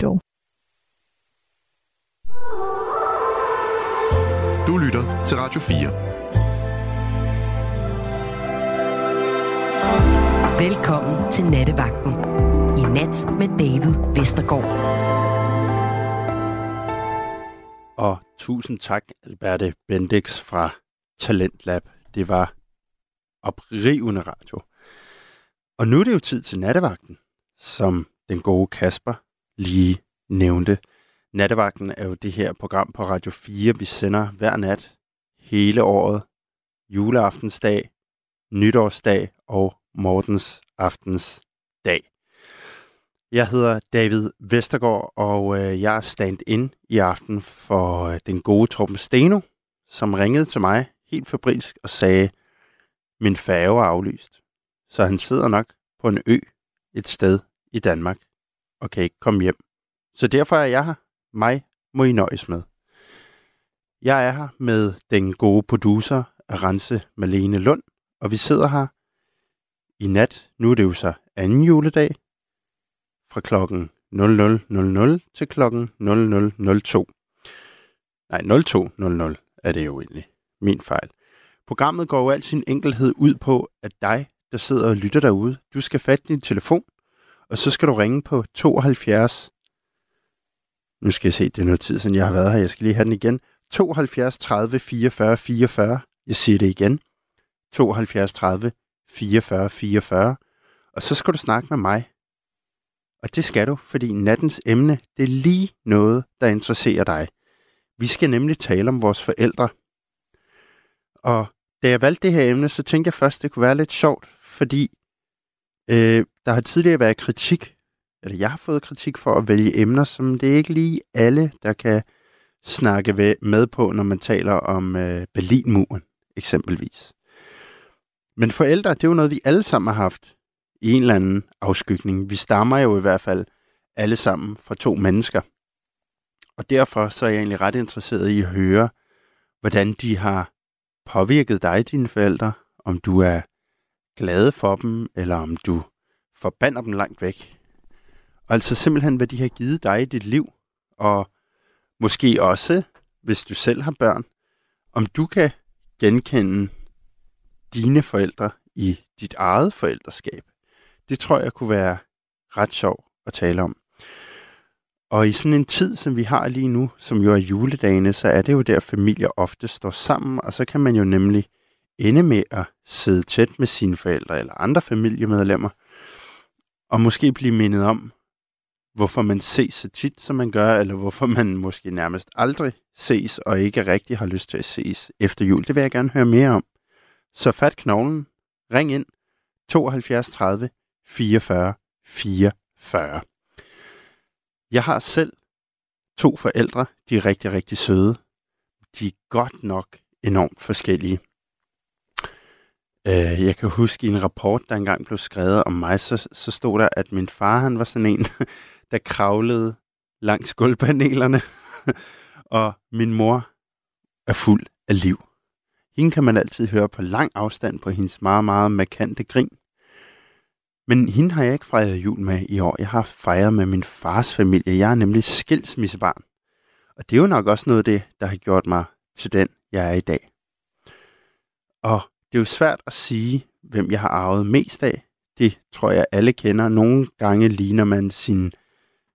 dog. Du lytter til Radio 4. Velkommen til Nattevagten. I nat med David Vestergaard. Og tusind tak, Alberte Bendix fra Talentlab. Det var oprivende radio. Og nu er det jo tid til nattevagten, som den gode Kasper lige nævnte. Nattevagten er jo det her program på Radio 4, vi sender hver nat hele året. Juleaftensdag, nytårsdag og Mortens aftens dag. Jeg hedder David Vestergaard, og øh, jeg er stand-in i aften for øh, den gode Torben Steno, som ringede til mig helt fabrilsk og sagde, min færge er aflyst. Så han sidder nok på en ø et sted i Danmark og kan ikke komme hjem. Så derfor er jeg her. Mig må I nøjes med. Jeg er her med den gode producer Rense Malene Lund, og vi sidder her i nat. Nu er det jo så anden juledag fra klokken 00.00 til klokken 00.02. Nej, 02.00 er det jo egentlig. Min fejl. Programmet går jo al sin enkelhed ud på, at dig, der sidder og lytter derude, du skal fatte din telefon, og så skal du ringe på 72. Nu skal jeg se, det er noget tid siden jeg har været her. Jeg skal lige have den igen. 72 30 44 44. Jeg siger det igen. 72 30 44 44. Og så skal du snakke med mig. Og det skal du, fordi nattens emne, det er lige noget, der interesserer dig. Vi skal nemlig tale om vores forældre. Og da jeg valgte det her emne, så tænkte jeg først, det kunne være lidt sjovt, fordi øh, der har tidligere været kritik, eller jeg har fået kritik for at vælge emner, som det er ikke lige alle, der kan snakke med på, når man taler om øh, Berlinmuren, eksempelvis. Men forældre, det er jo noget, vi alle sammen har haft i en eller anden afskygning. Vi stammer jo i hvert fald alle sammen fra to mennesker. Og derfor så er jeg egentlig ret interesseret i at høre, hvordan de har påvirket dig, dine forældre, om du er glade for dem, eller om du forbander dem langt væk. Og altså simpelthen, hvad de har givet dig i dit liv, og måske også, hvis du selv har børn, om du kan genkende dine forældre i dit eget forældreskab. Det tror jeg kunne være ret sjov at tale om. Og i sådan en tid, som vi har lige nu, som jo er juledagene, så er det jo der, familier ofte står sammen, og så kan man jo nemlig ende med at sidde tæt med sine forældre eller andre familiemedlemmer, og måske blive mindet om, hvorfor man ses så tit, som man gør, eller hvorfor man måske nærmest aldrig ses, og ikke rigtig har lyst til at ses efter jul. Det vil jeg gerne høre mere om. Så fat knoglen, ring ind 72 30 44 44. Jeg har selv to forældre. De er rigtig, rigtig søde. De er godt nok enormt forskellige. Øh, jeg kan huske i en rapport, der engang blev skrevet om mig, så, så stod der, at min far han var sådan en, der kravlede langs gulvpanelerne, og min mor er fuld af liv. Hende kan man altid høre på lang afstand på hendes meget, meget markante grin. Men hende har jeg ikke fejret jul med i år. Jeg har fejret med min fars familie. Jeg er nemlig skilsmissebarn. Og det er jo nok også noget af det, der har gjort mig til den, jeg er i dag. Og det er jo svært at sige, hvem jeg har arvet mest af. Det tror jeg alle kender. Nogle gange ligner man sin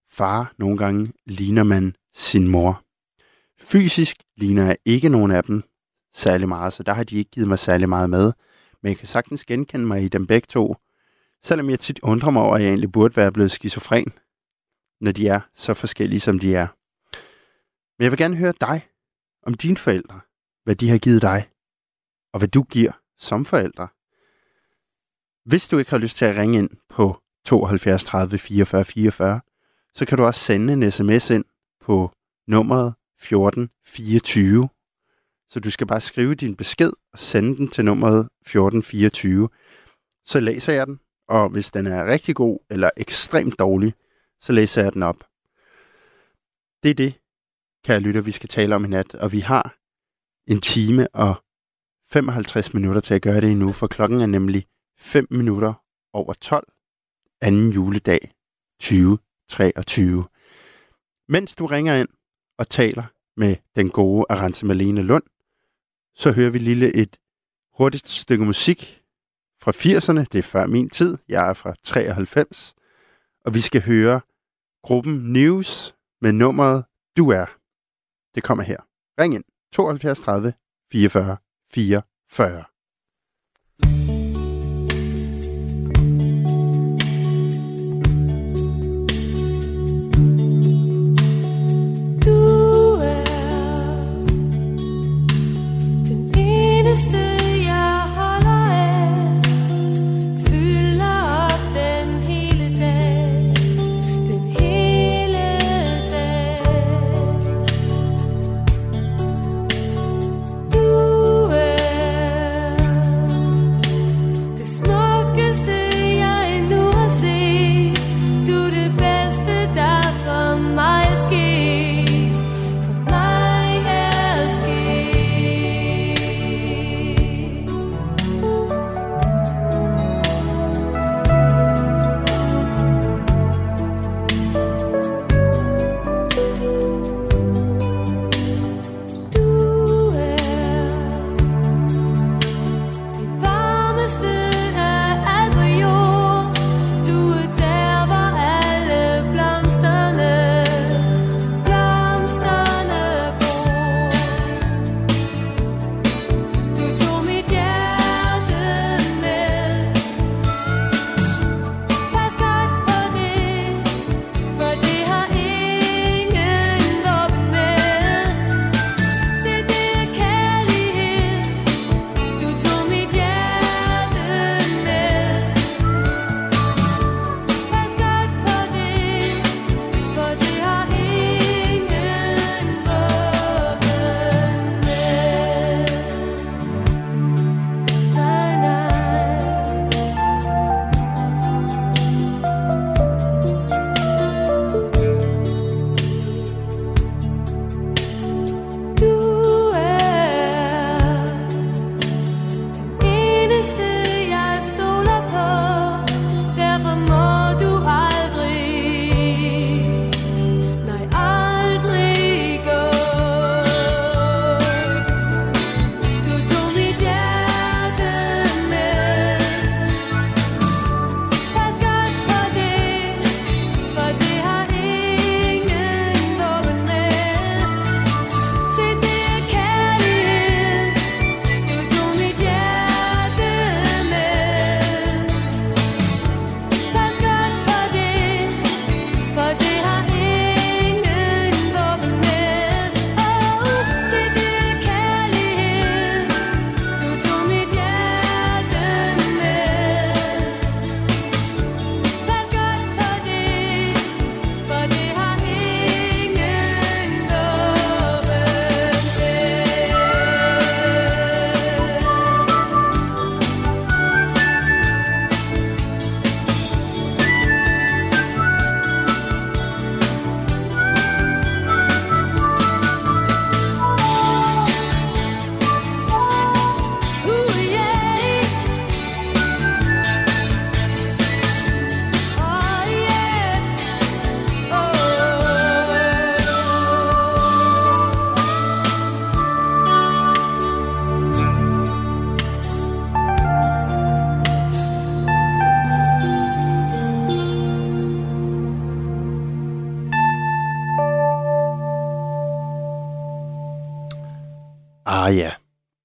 far, nogle gange ligner man sin mor. Fysisk ligner jeg ikke nogen af dem særlig meget, så der har de ikke givet mig særlig meget med. Men jeg kan sagtens genkende mig i dem begge to, selvom jeg tit undrer mig over, at jeg egentlig burde være blevet skizofren, når de er så forskellige, som de er. Men jeg vil gerne høre dig om dine forældre, hvad de har givet dig, og hvad du giver som forældre. Hvis du ikke har lyst til at ringe ind på 72 30 44 44, så kan du også sende en sms ind på nummeret 1424. Så du skal bare skrive din besked og sende den til nummeret 1424. Så læser jeg den, og hvis den er rigtig god eller ekstremt dårlig, så læser jeg den op. Det er det, kære lytter, vi skal tale om i nat, og vi har en time og 55 minutter til at gøre det endnu, for klokken er nemlig 5 minutter over 12, anden juledag 2023. Mens du ringer ind og taler med den gode Arance Malene Lund, så hører vi lille et hurtigt stykke musik fra 80'erne. Det er før min tid. Jeg er fra 93. Og vi skal høre gruppen News med nummeret Du er. Det kommer her. Ring ind 72 30 44 44.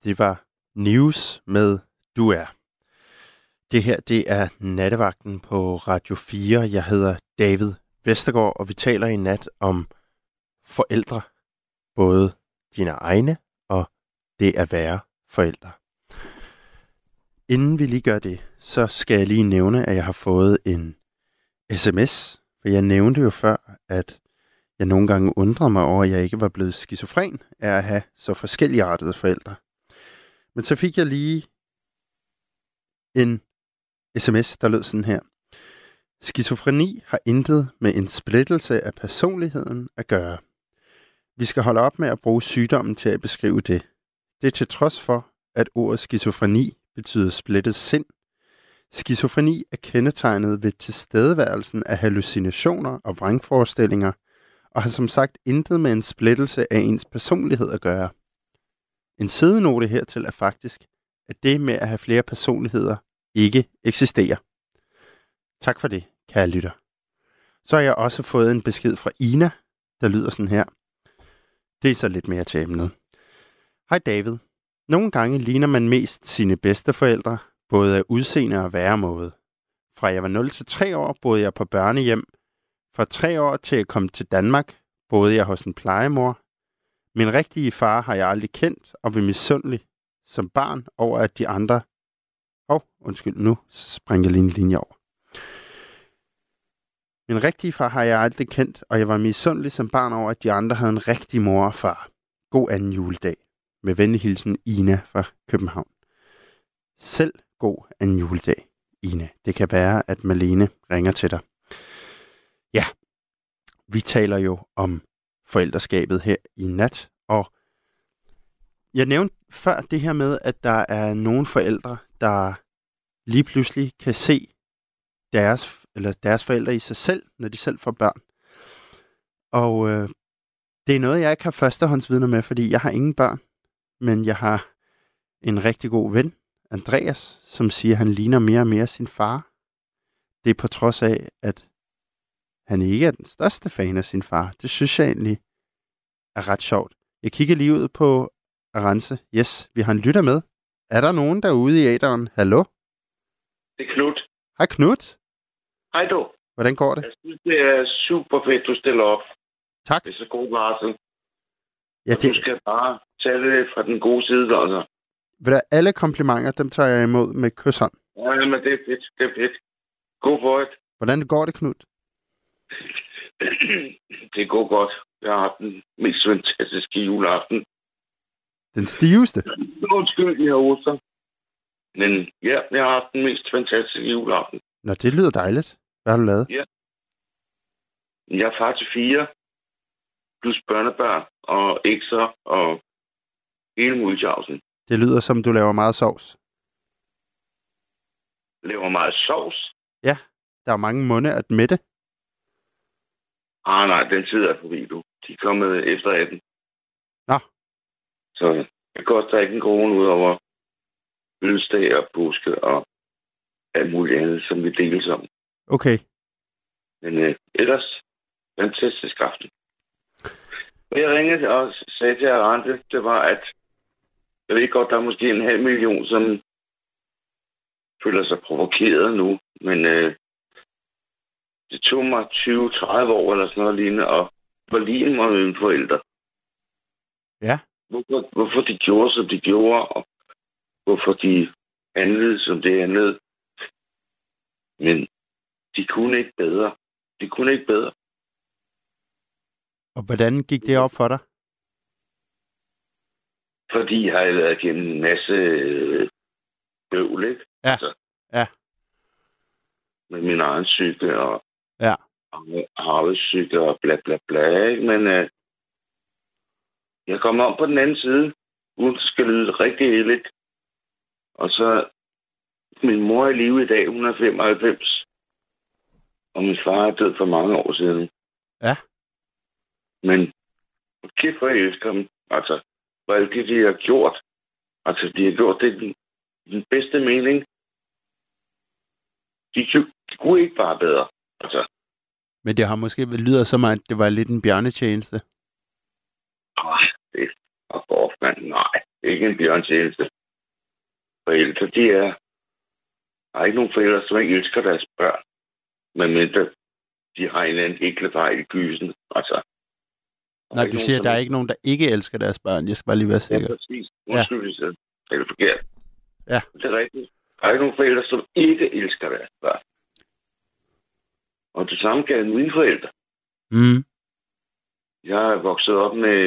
det var News med Du er. Det her, det er nattevagten på Radio 4. Jeg hedder David Vestergaard, og vi taler i nat om forældre. Både dine egne og det at være forældre. Inden vi lige gør det, så skal jeg lige nævne, at jeg har fået en sms. For jeg nævnte jo før, at jeg nogle gange undrede mig over, at jeg ikke var blevet skizofren af at have så forskelligartede forældre. Men så fik jeg lige en sms, der lød sådan her. Skizofreni har intet med en splittelse af personligheden at gøre. Vi skal holde op med at bruge sygdommen til at beskrive det. Det er til trods for, at ordet skizofreni betyder splittet sind. Skizofreni er kendetegnet ved tilstedeværelsen af hallucinationer og vrangforestillinger, og har som sagt intet med en splittelse af ens personlighed at gøre. En sidenote hertil er faktisk, at det med at have flere personligheder ikke eksisterer. Tak for det, kære lytter. Så har jeg også fået en besked fra Ina, der lyder sådan her. Det er så lidt mere til emnet. Hej David. Nogle gange ligner man mest sine bedsteforældre, både af udseende og væremåde. Fra jeg var 0 til 3 år boede jeg på børnehjem. Fra 3 år til jeg kom til Danmark boede jeg hos en plejemor. Min rigtige far har jeg aldrig kendt og vi misundelig som barn over, at de andre... Åh, oh, undskyld, nu springer jeg lige en linje over. Min rigtige far har jeg aldrig kendt, og jeg var misundelig som barn over, at de andre havde en rigtig mor og far. God anden juledag. Med venlig hilsen Ina fra København. Selv god anden juledag, Ina. Det kan være, at Malene ringer til dig. Ja, vi taler jo om forældreskabet her i nat, og jeg nævnte før det her med, at der er nogle forældre, der lige pludselig kan se deres, eller deres forældre i sig selv, når de selv får børn. Og øh, det er noget, jeg ikke har førstehåndsvidner med, fordi jeg har ingen børn. Men jeg har en rigtig god ven, Andreas, som siger, at han ligner mere og mere sin far. Det er på trods af, at han ikke er den største fan af sin far. Det synes jeg egentlig er ret sjovt. Jeg kigger lige ud på Arance. Yes, vi har en lytter med. Er der nogen derude i æderen? Hallo? Det er Knut. Hej Knut. Hej du. Hvordan går det? Jeg synes, det er super fedt, du stiller op. Tak. Det er så god varsel. Ja, Og Du det, skal bare tage det fra den gode side, altså. ved du, alle komplimenter, dem tager jeg imod med kysshånd. Ja, men det er fedt. Det er fedt. God for. Hvordan går det, Knut? det går godt. Jeg har haft den mest fantastiske juleaften. Den stiveste? Undskyld, jeg har oster. Men ja, jeg har haft den mest fantastiske juleaften. Nå, det lyder dejligt. Hvad har du lavet? Jeg er far til fire, plus børnebørn og ekser og hele muligheden. Det lyder som, du laver meget sovs. Laver meget sovs. Der er mange munde at mætte. Ah, nej, den tid er forbi, du. De er kommet efter 18. Nå. Så det koster ikke en krone ud over fødselsdag og påske og alt muligt andet, som vi deles om. Okay. Men øh, ellers, fantastisk aften. Og jeg ringede og sagde til Arante, det var, at jeg ved godt, der er måske en halv million, som føler sig provokeret nu, men øh, det tog mig 20-30 år eller sådan noget lignende, og forlige mig med mine forældre. Ja. Hvorfor, hvorfor de gjorde, som de gjorde, og hvorfor de handlede, som det handlede. Men de kunne ikke bedre. De kunne ikke bedre. Og hvordan gik det op for dig? Fordi jeg har været igennem en masse øh, bøvl, ikke? Ja. Altså, Ja. Med min egen psyke og Ja. arvesyke og bla bla bla, ikke? Men øh, jeg kommer om på den anden side, uden skal lyde rigtig heldigt. Og så, min mor er i live i dag, hun er 95. Og min far er død for mange år siden. Ja. Men kæft, hvor jeg elsker dem. Altså, hvor alt det, de har gjort. Altså, de har gjort det den, den bedste mening. De, de kunne ikke bare bedre. Altså, Men det har måske lyder som, at det var lidt en bjørnetjeneste. Ej, det er off, mand. Nej, det ikke en bjørntjeneste. Forældre, de er... Der er ikke nogen forældre, som ikke elsker deres børn. Men mindre de har en eller anden hæklefejl i gysen. Altså, Nej, du siger, at der er ikke- nogen, der ikke elsker deres børn. Jeg skal bare lige være Ja, sikker. præcis. Undskyld, hvis jeg er det forkert. Ja. Det er rigtigt. Der er ikke nogen forældre, som ikke elsker deres børn. Og det samme gælder mine forældre. Mm. Jeg er vokset op med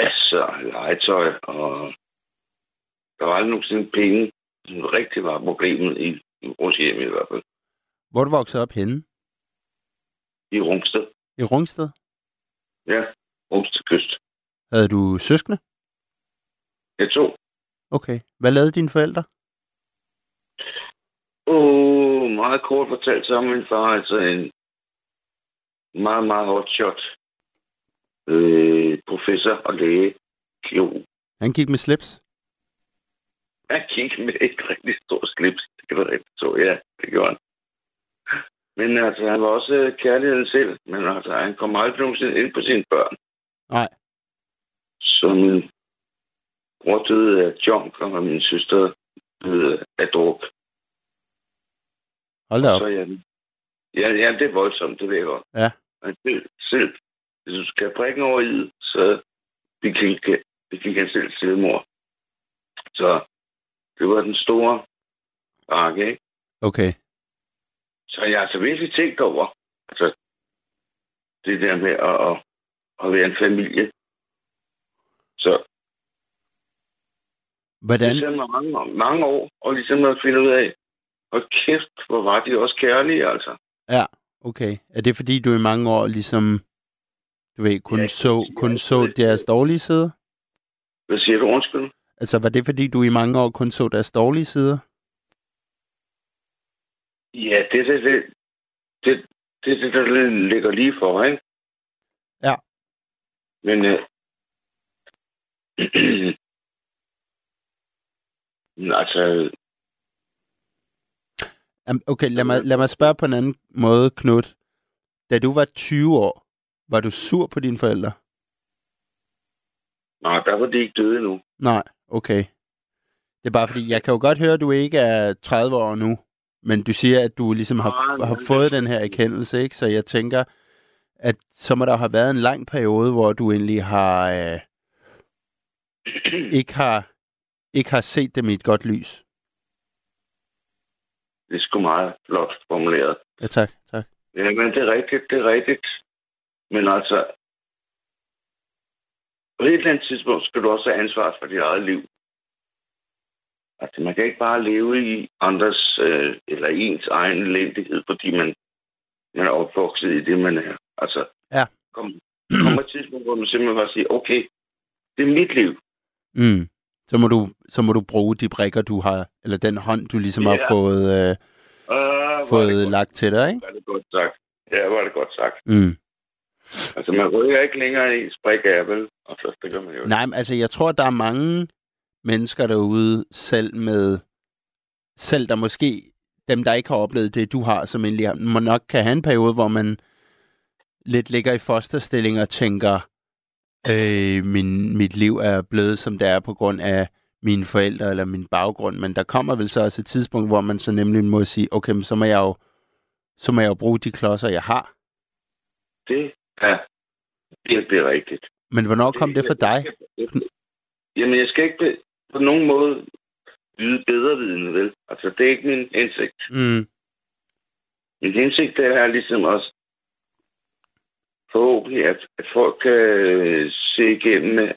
masser af legetøj, og der var aldrig nogensinde penge, som rigtig var problemet i vores hjem i hvert fald. Hvor du vokset op henne? I Rungsted. I Rungsted? Ja, Rungsted Kyst. Havde du søskende? Jeg tog. Okay. Hvad lavede dine forældre? Åh, meget kort fortalt, så er min far altså en meget, meget hotshot øh, professor og læge, kirurg. Han gik med slips. Han gik med et rigtig stort slips. Det kan du rigtig så, ja, det gjorde han. Men altså, han var også øh, kærligheden selv, men altså, han kom aldrig nogensinde ind på sine børn. Nej. Så min bror døde af junk, og min søster døde af druk. Hold da op. Så ja, ja, ja, det er voldsomt, det ved jeg godt. Ja. Men det, selv, hvis du skal prikke over i så begik, begik han selv selvmord. Så det var den store arke, ikke? Okay. Så jeg har altså virkelig tænkt over, altså, det der med at, at, at være en familie. Så Hvordan? det tager mig mange, mange år, og ligesom at finde ud af, og kæft, hvor var de også kærlige, altså. Ja, okay. Er det fordi, du i mange år ligesom, du ved, kun Ja, så, kun så det- deres dårlige sider? Hvad siger du, undskyld? Altså, var det fordi, du i mange år kun så deres dårlige sider? Ja, det er det, det, det, det, det, der ligger lige for, ikke? Ja. Men, øh, altså, Okay, lad mig, lad mig spørge på en anden måde, Knud. Da du var 20 år, var du sur på dine forældre? nej, der var de ikke døde endnu. Nej, okay. Det er bare fordi, jeg kan jo godt høre, at du ikke er 30 år nu, men du siger, at du ligesom har, Nej, har fået den her erkendelse, ikke? Så jeg tænker, at så må der have været en lang periode, hvor du egentlig har øh, ikke har ikke har set dem i et godt lys. Det er sgu meget flot formuleret. Ja, tak, tak. Ja, men det er rigtigt, det er rigtigt. Men altså, på et eller andet tidspunkt skal du også have ansvar for dit eget liv. Altså, man kan ikke bare leve i andres øh, eller ens egen elendighed, fordi man, man er opvokset i det, man er. Altså, Ja. kom, kommer et tidspunkt, hvor man simpelthen bare siger, okay, det er mit liv. Mm. Så må du så må du bruge de brikker du har eller den hånd du ligesom har Ja. fået øh, var fået lagt til dig, ikke? var det godt sagt. Ja, var det godt sagt. Mm. Altså, man rykker ikke længere i sprik af, vel? Altså, det gør man jo. Nej, men altså jeg tror der er mange mennesker derude selv med selv der måske dem der ikke har oplevet det du har som egentlig har, må nok kan have en periode hvor man lidt ligger i fosterstilling og tænker øh, min, mit liv er blevet som det er på grund af mine forældre eller min baggrund, men der kommer vel så også et tidspunkt, hvor man så nemlig må sige, okay, men så må jeg jo, så må jeg jo bruge de klodser, jeg har. Det er virkelig rigtigt. Men hvornår kom det for dig? Jamen, jeg skal ikke på nogen måde lyde bedre vidende, vel? Altså, det er ikke min hensigt. Mm. Min hensigt det er ligesom også forhåbentlig, at, at folk kan øh, se igennem med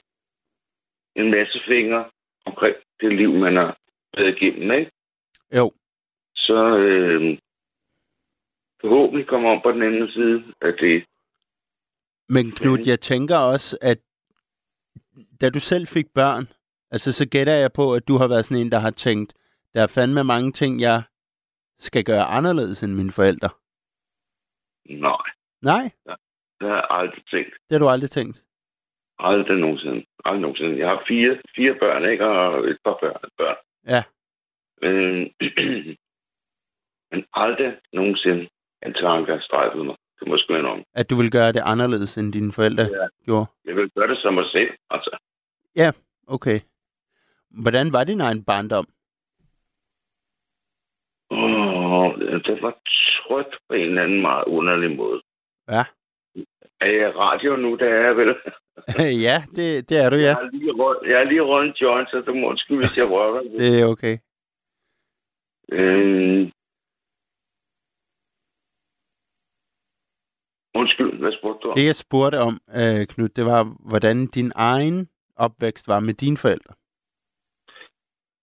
en masse fingre omkring det liv, man har været igennem, ikke? Jo. Så øh, forhåbentlig kommer om på den anden side af det. Men Knud, jeg tænker også, at da du selv fik børn, altså så gætter jeg på, at du har været sådan en, der har tænkt, der er fandme mange ting, jeg skal gøre anderledes end mine forældre. Nej, Nej, det har jeg aldrig tænkt. det har du aldrig tænkt. Aldrig nogensinde. Aldrig nogensinde. Jeg har fire, fire børn, ikke? Og et par børn. børn. Ja. Men, men aldrig nogensinde en tanke har strejfet mig. Det må sgu om. At du vil gøre det anderledes, end dine forældre Ja. gjorde. Jeg vil gøre det som mig selv. Altså, Okay. Hvordan var din egen barndom? åh, det var trygt på en eller anden meget underlig måde. Ja. Er jeg radio nu, der er jeg vel? ja, det, det er du, Jeg ja. har lige røget, jeg har lige røget en joint, så du må undskylde, hvis jeg rører. Det er okay. Øhm... Undskyld, hvad spurgte du om? Det, jeg spurgte om, øh, Knud, det var, hvordan din egen opvækst var med dine forældre.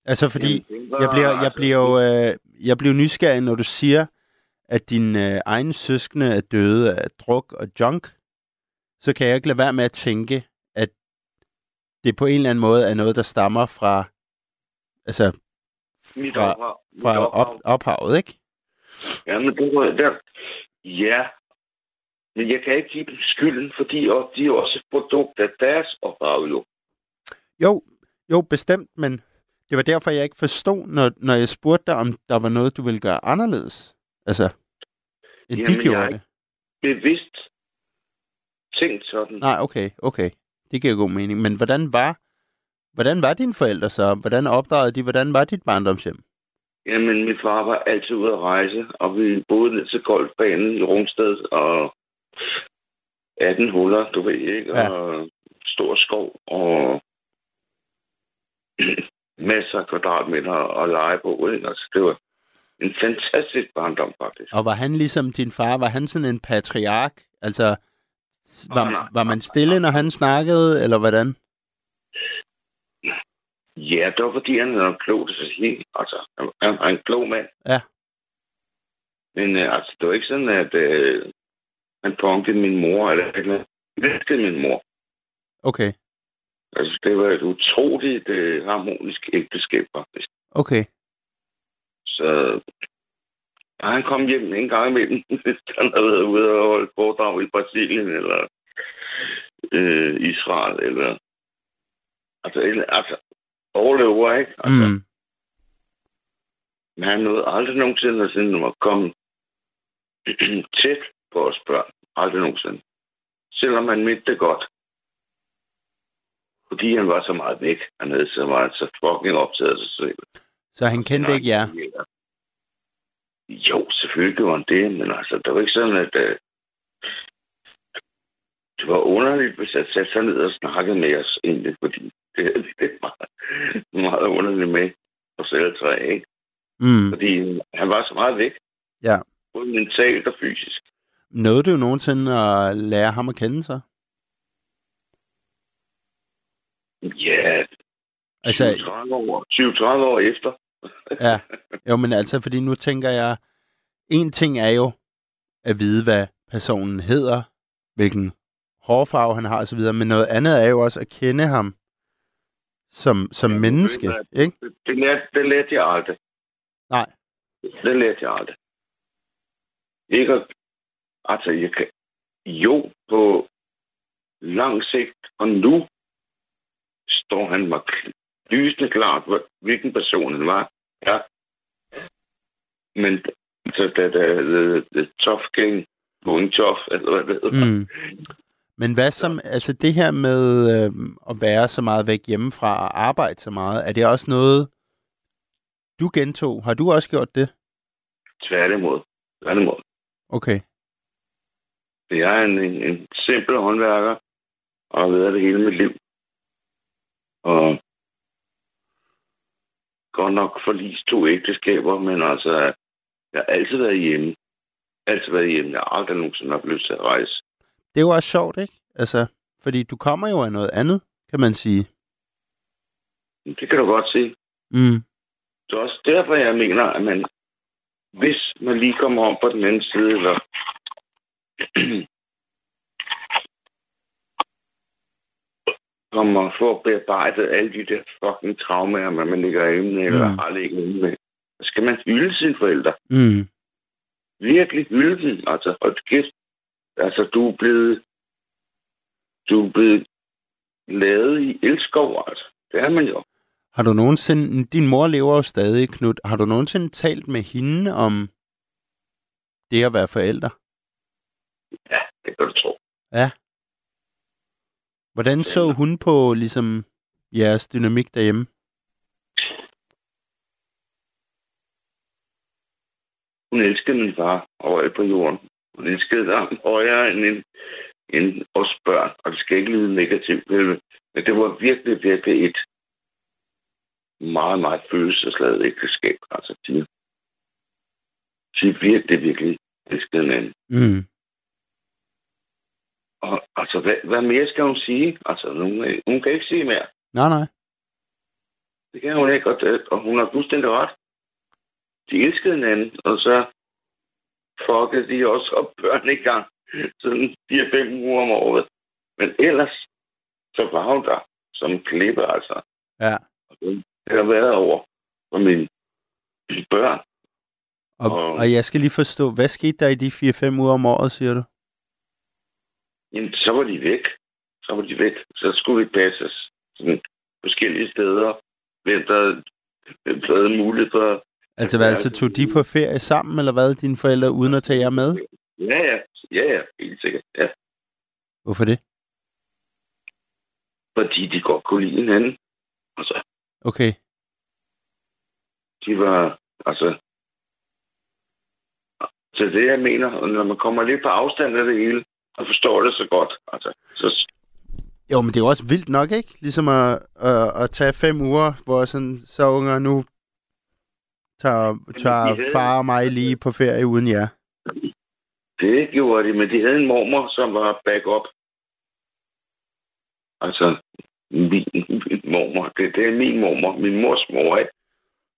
Altså, fordi Jamen, var- jeg bliver, jeg altså, bliver jo øh, jeg bliver nysgerrig, når du siger, at dine øh, egne søskende er døde af druk og junk. Så kan jeg ikke lade være med at tænke, at det på en eller anden måde er noget, der stammer fra, altså, fra, fra op, ophavet, ikke? Ja, men det var der. Ja. Men jeg kan ikke give dem skylden, fordi de er også et produkt af deres ophav jo. Jo, jo, bestemt, men det var derfor, jeg ikke forstod, når, når jeg spurgte dig, om der var noget, du ville gøre anderledes. Altså, end de Jamen, jeg gjorde har det. Bevidst tænkt sådan. Nej, okay, okay. Det giver god mening. Men hvordan var, hvordan var dine forældre så? Hvordan opdragede de? Hvordan var dit barndomshjem? Jamen, min far var altid ude at rejse, og vi boede ned til golfbanen i Rungsted, og 18 huller, du ved ikke, Ja. og stor skov, og masser af kvadratmeter at lege på. Ikke? Altså, det var en fantastisk barndom, faktisk. Og var han ligesom din far? Var han sådan en patriark? Altså, var, var man stille, når han snakkede, eller hvordan? Ja, det var fordi, han var klog til at sige. Altså, han var en klog mand. Ja. Men øh, altså, det var ikke sådan, at øh, han punkede min mor, eller. Han elskede min mor. Okay, Altså, det var et utroligt øh, harmonisk ægteskab, faktisk. okay. Så og han kom hjem en gang imellem, hvis han havde været ude og holde foredrag i Brasilien, eller øh, Israel, eller... Altså, altså overlever, ikke? Altså, Mm. Men han nåede aldrig nogensinde at sådan at komme tæt på os børn. Aldrig nogensinde. Selvom han mente det godt. Fordi han var så meget væk. Han havde så meget så fucking optaget sig selv. Så han kendte ikke jer? Jo, selvfølgelig gjorde han det, men altså, det var ikke sådan, at øh, det var underligt, hvis jeg satte sig ned og snakkede med os egentlig, fordi det, det var meget underligt med os alle tre, ikke? Mm. Fordi han var så meget væk. Ja. Både mentalt og fysisk. Nåede du nogensinde at lære ham at kende sig? Ja, Altså, 20-30 år, 20-30 år efter. Ja. Jo, men altså, fordi nu tænker jeg, en ting er jo at vide, hvad personen hedder, hvilken hårfarve han har osv., men noget andet er jo også at kende ham som, som Ja, men menneske, du ikke? Det, det, lærte, det lærte jeg aldrig. Nej. Det lærte jeg aldrig. Ikke at, altså, jeg kan, jo, på lang sigt, og nu står han mig lysende klart, hvilken person han var. Ja. Men så da der the, the tough gang, going tough, eller hvad det hedder. Mm. Men hvad som, altså det her med øh, at være så meget væk hjemmefra og arbejde så meget, er det også noget, du gentog? Har du også gjort det? Tværtimod. Tværtimod. Okay. Jeg er en, en, en simpel håndværker, og har været det hele mit liv. Og godt nok forlist to ægteskaber, men altså, jeg har altid været hjemme. Altid været hjemme. Jeg har aldrig nogensinde haft lyst til at rejse. Det er jo også sjovt, ikke? Altså, fordi du kommer jo af noget andet, kan man sige. Det kan du godt se. Mm. Det er også derfor, jeg mener, at man, hvis man lige kommer om på den anden side, eller for at bearbejde alle de der fucking traumer, man, man ligger inde eller Mm. har ligget inde med, så skal man hylde sine forældre. Mm. Virkelig hylde dem. Altså, hold kæft. Altså, du er blevet, du er blevet lavet i elskov, altså. Det er man jo. Har du nogensinde, din mor lever jo stadig, Knud, har du nogensinde talt med hende om det at være forældre? Ja, det kan du tro. Ja. Hvordan så hun på ligesom jeres dynamik derhjemme? Hun elskede min far højt på jorden. Hun elskede ham højere end, en, end os børn. Og det skal ikke lyde negativt. Men det var virkelig, virkelig et meget, meget følelsesladet ægteskab. Altså, de, de virkelig, virkelig elskede hinanden. Mm. Og altså, hvad, hvad mere skal hun sige? Altså, hun, hun kan ikke sige mere. Nej, nej. Det kan hun ikke, og, og hun har fuldstændig ret. De elskede hinanden, og så fuckede de også op børn i gang. Sådan 4-5 uger om året. Men ellers, så var hun der som klippe, altså. Ja. Og Det har været over for mine børn. Og, Og- og jeg skal lige forstå, hvad skete der i de 4-5 uger om året, siger du? Jamen, så var de væk. Så var de væk. Så skulle vi passes sådan forskellige steder. Hvem der havde mulighed for... Altså hvad, så tog de på ferie sammen, eller hvad, dine forældre, uden at tage jer med? Ja, ja. Ja, ja. Helt sikkert. Ja. Hvorfor det? Fordi de godt kunne lide hinanden. Altså, Okay. de var... Altså... Så det, jeg mener, når man kommer lidt på afstand af det hele, og forstår det så godt, altså, så Jo, men det er jo også vildt nok, ikke? Ligesom at, at, at tage fem uger, hvor sådan, så unger nu tager, tager far og mig lige på ferie uden jer. Det gjorde de, men de havde en mormor, som var backup. Altså, min, min mormor. Det, det er min mormor. Min mors mor, ikke?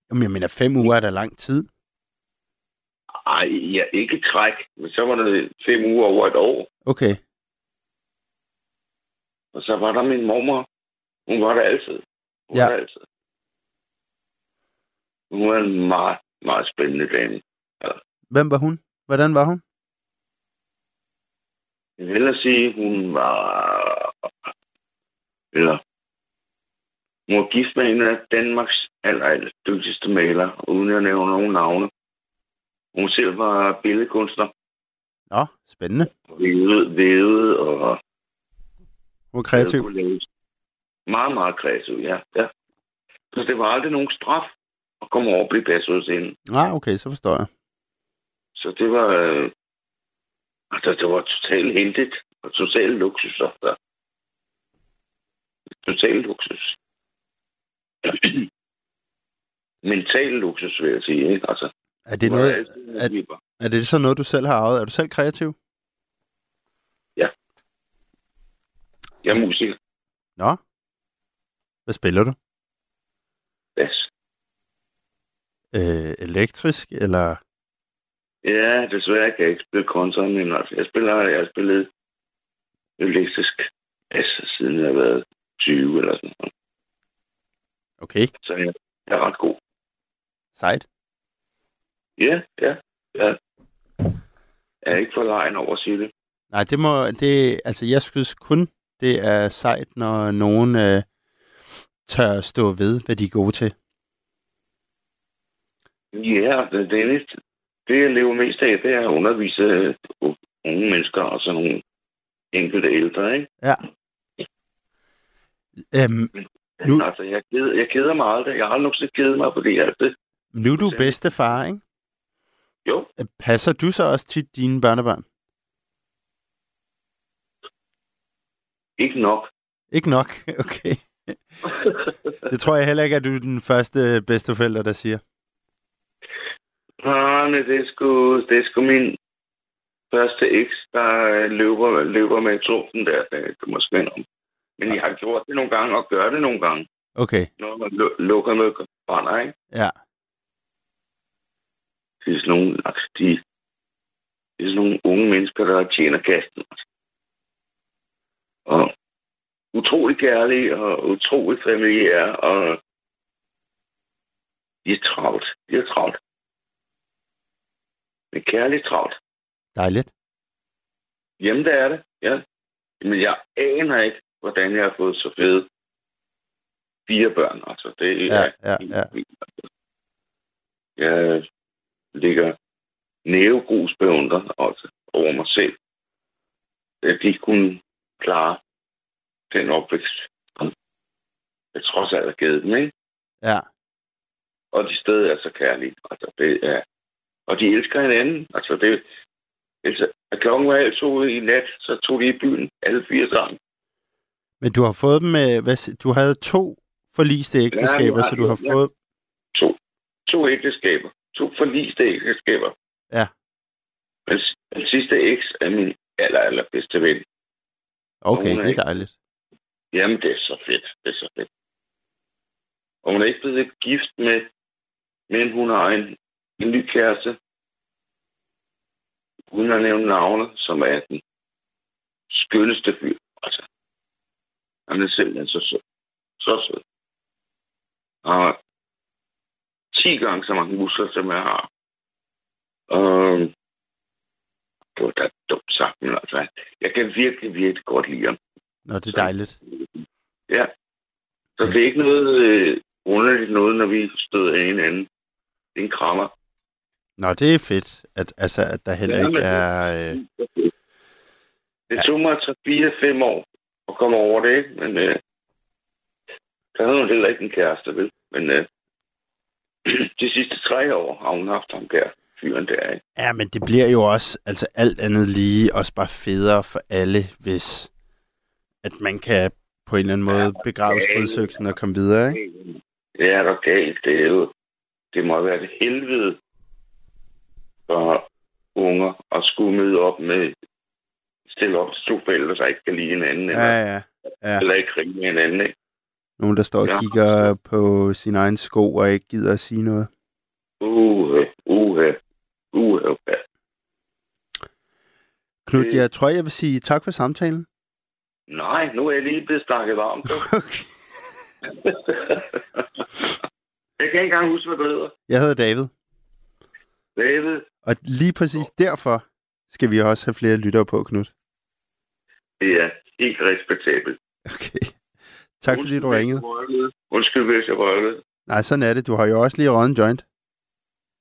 Jamen, jeg mener, fem uger er da lang tid. Ej, ja, ikke træk. Men så var det fem uger over et år. Okay. Og så var der min mormor. Hun var der altid. Hun Ja. var der altid. Hun var en meget, meget spændende dame. Hvem var hun? Hvordan var hun? Jeg vil hellere sige, hun var... Eller... Hun var gift med en af Danmarks aller, aller dygtigste maler, uden at nævne nogen navne. Hun selv var billedkunstner. Nå, spændende. Vævet, vævet og... Hun var kreativ. Meget, meget kreativ, ja. ja. Så det var aldrig nogen straf at komme over og blive passet hos hende. Ah, okay, så forstår jeg. Så det var... Øh, altså, det var totalt heldigt og totalt luksus. Altså. Total luksus. Mental luksus, vil jeg sige. Ikke? Altså, Er det, noget, at- liber. er det så noget, du selv har arvet? Er du selv kreativ? Jeg er musiker. Nå. Hvad spiller du? Bas. Øh, elektrisk, eller... Ja, desværre kan jeg ikke spille kontra, men altså, jeg spiller, jeg har spillet elektrisk bas, siden jeg har været 20 eller sådan noget. Okay, Så jeg, jeg er ret god. sejt. Ja, ja, ja. Jeg er ikke for lejen over at sige det. Nej, det må... Det, altså, jeg synes kun, det er sejt, når nogen øh, tør stå ved, hvad de er gode til. Ja, det, det eneste, det jeg lever mest af, det er at undervise øh, unge mennesker og sådan nogle enkelte ældre, ikke? Ja. Øhm, Nu- Nu... Altså, jeg keder, jeg keder mig aldrig. Jeg har aldrig nogensinde kedet mig, fordi jeg det. nu er du bedstefar, ikke? Jo, Passer du så også til dine børnebørn? ikke nok. Ikke nok, okay. det tror jeg heller ikke, at du er den første bedsteforælder, der siger. Nej, det er sgu, det er sgu min første eks, der løber, løber med trumfen der. Det kan man spænde om. Men jeg har gjort det nogle gange, og gør det nogle gange, Okay, når man lu- lukker med brænder, ikke? ja. Det er sådan nogle, altså, de, det er sådan nogle unge mennesker, der tjener kasten. Og utrolig kærlige og utrolig familiære, og de er travlt. De er travlt. Men kærligt travlt. Dejligt. Jamen, det er det, ja. Men jeg aner ikke, hvordan jeg har fået så fede fire børn. Altså, det er Ja, ja, ja. Jeg ligger nævegrus beundret altså, over mig selv. At de kunne klare den opvækst. Jeg trods alt har givet dem, ikke? Ja, Og de stadig er så kærlige. Altså, det er... Og de elsker hinanden. Altså, det... Altså, at klokken var halv to i nat, så tog de i byen, alle fire sammen. men du har fået dem med... Hvad, du havde to forliste ægteskaber, Ja, så du har fået... To, to ægteskaber. To forliste ægteskaber. Ja. Men den sidste eks er min aller, aller bedste ven. Okay, er det er ikke- dejligt. Jamen, det er så fedt. Det er så fedt. Og hun er ikke blevet gift med, men hun har en, en ny kæreste, uden at nævne navnet, som er den skønneste fyr. Altså, han er simpelthen så sød. Så sød. Og 10 gange så mange muskler, som jeg har. Og det var da dumt sagt, men altså, jeg kan virkelig, virkelig godt lide ham. Nå, det er dejligt. Ja. Så det er ikke noget øh, underligt noget, når vi støder af hinanden. Det er en krammer. Nå, det er fedt, at, altså, at der heller Ja, ikke er... Øh, Det tog mig 3-4-5 år at komme over det, ikke? Men øh, der havde hun heller ikke en kæreste, vel? Men øh, de sidste tre år har hun haft ham der, fyren der, ikke? ja, men det bliver jo også, altså alt andet lige, også bare federe for alle, hvis at man kan på en eller anden måde begrave okay. stridsøksen og komme videre, ikke? Det er da galt, det er jo... Det må være det helvede for unger at skulle møde op med stille op til to forældre, der ikke kan lide hinanden, eller, Ja, ja. ja. eller ikke med hinanden, ikke? Nogen, der står og Ja. kigger på sin egen sko og ikke gider at sige noget. Uh, uh, uh, uh. Knud, jeg tror, jeg vil sige tak for samtalen. Nej, nu er jeg lige blevet snakket varmt. Okay. jeg kan ikke engang huske, hvad du hedder. Jeg hedder David, David. og lige præcis derfor skal vi også have flere lyttere på, Knud. Det er helt respektabelt. Okay. Tak fordi du ringede. Undskyld, hvis jeg røvede. Nej, sådan er det. Du har jo også lige røget en joint.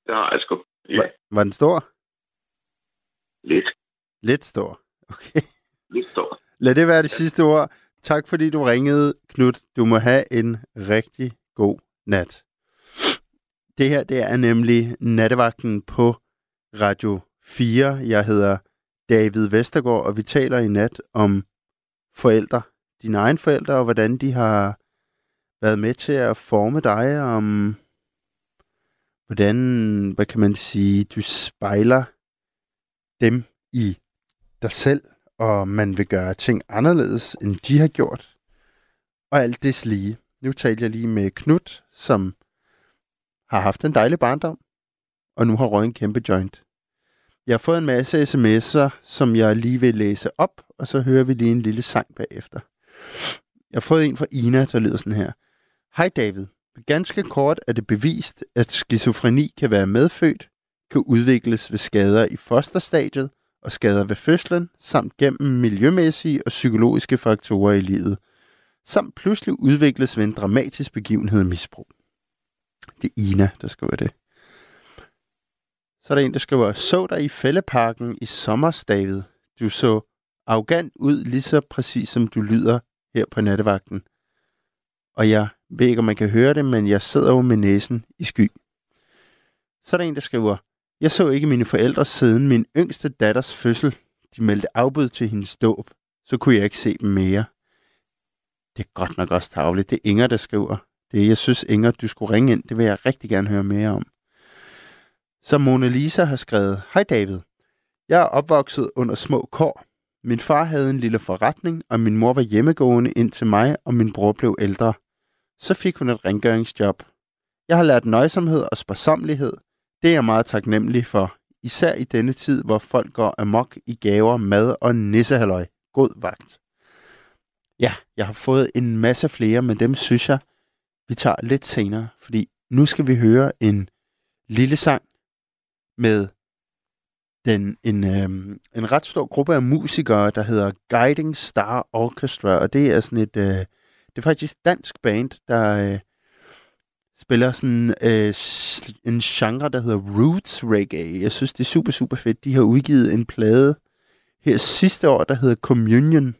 Det har jeg sgu. Ja, Var, var den stor? lidt. Lidt stor. Okay. Lidt stort. Lad det være det sidste ord. Tak fordi du ringede, Knud. Du må have en rigtig god nat. Det her, det er nemlig nattevagten på Radio 4. Jeg hedder David Vestergaard, og vi taler i nat om forældre. Dine egne forældre, og hvordan de har været med til at forme dig, om hvordan, hvad kan man sige, du spejler dem i dig selv, og man vil gøre ting anderledes, end de har gjort. Og alt det lige. Nu talte jeg lige med Knut, som har haft en dejlig barndom, og nu har røget en kæmpe joint. Jeg har fået en masse sms'er, som jeg lige vil læse op, og så hører vi lige en lille sang bagefter. Jeg har fået en fra Ina, der lyder sådan her. Hej David. Ganske kort er det bevist, at skizofreni kan være medfødt, kan udvikles ved skader i fosterstadiet og skader ved fødslen, samt gennem miljømæssige og psykologiske faktorer i livet, samt pludselig udvikles ved en dramatisk begivenhed af misbrug. Det er Ina, der skriver det. Så er der en, der skriver, så dig i fældeparken i sommerstavet. Du så arrogant ud, lige så præcis som du lyder her på nattevagten. Og jeg ved ikke, om man kan høre det, men jeg sidder jo med næsen i sky. Så er der en, der skriver, jeg så ikke mine forældre siden min yngste datters fødsel. De meldte afbud til hendes dåb. Så kunne jeg ikke se dem mere. Det er godt nok også tavligt. Det er Inger, der skriver. Det er, jeg synes, Inger, du skulle ringe ind. Det vil jeg rigtig gerne høre mere om. Så Mona Lisa har skrevet, Hej David. Jeg er opvokset under små kår. Min far havde en lille forretning, og min mor var hjemmegående indtil mig, og min bror blev ældre. Så fik hun et rengøringsjob. Jeg har lært nøjsomhed og sparsomlighed. Det er jeg meget taknemmelig for. Især i denne tid, hvor folk går amok i gaver, mad og nissehalløj. God vagt. Ja, jeg har fået en masse flere, men dem synes jeg, vi tager lidt senere, fordi nu skal vi høre en lille sang med den, en, øhm, en ret stor gruppe af musikere, der hedder Guiding Star Orchestra, og det er sådan et, øh, det er faktisk et dansk band, der øh, spiller sådan øh, en genre, der hedder Roots Reggae. Jeg synes, det er super, super fedt. De har udgivet en plade her sidste år, der hedder Communion,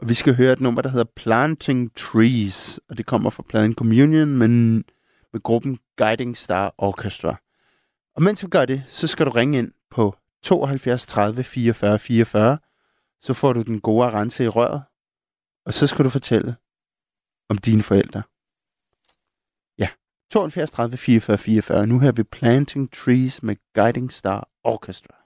og vi skal høre et nummer, der hedder Planting Trees, og det kommer fra pladen Communion, men med gruppen Guiding Star Orchestra. Og mens vi gør det, så skal du ringe ind på 72 30 44 44, så får du den gode rense i røret, og så skal du fortælle om dine forældre. Ja, 72 30 44 44. Nu her vi Planting Trees med Guiding Star Orchestra.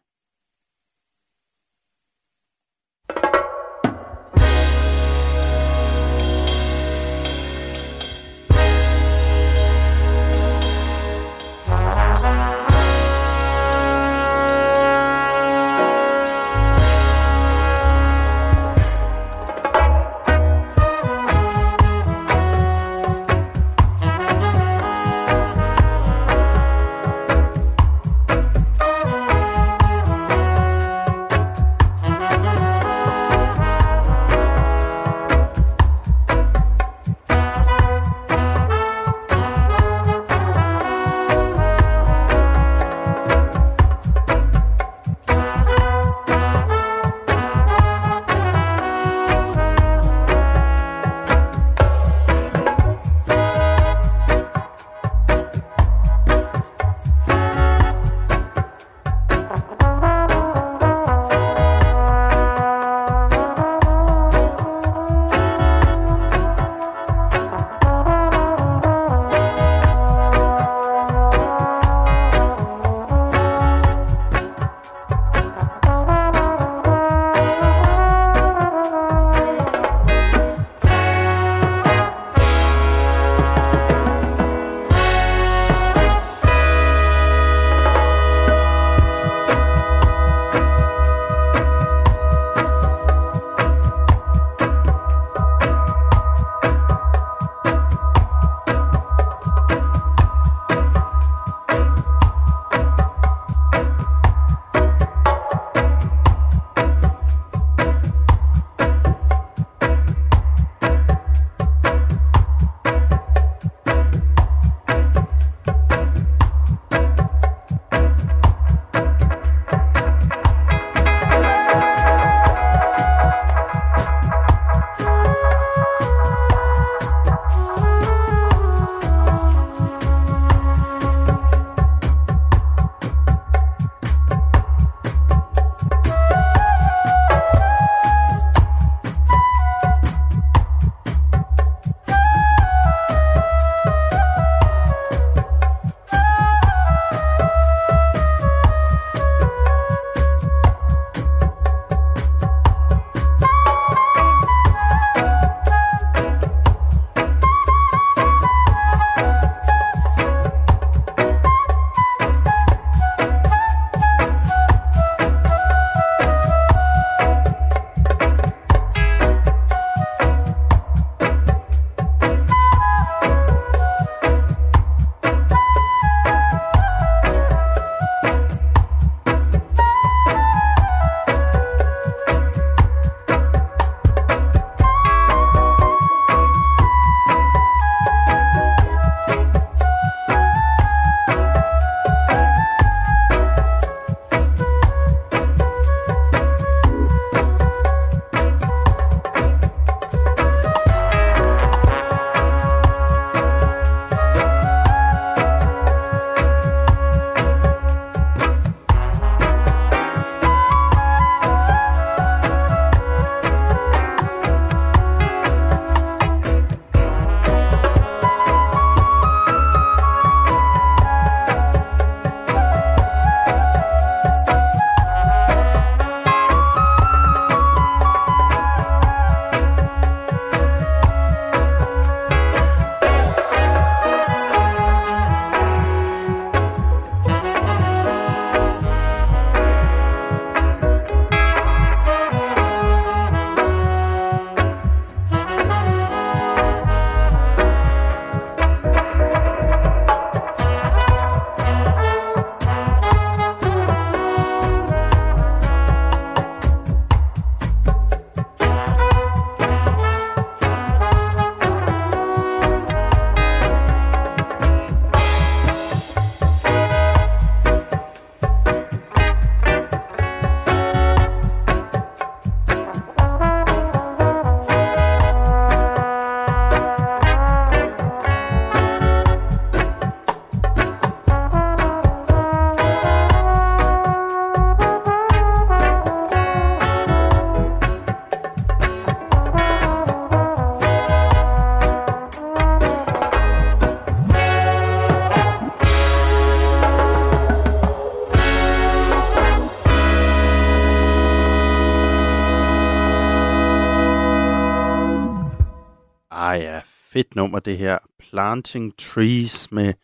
Nummer det her. Planting Trees med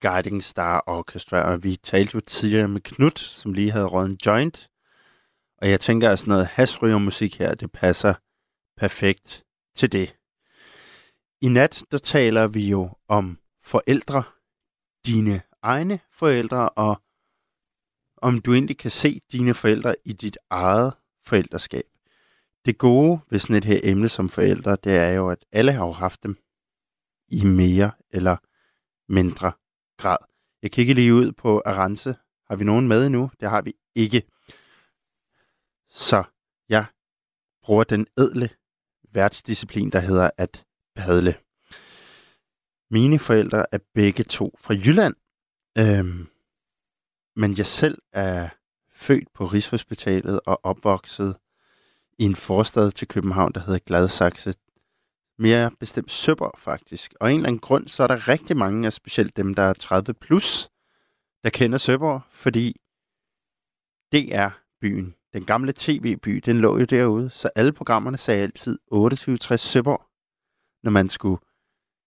Guiding Star Orchestra. Og vi talte jo tidligere med Knut, som lige havde røget en joint. Og jeg tænker, at sådan noget hasrygermusik her, det passer perfekt til det. I nat, der taler vi jo om forældre, dine egne forældre, og om du egentlig kan se dine forældre i dit eget forældreskab. Det gode ved sådan et her emne som forældre, det er jo, at alle har jo haft dem i mere eller mindre grad. Jeg kigger lige ud på Arance. Har vi nogen med endnu? Det har vi ikke. Så jeg bruger den edle værtsdisciplin, der hedder at padle. Mine forældre er begge to fra Jylland, øhm, men jeg selv er født på Rigshospitalet og opvokset i en forstad til København, der hedder Gladsaxe. Mere bestemt søber faktisk. Og af en eller anden grund, så er der rigtig mange, af specielt dem, der er 30 plus, der kender Søborg, fordi det er byen. Den gamle tv-by, den lå jo derude, så alle programmerne sagde altid 2860 Søborg, når man skulle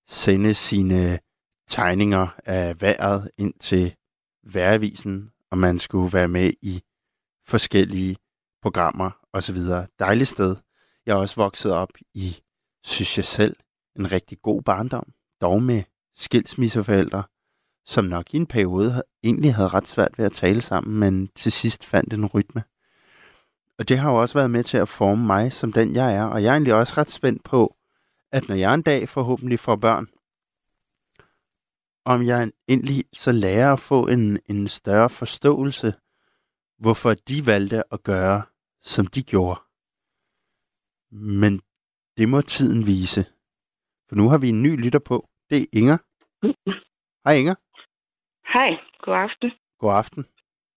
sende sine tegninger af vejret ind til vejrvisen, og man skulle være med i forskellige programmer osv. Dejligt sted. Jeg er også vokset op i, synes jeg selv, en rigtig god barndom. Dog med skilsmisseforældre, som nok i en periode egentlig havde ret svært ved at tale sammen, men til sidst fandt en rytme. Og det har jo også været med til at forme mig som den, jeg er. Og jeg er egentlig også ret spændt på, at når jeg en dag forhåbentlig får børn, om jeg endelig så lærer at få en, en større forståelse, hvorfor de valgte at gøre, som de gjorde. Men det må tiden vise. For nu har vi en ny lytter på. Det er Inger. Hej Inger. Hej, god aften. God aften.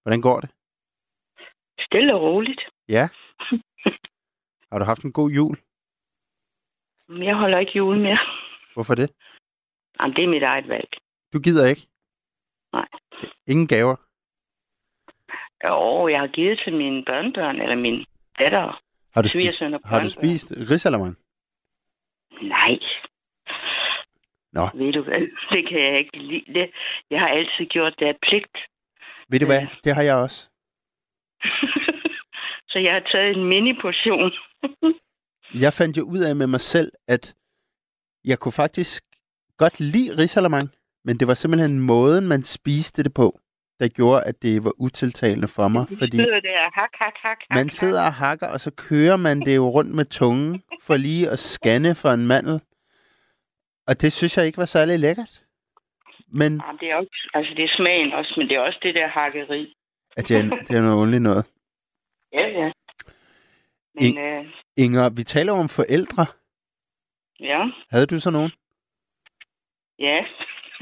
Hvordan går det? Stille og roligt. Ja. Har du haft en god jul? Jeg holder ikke jul mere. Hvorfor det? Jamen, det er mit eget valg. Du gider ikke? Nej. Ingen gaver? Jo, jeg har givet til mine børnebørn, eller min datter. Har du spist, har du spist risalamang? Nej. Nå. Ved du hvad? Det kan jeg ikke lide. Det. Jeg har altid gjort det af pligt. Ved du hvad? Det har jeg også. Så jeg har taget en mini-portion. Jeg fandt jo ud af med mig selv, at jeg kunne faktisk godt lide risalamang, men det var simpelthen måden, man spiste det på, der gjorde, at det var utiltalende for mig. Du Fordi der, hak, hak, hak, hak. man sidder og hakker, og så kører man det jo rundt med tungen, for lige at scanne for en mandel. Og det synes jeg ikke var særlig lækkert. Men Jamen, det er også, altså det er smagen også, men det er også det der hakkeri. at det, er, det er noget underligt noget. Ja, ja. Men Ik- øh, Inger, vi taler om forældre. ja, Havde du så nogen? ja,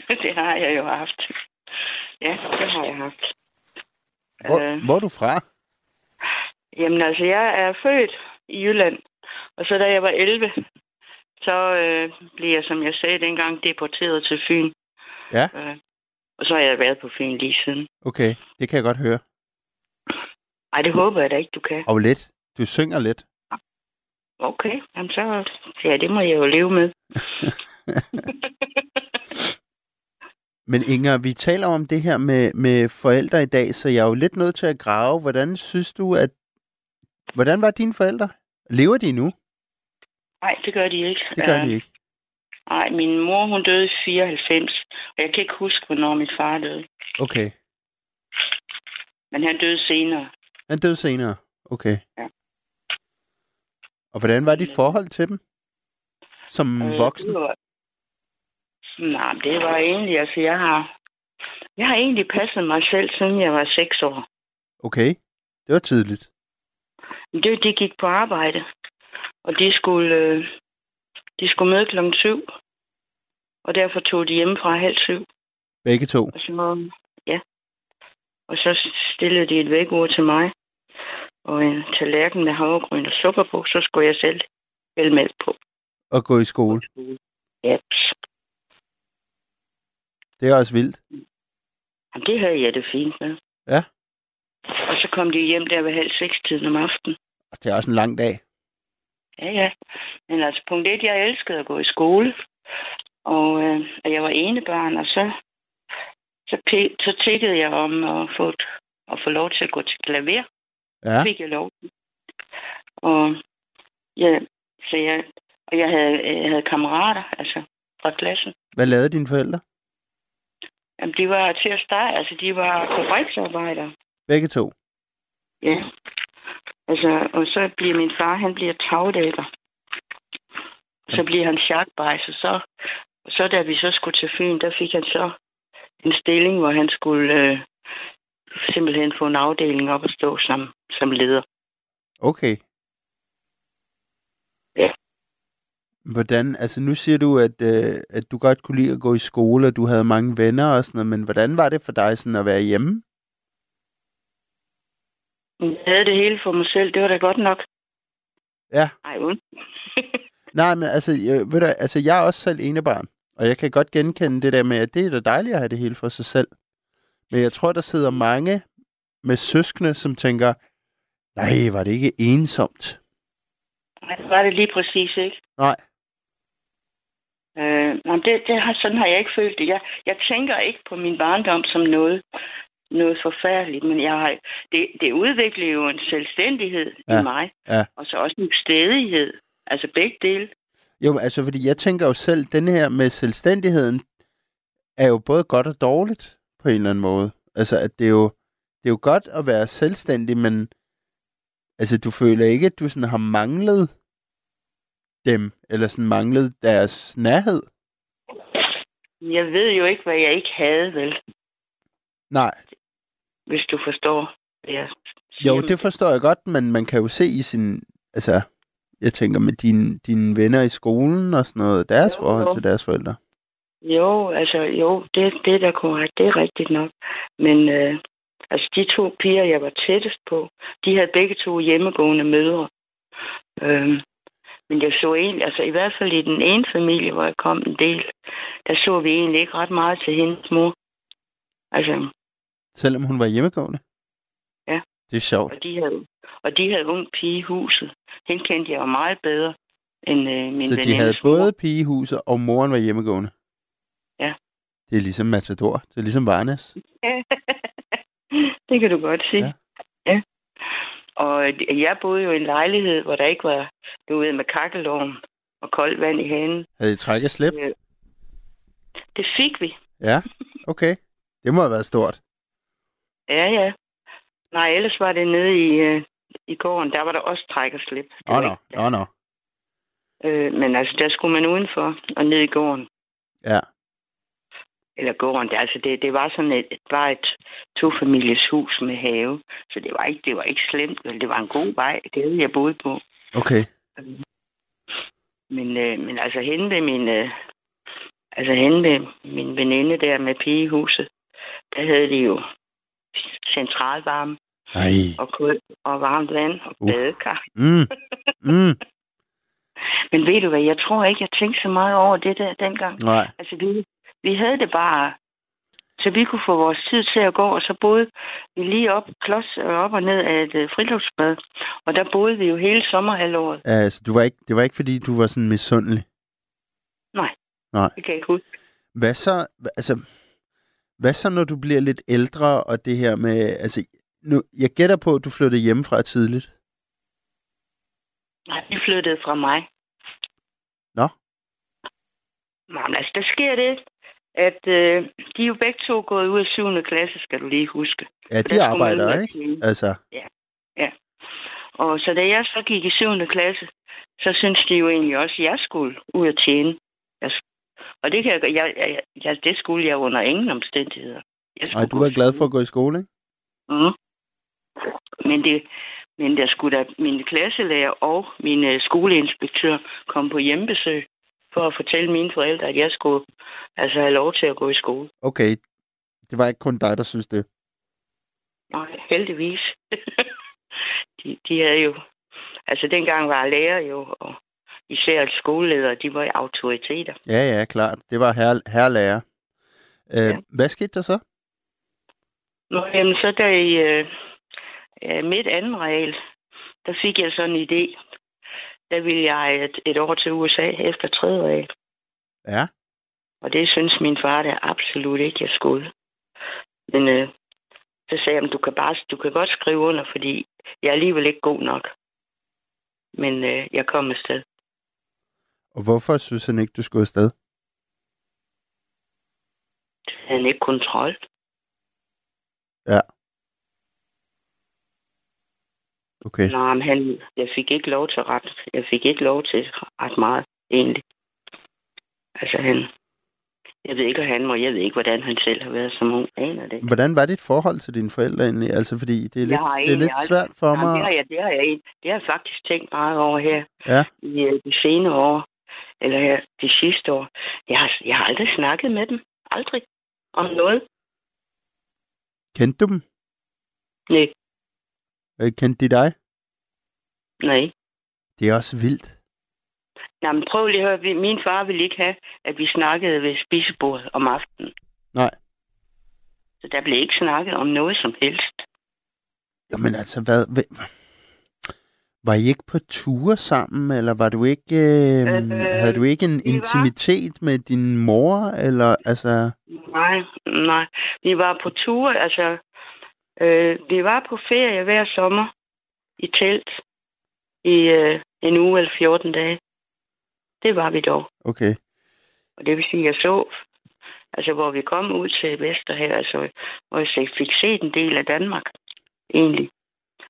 det har jeg jo haft. Ja, det har jeg haft. Hvor, Øh. hvor er du fra? Jamen altså, jeg er født i Jylland, og så da jeg var 11, så øh, blev jeg, som jeg sagde dengang, deporteret til Fyn. Ja. Øh, og så har jeg været på Fyn lige siden. Okay, det kan jeg godt høre. Ej, det håber jeg da ikke, du kan. Og lidt. Du synger lidt. Okay, jamen så, ja, det må jeg jo leve med. Men Inger, vi taler om det her med, med forældre i dag, så jeg er jo lidt nødt til at grave. Hvordan synes du, at... Hvordan var dine forældre? Lever de nu? Nej, det gør de ikke. Det gør Øh, de ikke. Nej, min mor, hun døde i 94, og jeg kan ikke huske, hvornår min far døde. Okay. Men han døde senere. Han døde senere. Okay. Ja. Og hvordan var dit forhold til dem? Som Øh, voksen? det var- Nej, det var egentlig, altså jeg har, jeg har egentlig passet mig selv, siden jeg var seks år. Okay. Det var tidligt. Det, de gik på arbejde, og de skulle, øh, de skulle møde klokken syv. Og derfor tog de fra halv syv. Begge to. Og så, ja. Og så stillede de et vækord til mig. Og en tallerken med havregryn og sukker på, så skulle jeg selv hælde mælk på. Og gå i skole. Ja. Det er også vildt. Jamen, det havde jeg det fint med. Ja. Og så kom de hjem der ved halv seks tiden om aftenen. Det er også en lang dag. Ja, ja. Men altså, punkt et, jeg elskede at gå i skole. Og, øh, og jeg var enebarn, og så, så, så tikkede jeg om at få, et- at få lov til at gå til klaver. Ja. fik jeg lov. Og, ja, så jeg, og jeg havde, jeg havde kammerater, altså fra klassen. Hvad lavede dine forældre? Jamen, de var til at starte, altså de var fabriksarbejdere. Begge to. Ja. Altså, og så bliver min far, han bliver tagdækker. Så bliver han sharkbejser, så, så da vi så skulle til Fyn, der fik han så en stilling, hvor han skulle øh, simpelthen få en afdeling op og stå som, som leder. Okay. Ja. Hvordan, altså nu siger du, at, øh, at du godt kunne lide at gå i skole, og du havde mange venner og sådan noget, men hvordan var det for dig sådan at være hjemme? Jeg havde det hele for mig selv, det var da godt nok. Ja. Ej, uden. Nej, men altså, jeg, ved du, altså, jeg er også selv enebarn, og jeg kan godt genkende det der med, at det er da dejligt at have det hele for sig selv. Men jeg tror, der sidder mange med søskende, som tænker, nej, var det ikke ensomt? Nej, det var det lige præcis ikke. Nej. Øh, nej, det, det har, sådan har jeg ikke følt det. Jeg, jeg tænker ikke på min barndom som noget, noget forfærdeligt, men jeg har, det, det udvikler jo en selvstændighed ja. I mig, ja. og så også en stedighed. Altså begge dele. Jo, altså, fordi jeg tænker jo selv, den her med selvstændigheden, er jo både godt og dårligt, på en eller anden måde. Altså, at det er jo, det er jo godt at være selvstændig, men altså, du føler ikke, at du sådan har manglet dem, eller sådan manglet deres nærhed. Jeg ved jo ikke, hvad jeg ikke havde, vel, Nej, hvis du forstår, hvad jeg siger. jo, det forstår jeg godt, men man kan jo se i sin, altså, jeg tænker med dine, dine venner i skolen og sådan noget, deres Jo, forhold jo. til deres forældre. Jo, altså jo, det, det er da korrekt. Det er rigtigt nok. Men øh, altså de to piger, jeg var tættest på, de havde begge to hjemmegående mødre. Øhm, men jeg så egentlig, altså i hvert fald i den ene familie, hvor jeg kom en del, der så vi egentlig ikke ret meget til hendes mor. Altså, Selvom hun var hjemmegående. Ja. Det er sjovt. og de havde, og de havde ung pige i huset. Hende kendte jeg jo meget bedre end øh, min Så de havde mor. både pigehuset, og moren var hjemmegående? Ja. Det er ligesom Matador. Det er ligesom Varnes. det kan du godt sige. Ja. Og jeg boede jo i en lejlighed, hvor der ikke var, du ved, med kakkelovn og koldt vand i hanen. Havde I træk og slip? Øh, Det fik vi. Ja, okay. Det må have været stort. Ja, ja. Nej, ellers var det nede i, øh, i gården. Der var der også træk og slip. Var nå, ikke- nå, nå. Øh, men altså, der skulle man udenfor og ned i gården. Ja. Eller gården. Det, altså, det, det var sådan et, bare et tofamilies hus med have. Så det var ikke, det var ikke slemt. Vel, det var en god vej. Det jeg boet på. Okay. Men, øh, men altså hende ved min, øh, altså hende ved min veninde der med pigehuset, der havde de jo centralvarme Nej. og kul og varmt vand og Uff. badekar. Mm. Mm. Men ved du hvad, jeg tror ikke, jeg tænkte så meget over det der dengang. Nej. Altså vi, vi havde det bare, så vi kunne få vores tid til at gå, og så boede vi lige op, klods øh, op og ned af et øh, friluftsbad. Og der boede vi jo hele sommerhalvåret. Altså, du var ikke, det var ikke, fordi du var sådan misundelig. Det kan jeg ikke huske. Hvad så, altså, hvad så, når du bliver lidt ældre, og det her med, altså, nu, jeg gætter på, at du flyttede hjemmefra tidligt. Nej, vi flyttede fra mig. Nå. Nej, men altså, der sker det, at øh, de er jo begge to gået ud af 7. klasse, skal du lige huske. Ja, de arbejder, ikke? Altså, Og så da jeg så gik i 7. klasse, så synes de jo egentlig også, at jeg skulle ud at tjene. Jeg, og det, kan jeg, jeg, jeg, jeg, det skulle jeg under ingen omstændigheder. Jeg nej, du var glad for at gå i skole, ikke? Mm. Men, det, men der skulle da min klasselærer og min øh, skoleinspektør komme på hjemmebesøg for at fortælle mine forældre, at jeg skulle altså have lov til at gå i skole. Okay, det var ikke kun dig, der synes det. Nej, heldigvis. de, de havde jo... Altså, dengang var lærer jo, og især skoleledere, de var autoriteter. Ja, ja, klart. Det var her, herrelærer. Øh, Ja. Hvad skete der så? Nå, jamen, så der i øh, midt anden regel, der fik jeg sådan en idé. Der ville jeg et, et år til USA efter tredje af. Ja. Og det synes min far der absolut ikke, jeg skulle. Men øh, så sagde jeg, du kan, bare, du kan godt skrive under, fordi jeg er alligevel ikke god nok. Men øh, jeg kom afsted. Og hvorfor synes han ikke, du skulle afsted? Han ikke kontrol. Ja. Okay. Nej, men han, jeg fik ikke lov til ret. Jeg fik ikke lov til ret meget, egentlig. Altså han... Jeg ved ikke, hvad han må. Jeg ved ikke, hvordan han selv har været som ung. Aner det. Hvordan var dit forhold til dine forældre egentlig? Altså, fordi det er lidt, det er lidt aldrig- svært for Jamen, mig. det, har jeg, det, har jeg, det har jeg faktisk tænkt meget over her Ja. i øh, de senere år. Eller her de sidste år. Jeg har, jeg har aldrig snakket med dem. Aldrig. Om noget. Kendte du dem? Nej. Øh, Kendte de dig? Nej. Det er også vildt. Nå, men prøv lige at høre. Min far ville ikke have, at vi snakkede ved spisebordet om aftenen. Nej. Så der blev ikke snakket om noget som helst. Jamen altså, hvad, hvad... Var I ikke på ture sammen, eller var du ikke, øh, Øh, havde du ikke en vi var. intimitet med din mor, eller altså... Nej, nej. Vi var på tur, altså... Øh, vi var på ferie hver sommer i telt i øh, en uge eller 14 dage. Det var vi dog. Okay, Og det vil sige, at jeg så, altså hvor vi kom ud til Vesterhavet, altså hvor jeg fik set en del af Danmark, egentlig.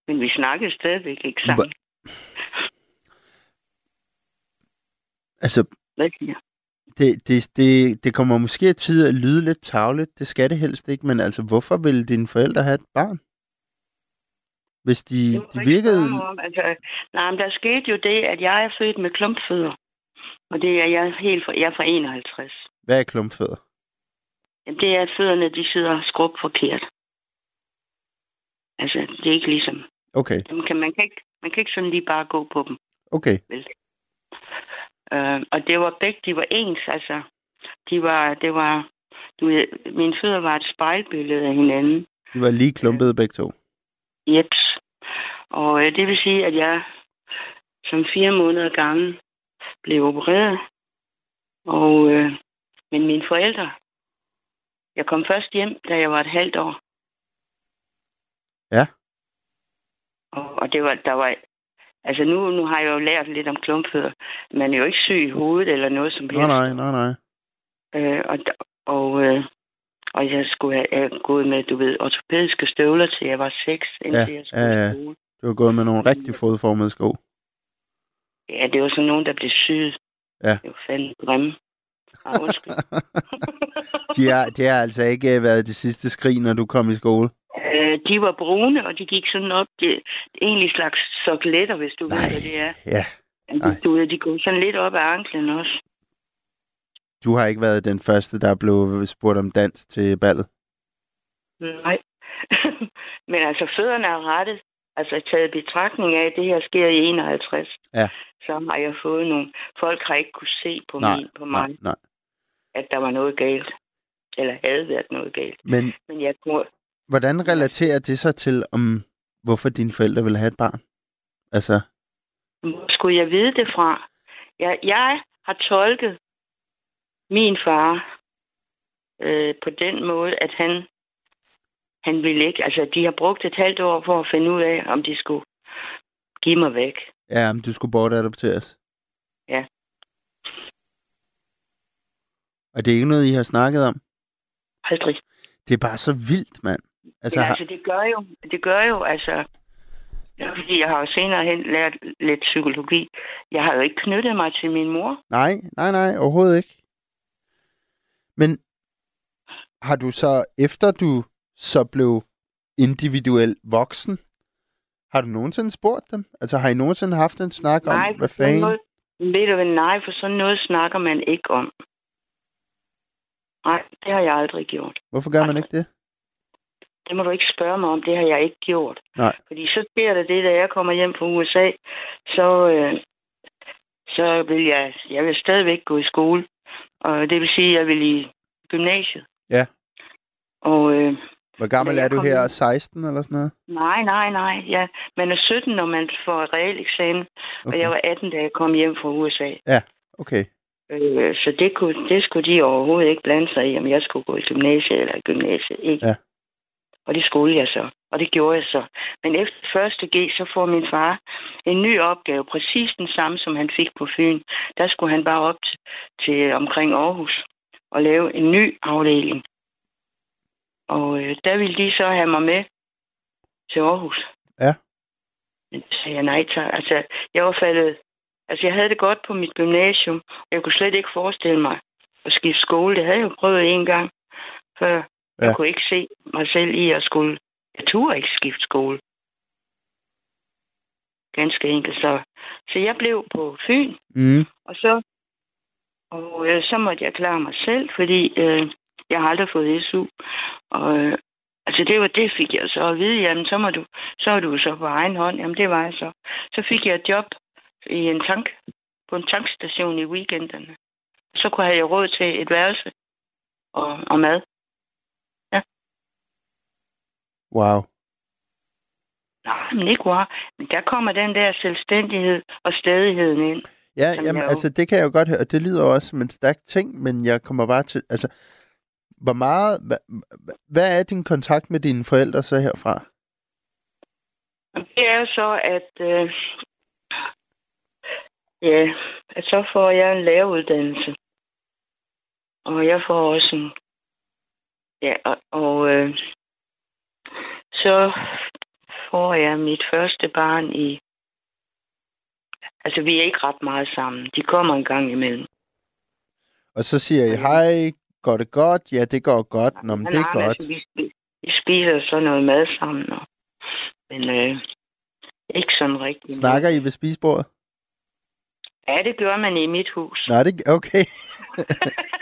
Men vi snakkede stadigvæk ikke sammen. altså, Hvad siger det, det, det, det kommer måske til at lyde lidt tavligt, det skal det helst ikke, men altså, hvorfor vil dine forældre have et barn? Hvis de, de virkede... om. Altså, nej, men der skete jo det, at jeg er født med klumpfødder. Og det er jeg helt fra, jeg er fra 51. Hvad er klumpfødder? Jamen, det er, at fødderne de sidder skrub forkert. Altså, det er ikke ligesom... Okay, Man kan, man, kan ikke, man kan ikke sådan lige bare gå på dem. okay. Uh, og det var begge, de var ens, altså. De var, det var, du ved, mine fødder var et spejlbillede af hinanden. De var lige klumpede begge to. Jeps. Og uh, det vil sige, at jeg som fire måneder gammel blev opereret. Og, uh, men mine forældre, jeg kom først hjem, da jeg var et halvt år. Ja. Og, og det var, der var, altså nu, nu har jeg jo lært lidt om klumpfødder. Man er jo ikke syg i hovedet eller noget som helst. Nej, nej, nej, nej. Øh, og, og, øh, og jeg skulle have jeg gået med, du ved, ortopædiske støvler til jeg var seks, indtil Ja, jeg skulle ja, ja. skole. Du har gået med nogle rigtig fodformede sko. Ja, det var sådan nogen, der blev syet. Ja. Det var fandme grimme. Ah, undskyld. de, har, de har altså ikke øh, været det sidste skrig, når du kom i skole. De var brune, og de gik sådan op. Det, er egentlig en slags sokletter, hvis du Nej. ved, hvad det er. Ja, de, du ved, de går sådan lidt op ad anklen også. du har ikke været den første, der blev spurgt om dans til ballet. Nej. Men altså, fødderne er rettet. Altså, taget betragtning af, at det her sker i 51. Ja. Så har jeg fået nogle... Folk har ikke kunne se på, Nej, min, på mig, Nej, nej. at der var noget galt. Eller havde været noget galt. Men Men jeg tror... hvordan relaterer det sig til, om hvorfor dine forældre vil have et barn? Altså, Hvor skulle jeg vide det fra? Jeg, jeg har tolket min far øh, på den måde, at han, han ville ikke... Altså, de har brugt et halvt år for at finde ud af, om de skulle give mig væk. ja, om du skulle bortadopteres. Ja. Og det er ikke noget, I har snakket om? Aldrig. Det er bare så vildt, mand. Altså, ja, altså det gør jo, det gør jo, altså, er fordi jeg har jo senere hen lært lidt psykologi. Jeg har jo ikke knyttet mig til min mor. nej, nej, nej, overhovedet ikke. Men har du så, efter du så blev individuel voksen, har du nogensinde spurgt dem? Altså, har I nogensinde haft en snak om, nej, hvad for sådan fanden? noget, ved du hvad, nej, for sådan noget snakker man ikke om. Nej, det har jeg aldrig gjort. Hvorfor gør man aldrig. ikke det? Det må du ikke spørge mig om, det har jeg ikke gjort. Nej. Fordi så sker der det, da jeg kommer hjem fra USA, så, øh, så vil jeg, jeg vil stadigvæk gå i skole. Og det vil sige, at jeg vil i gymnasiet. Ja. Og øh, Hvor gammel er du kom her? ind- 16 eller sådan noget? Nej, nej, nej. Ja, man er 17, når man får reel eksamen. Okay. Og jeg var 18, da jeg kom hjem fra USA. Okay. Øh, så det, kunne, det skulle de overhovedet ikke blande sig i, om jeg skulle gå i gymnasiet eller i gymnasiet. Ikke? Ja. Og det skulle jeg så. Og det gjorde jeg så. Men efter første G, så får min far en ny opgave, præcis den samme, som han fik på Fyn. Der skulle han bare op til, til omkring Aarhus og lave en ny afdeling. Og øh, der ville de så have mig med til Aarhus. Ja. Men det sagde jeg nej tak. Altså, jeg var faldet... Altså, jeg havde det godt på mit gymnasium, og jeg kunne slet ikke forestille mig at skifte skole. Det havde jeg jo prøvet en gang før. Ja. Jeg kunne ikke se mig selv i at skulle... Jeg turde ikke skifte skole. Ganske enkelt. Så, så jeg blev på Fyn, Mm. og så, og, øh, så måtte jeg klare mig selv, fordi øh, jeg har aldrig fået SU. Og, øh, altså det var det, fik jeg så at vide. Jamen, så, må du, så er du så på egen hånd. Jamen, det var jeg så. Så fik jeg et job i en tank, på en tankstation i weekenderne. Så kunne jeg have råd til et værelse og, og mad. Wow. Nej, men ikke wow. Men der kommer den der selvstændighed og stedigheden ind. Ja, jamen, jo- altså, det kan jeg jo godt høre, og det lyder også som en stærk ting, men jeg kommer bare til, altså, hvor meget, hvad, hvad er din kontakt med dine forældre så herfra? Det er jo så, at, øh, ja, at så får jeg en læreruddannelse. Og jeg får også en, ja, og, og øh, så får jeg mit første barn i, altså vi er ikke ret meget sammen. De kommer en gang imellem. Og så siger I, hej, går det godt? Ja, det går godt. Nå, men det er godt. Altså, vi spiser så noget mad sammen. Og, men øh, ikke sådan rigtigt. Snakker I ved spisebordet? Ja, det gør man i mit hus. Nej, det okay.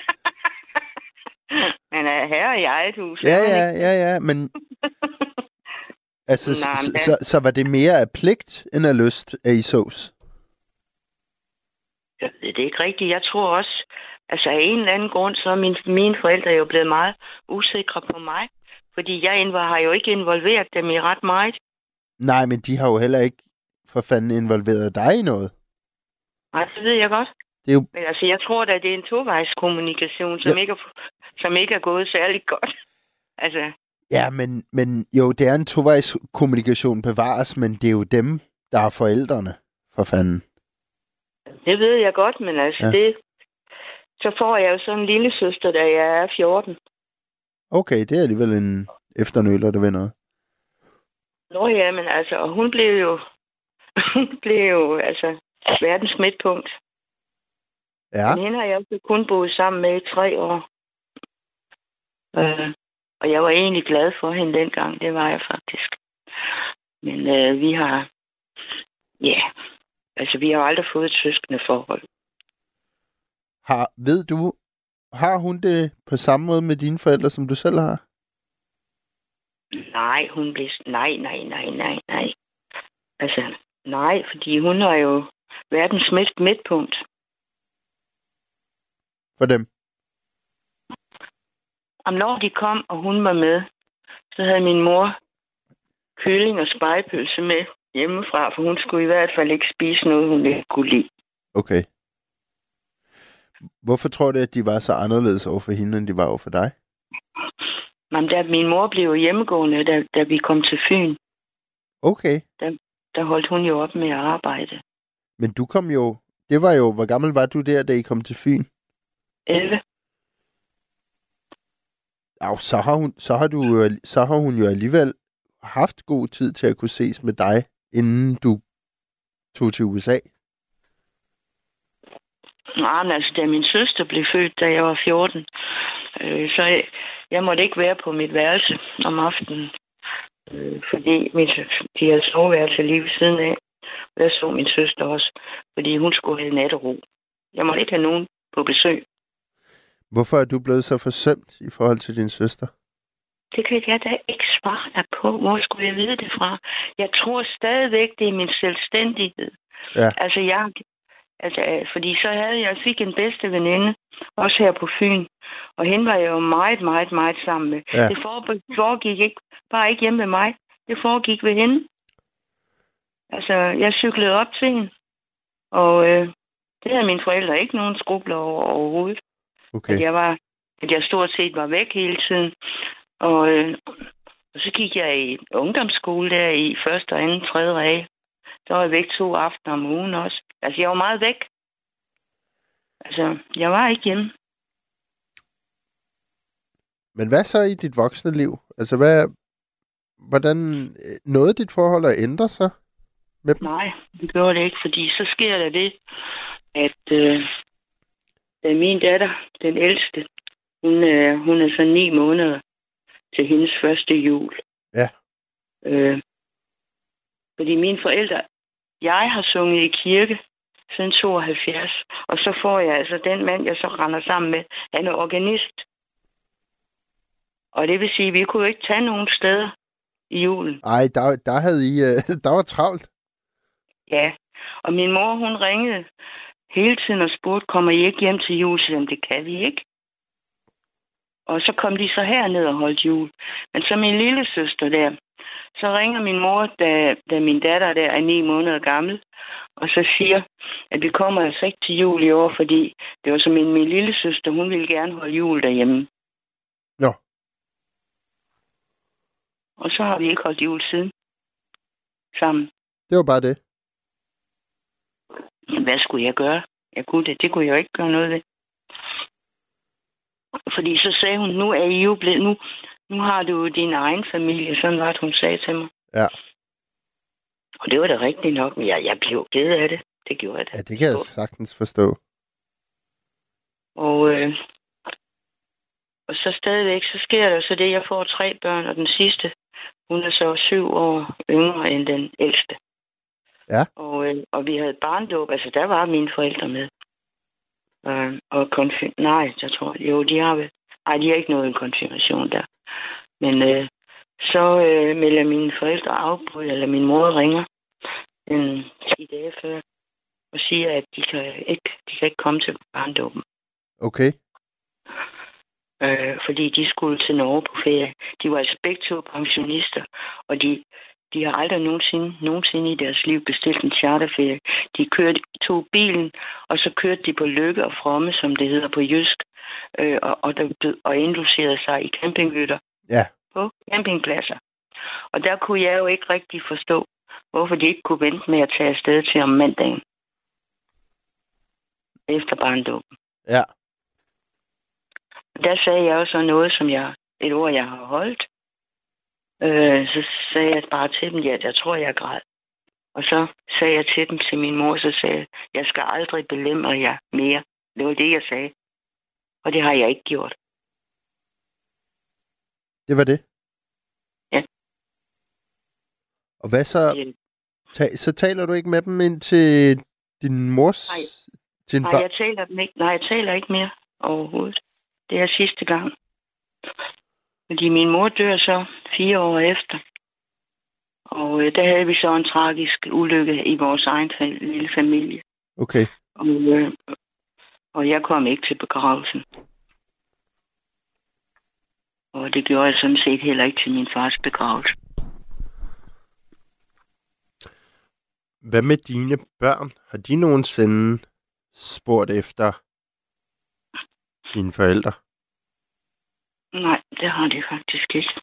Man er herre i eget hus. Ja, er ja, ja, ja, men altså, så, men så, så var det mere af pligt end af lyst, at I sås? Det ikke rigtigt. Jeg tror også, altså af en eller anden grund, så er mine, mine forældre jo blevet meget usikre på mig. Fordi jeg har jo ikke involveret dem i ret meget. Nej, men de har jo heller ikke for fanden involveret dig i noget. Nej, det ved jeg godt. Det er jo- Men altså, jeg tror da, det er en tovejskommunikation, som, Ja. ikke er, som ikke er gået særlig godt. Altså, Ja, men, men jo, det er en tovejs kommunikation bevares, men det er jo dem, der er forældrene, for fanden. det ved jeg godt, men altså, Ja. det... Så får jeg jo sådan en lille søster, da jeg er 14. Okay, det er alligevel en efternøler, der ved noget. Nå ja, men altså, og hun blev jo, hun blev jo, altså, verdens midtpunkt. Ja, Men hende har jeg også kun boet sammen med i tre år. Øh, og jeg var egentlig glad for hende dengang, det var jeg faktisk. Men øh, vi har, ja, altså vi har aldrig fået et søskende forhold. har, ved du, har hun det på samme måde med dine forældre, som du selv har? Nej, hun blev, nej, nej, nej, nej, nej. Altså, nej, fordi hun er jo verdens midt, midtpunkt. For dem? Og når de kom, og hun var med, så havde min mor kylling og spejepølse med hjemmefra, for hun skulle i hvert fald ikke spise noget, hun ikke kunne lide. Okay. Hvorfor tror du, at de var så anderledes over for hende, end de var over for dig? Men da min mor blev hjemmegående, da, da vi kom til Fyn, Okay, der holdt hun jo op med at arbejde. men du kom jo... Det var jo... Hvor gammel var du der, da I kom til Fyn? 11. Ja, så har, hun, så, har du, jo- så har hun jo alligevel haft god tid til at kunne ses med dig, inden du tog til USA. Nej, men altså, da min søster blev født, da jeg var 14, øh, så jeg, jeg måtte ikke være på mit værelse om aftenen. Øh, fordi min, de havde soveværelse lige ved siden af. Og jeg så min søster også, fordi hun skulle have nattero. Jeg måtte ikke have nogen på besøg. Hvorfor er du blevet så forsømt i forhold til din søster? Det kan jeg da ikke svare dig på. Hvor skulle jeg vide det fra? Jeg tror stadigvæk, det er min selvstændighed. Ja. Altså, jeg, Altså, fordi så havde jeg fik en bedste veninde, også her på Fyn. Og hende var jeg jo meget, meget, meget sammen med. Ja. Det for- foregik ikke, bare ikke hjemme med mig. Det foregik ved hende. Altså, jeg cyklede op til hende. Og øh, det havde mine forældre ikke nogen skrubler over overhovedet. Okay. At jeg var, at jeg stort set var væk hele tiden. Og, øh, og så gik jeg i ungdomsskole der i første og anden, tredje række. Der var jeg væk to aftener om ugen også. Altså, jeg var meget væk. Altså, jeg var ikke hjemme. Men hvad så i dit voksne liv? Altså, hvad, hvordan øh, nåede dit forhold at ændre sig med dem? Nej, det gjorde det ikke, fordi så sker der det, at øh, min datter, den ældste, hun, øh, hun er så ni måneder til hendes første jul. Ja. Øh, fordi mine forældre, jeg har sunget i kirke siden 72, og så får jeg altså den mand, jeg så render sammen med, han er organist. Og det vil sige, at vi kunne ikke tage nogen steder i julen. Ej, der, der havde I, øh, der var travlt. Ja, og min mor, hun ringede hele tiden og spurgte, kommer I ikke hjem til jul? Så det kan vi ikke. Og så kom de så herned og holdt jul. Men så min lille søster der, så ringer min mor, da, da min datter der er ni måneder gammel, og så siger, at vi kommer altså ikke til jul i år, fordi det var så min, min lille søster, hun ville gerne holde jul derhjemme. Nå. Og så har vi ikke holdt jul siden sammen. Det var bare det. Jamen, hvad skulle jeg gøre? Jeg kunne det. Det kunne jeg jo ikke gøre noget ved. Fordi så sagde hun, nu er I jo blevet, nu, nu har du jo din egen familie. Sådan var det, hun sagde til mig. Ja. Og det var da rigtigt nok, men jeg, jeg blev ked af det. Det gjorde jeg da. Ja, det kan jeg sagtens forstå. Og, øh, og så stadigvæk, så sker der så det, jeg får tre børn, og den sidste, hun er så syv år yngre end den ældste. Ja. Og, øh, og vi havde barndåb, altså der var mine forældre med. Øh, og konfirm... Nej, jeg tror, jo, de har vel... Nej, de har ikke noget en konfirmation der. Men øh, så øh, melder mine forældre afbud, eller min mor ringer en 10 dage før, og siger, at de kan ikke, de kan ikke komme til barndåben. Okay. øh, fordi de skulle til Norge på ferie. De var altså begge to pensionister, og de, de har aldrig nogensinde, nogensinde i deres liv bestilt en charterferie. De kørte, tog bilen, og så kørte de på Lykke og Fromme, som det hedder på jysk, øh, og, og, der, og inducerede sig i campinghytter Ja. på campingpladser. Og der kunne jeg jo ikke rigtig forstå, hvorfor de ikke kunne vente med at tage afsted til om mandagen. Efter barndåben. Ja. Der sagde jeg også noget, som jeg, et ord, jeg har holdt. Øh, så sagde jeg bare til dem, ja, jeg tror, jeg græd. Og så sagde jeg til dem, til min mor, så sagde jeg, jeg skal aldrig belemre jer mere. Det var det, jeg sagde. Og det har jeg ikke gjort. Det var det? Ja. Og hvad så? Ta- så taler du ikke med dem ind til din mors... Nej. Din Nej, far? jeg taler, dem ikke, nej, jeg taler ikke mere overhovedet. Det er sidste gang. Fordi min mor dør så fire år efter. Og øh, der havde vi så en tragisk ulykke i vores egen fa- lille familie. Okay. Og, øh, og jeg kom ikke til begravelsen. Og det gjorde jeg sådan set heller ikke til min fars begravelse. Hvad med dine børn? Har de nogensinde spurgt efter dine forældre? Nej, det har de faktisk ikke.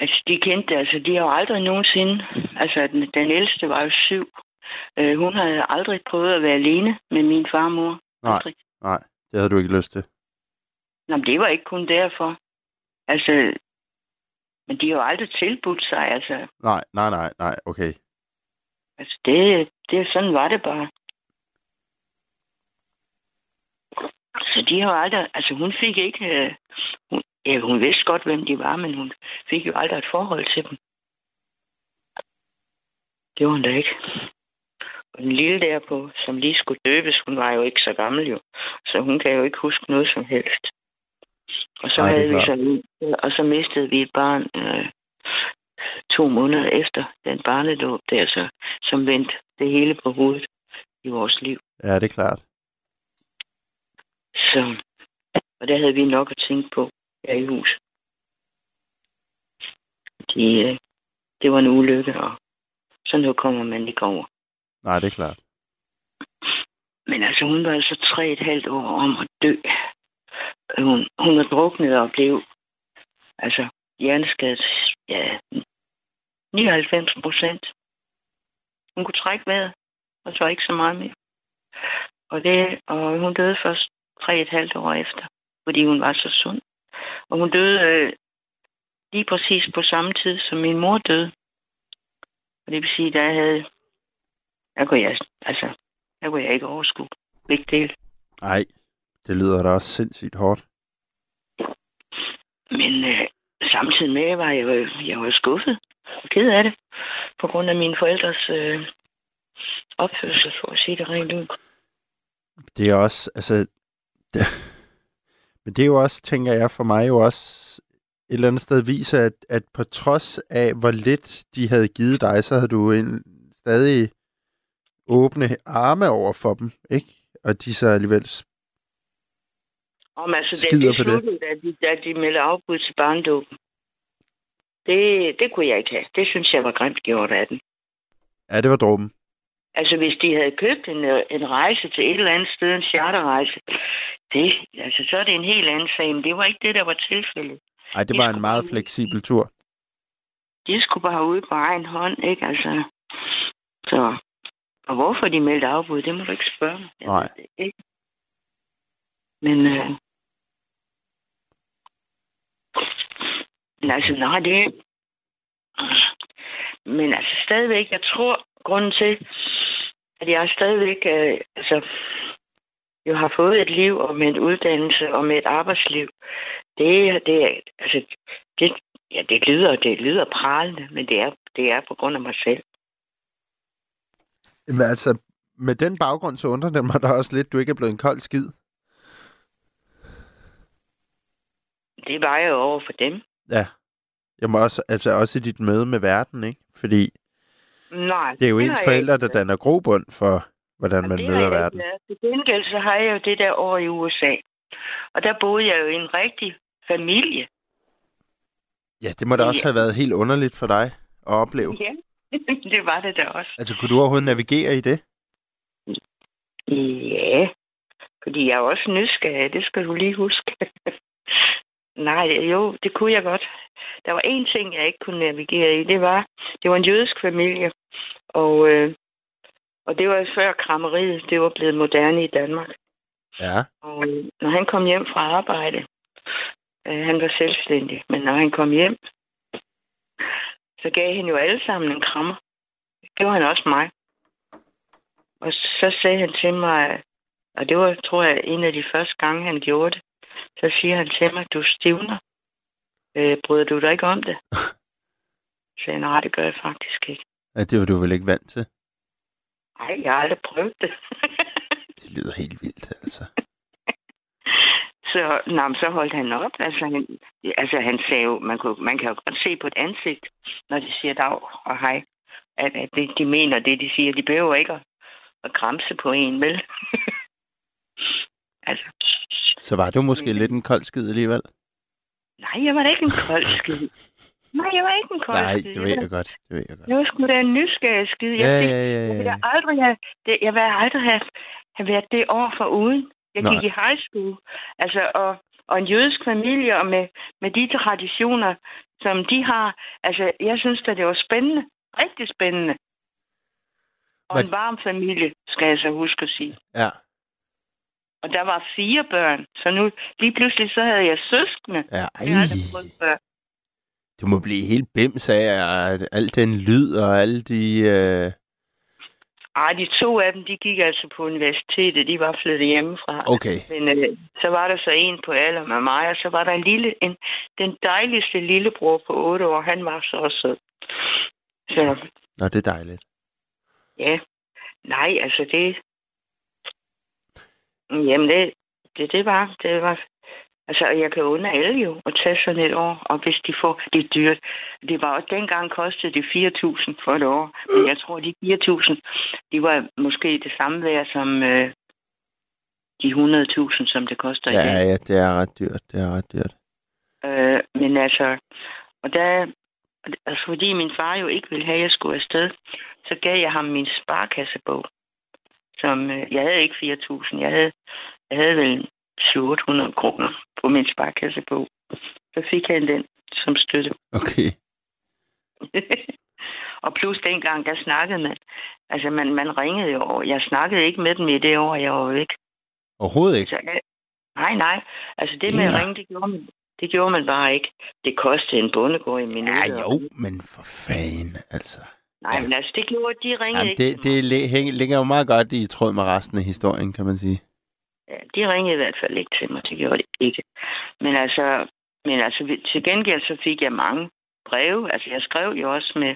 Altså, de kendte altså, de har jo aldrig nogensinde, altså, den, den ældste var jo syv. Øh, hun havde aldrig prøvet at være alene med min far og mor. Nej. Aldrig. Nej, det havde du ikke lyst til. Nå, men det var ikke kun derfor. Altså, men de har jo aldrig tilbudt sig, altså. Nej, nej, nej, nej, okay. Altså, det, det, sådan var det bare. Så de har aldrig, altså hun fik ikke, øh, hun, ja, hun vidste godt, hvem de var, men hun fik jo aldrig et forhold til dem. Det var hun da ikke. Og den lille der på, som lige skulle døbes, hun var jo ikke så gammel jo, så hun kan jo ikke huske noget som helst. Og så, Nej, havde vi så, og så mistede vi et barn øh, to måneder efter den barnedåb der, så, som vendte det hele på hovedet i vores liv. Ja, det er klart. Så, og der havde vi nok at tænke på her i hus. De, øh, det var en ulykke, og sådan noget kommer man ikke over. Nej, det er klart. Men altså, hun var altså tre et halvt år om at dø. Hun, hun var druknet og blev altså hjerneskadet, ja, 99 procent. Hun kunne trække vejret, og så ikke så meget mere. Og, det, og hun døde først tre et halvt år efter, fordi hun var så sund. Og hun døde øh, lige præcis på samme tid, som min mor døde. Og det vil sige, der havde... Der kunne jeg, altså, der kunne jeg ikke overskue begge dele. Nej, det lyder da også sindssygt hårdt. Men øh, samtidig med var jeg jeg var skuffet og ked af det, på grund af mine forældres øh, opførsel, for at sige det rent ud. Det er også, altså... Det, men det er jo også, tænker jeg, for mig jo også et eller andet sted viser, at, at på trods af, hvor lidt de havde givet dig, så havde du en, stadig åbne arme over for dem, ikke? Og de så alligevel... Om altså, Skider det på det. da de, da de meldte afbud til barndåben. Det, det kunne jeg ikke have. Det synes jeg var grimt gjort af den. Ja, det var dråben. Altså, hvis de havde købt en, øh, en rejse til et eller andet sted, en charterrejse, det, altså, så er det en helt anden sag, men det var ikke det, der var tilfældet. Ej, det var en skulle meget man- fleksibel tur. De skulle bare ud på egen hånd, ikke? Altså, så... Og hvorfor de meldte afbud, det må du ikke spørge mig. Nej. Ikke. Men, øh... Men altså, nej, det... Men altså, stadigvæk, jeg tror, grunden til, at jeg stadigvæk, øh, altså, jo har fået et liv og med en uddannelse og med et arbejdsliv, det, er- det, altså, det, ja, det lyder, det lyder pralende, men det er, det er på grund af mig selv. Men altså, med den baggrund, så undrer det mig da også lidt, du ikke er blevet en kold skid. Det var jeg jo over for dem. Ja. Jeg må også, altså også i dit møde med verden, ikke? Fordi Nej, det er jo har ens forældre, der danner grobund for, hvordan man det møder verden. Til gengæld så har jeg jo det der år i USA. Og der boede jeg jo i en rigtig familie. Ja, det må da også Ja. have været helt underligt for dig at opleve. Ja, det var det da også. Altså, kunne du overhovedet navigere i det? Ja, fordi jeg er også nysgerrig, det skal du lige huske. Nej, jo, det kunne jeg godt. Der var én ting, jeg ikke kunne navigere i. Det var, det var en jødisk familie. Og, øh, og det var før krammeriet. Det var blevet moderne i Danmark. Ja. Og øh, når han kom hjem fra arbejde, øh, han var selvstændig, men når han kom hjem, så gav han jo alle sammen en krammer. Det gjorde han også mig. Og så sagde han til mig, og det var, tror jeg, en af de første gange, han gjorde det, så siger han til mig, du stivner. Øh, bryder du dig ikke om det? Så jeg, nej, det gør jeg faktisk ikke. ja, det var du vel ikke vant til? Nej, jeg har aldrig prøvet det. Det lyder helt vildt, altså. Så, nå, så holdt han op. Altså, han, altså, han sagde jo, man, kunne, man kan jo godt se på et ansigt, når de siger dag og hej, at, at de, de mener det, de siger. De behøver ikke at, at kramse på en, vel? Altså, Så var du måske lidt en kold skid alligevel? nej, jeg var da ikke en kold skid. Nej, jeg var ikke en kold Nej, skid. det ved jeg godt. Det ved jeg godt. Jeg var sgu da en nysgerrig skid. Jeg, Ja, fik, ja, ja, jeg ville ja. aldrig have, det, jeg ville aldrig have, have været det år for uden. Jeg Nej. gik i high school. Altså, og, og en jødisk familie, og med, med de traditioner, som de har. Altså, jeg synes da, det var spændende. Rigtig spændende. Og Men- en varm familie, skal jeg så huske at sige. Ja, Og der var fire børn, så nu lige pludselig så havde jeg søskende. ja. Ej, jeg før. du må blive helt bims af at al den lyd og alle de... Øh... Ej, de to af dem, de gik altså på universitetet. De var flyttet hjemmefra. Okay, Men øh, så var der så en på alder med mig, og så var der en lille, en, den dejligste lillebror på otte år. Han var så også sød. Så nå, det er dejligt. ja, nej, altså det... Jamen det, det, det var, det var... Altså, og jeg kan under alle jo at tage sådan et år, og hvis de får, det er dyrt. Det var også dengang kostede det 4.000 for et år, men jeg tror, de 4.000, de var måske det samme værd som øh, de 100.000, som det koster i dag. Ja, ja, det er ret dyrt. Det er ret dyrt. Øh, men altså, og der, altså fordi min far jo ikke ville have, at jeg skulle afsted, så gav jeg ham min sparkassebog. Som, øh, jeg havde ikke 4.000, jeg havde, jeg havde vel 700 kroner på min sparkassebog. Så fik han den som støtte. Okay. og plus dengang, der snakkede man. Altså, man, man ringede jo over. Jeg snakkede ikke med dem i det år, jeg var væk. Overhovedet ikke. Så, jeg- nej, nej. Altså, det med Ja. at ringe, det gjorde man. Det gjorde man bare ikke. Det kostede en bondegård i minutter. Ja, jo, men for fanden, altså. Nej, men altså, det gjorde, de ringede Jamen, ikke det, det hæng- ligger jo meget godt i tråd med resten af historien, kan man sige. Ja, de ringede i hvert fald ikke til mig. Det gjorde de ikke. Men altså, men altså til gengæld så fik jeg mange breve. Altså, jeg skrev jo også med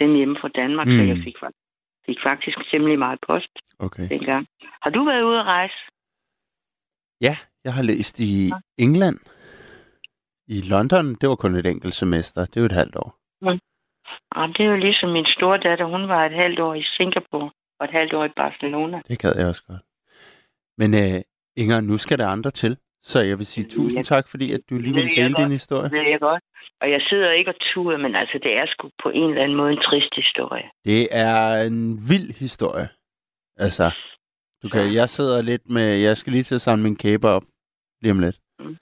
dem hjemme fra Danmark, mm. så Mm. jeg fik, fa- fik faktisk temmelig meget post Okay. dengang. Har du været ude at rejse? Ja, jeg har læst i England. I London, det var kun et enkelt semester. Det er jo et halvt år. Ah, det er jo ligesom min store datter. Hun var et halvt år i Singapore og et halvt år i Barcelona. Det gad jeg også godt. Men uh, Inger, nu skal der andre til. Så jeg vil sige tusind tak, fordi at du lige jeg dele din historie. Det jeg godt. Og jeg sidder ikke og tuder, men altså, det er sgu på en eller anden måde en trist historie. Det er en vild historie. Altså, du kan, jeg sidder lidt med... Jeg skal lige til at samle min kæber op lige om lidt. Mm.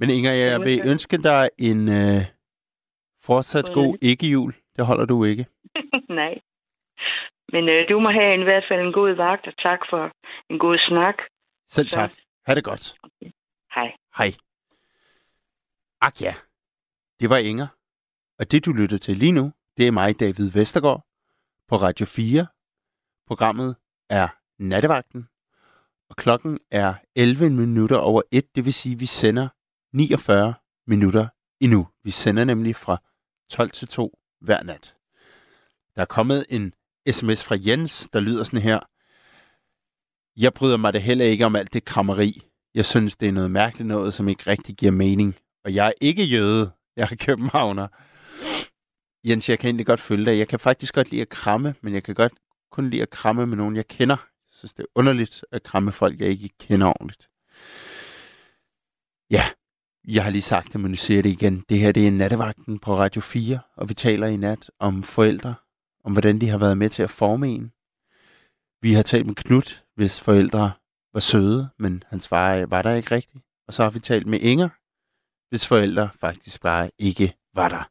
Men Inger, jeg vil ønske dig en uh, fortsat God ikke-jul. Det holder du ikke. Nej. Men øh, du må have i hvert fald en god vagt, og tak for en god snak. Selv Så- tak. Ha' det godt. Hej. Hej. Ak ja, det var Inger. Og det du lytter til lige nu, det er mig, David Vestergaard, på Radio 4. Programmet er Nattevagten, og klokken er 11 minutter over 1, det vil sige, at vi sender 49 minutter endnu. Vi sender nemlig fra 12 til 2 hver nat. Der er kommet en sms fra Jens, der lyder sådan her. Jeg bryder mig da heller ikke om alt det krammeri. Jeg synes, det er noget mærkeligt noget, som ikke rigtig giver mening. Og jeg er ikke jøde. Jeg er københavner. Jens, jeg kan egentlig godt følge dig. Jeg kan faktisk godt lide at kramme, men jeg kan godt kun lide at kramme med nogen, jeg kender. Jeg synes, det er underligt at kramme folk, jeg ikke kender ordentligt. Ja, jeg har lige sagt det, men nu siger jeg det igen. Det her det er nattevagten på Radio 4, og vi taler i nat om forældre, om hvordan de har været med til at forme en. Vi har talt med Knut, hvis forældre var søde, men hans far var der ikke rigtigt. Og så har vi talt med Inger, hvis forældre faktisk bare ikke var der.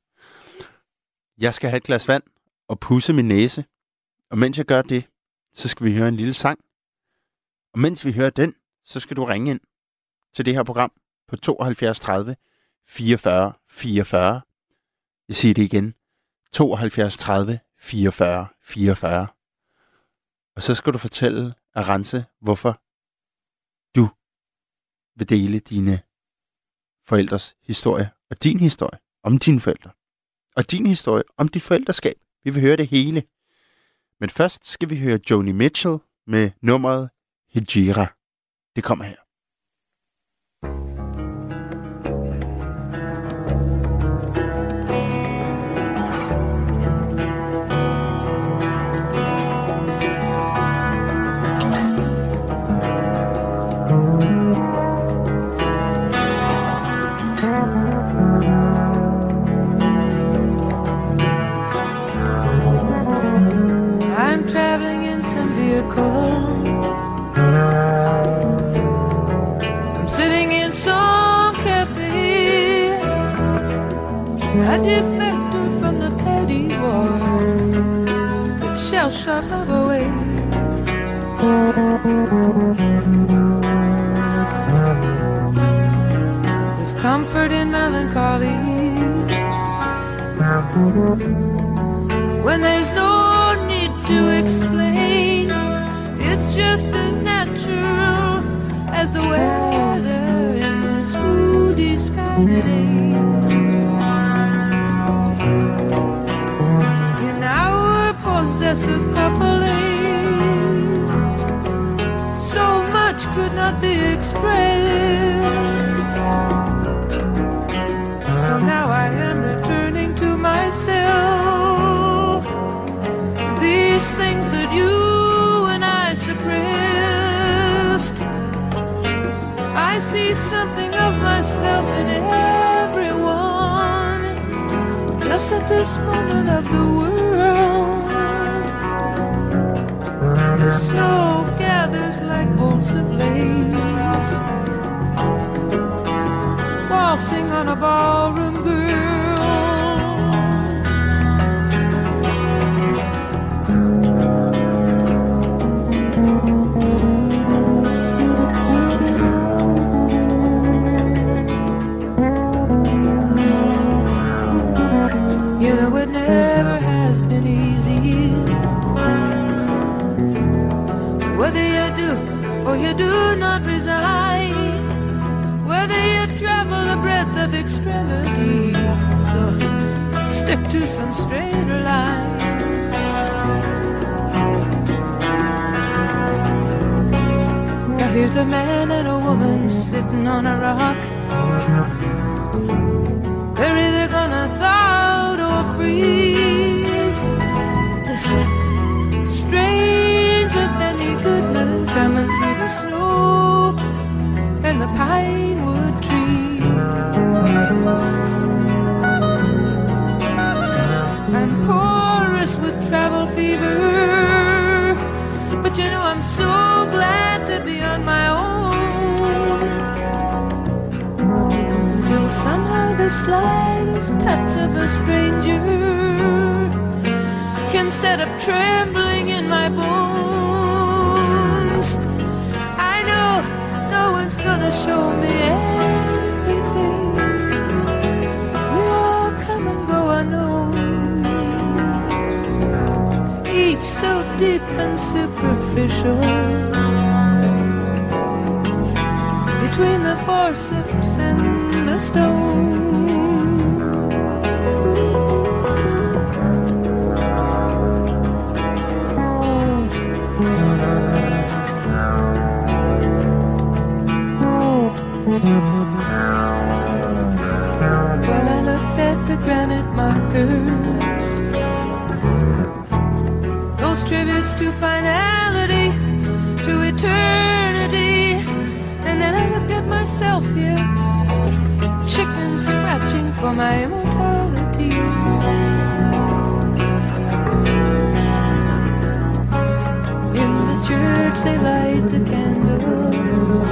Jeg skal have et glas vand og pusse min næse. Og mens jeg gør det, så skal vi høre en lille sang. Og mens vi hører den, så skal du ringe ind til det her program på 72 30 44 44. Jeg siger det igen. 72 30 44 44. Og så skal du fortælle Arance, hvorfor du vil dele dine forældres historie og din historie om dine forældre. Og din historie om dit forældreskab. Vi vil høre det hele. Men først skal vi høre Joni Mitchell med nummeret Hijira. Det kommer her. When there's no need to explain. It's just as natural as the weather in this moody sky today. In our possessive coupling, so much could not be expressed. yourself these things that you and I suppressed. I see something of myself in everyone, just at this moment of the world. The snow gathers like bolts of lace, waltzing on a ballroom girl. Do not resign, whether you travel the breadth of extremities or stick to some straighter line. Now here's a man and a woman sitting on a rock. They're either gonna thaw or freeze. This strains of Benny Goodman coming through and the pine wood trees. I'm porous with travel fever, but you know I'm so glad to be on my own. Still, somehow, the slightest touch of a stranger can set up trembling in my bones. Gonna show me everything. We all come and go unknown, each so deep and superficial between the forceps and the stone. To finality, to eternity. And then I looked at myself here, chicken scratching for my immortality. In the church, they light the candles,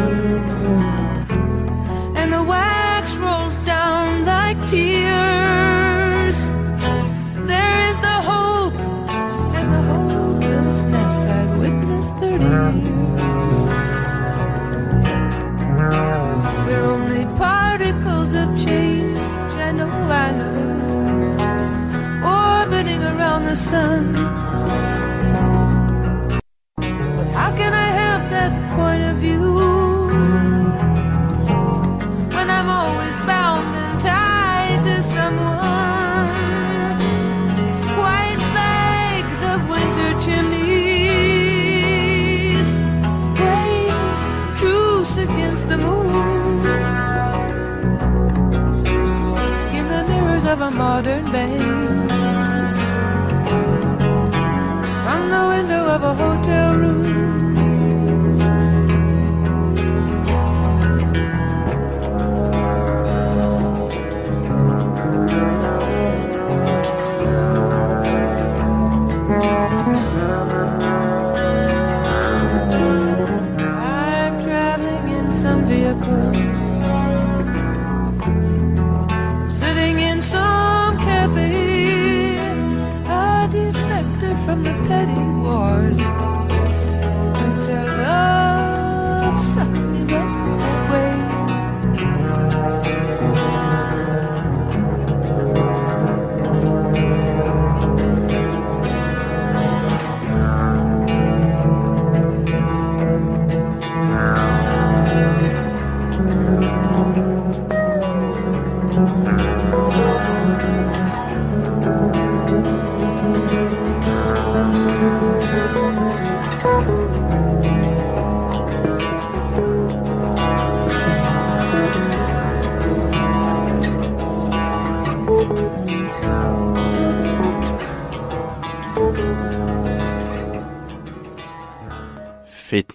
sun.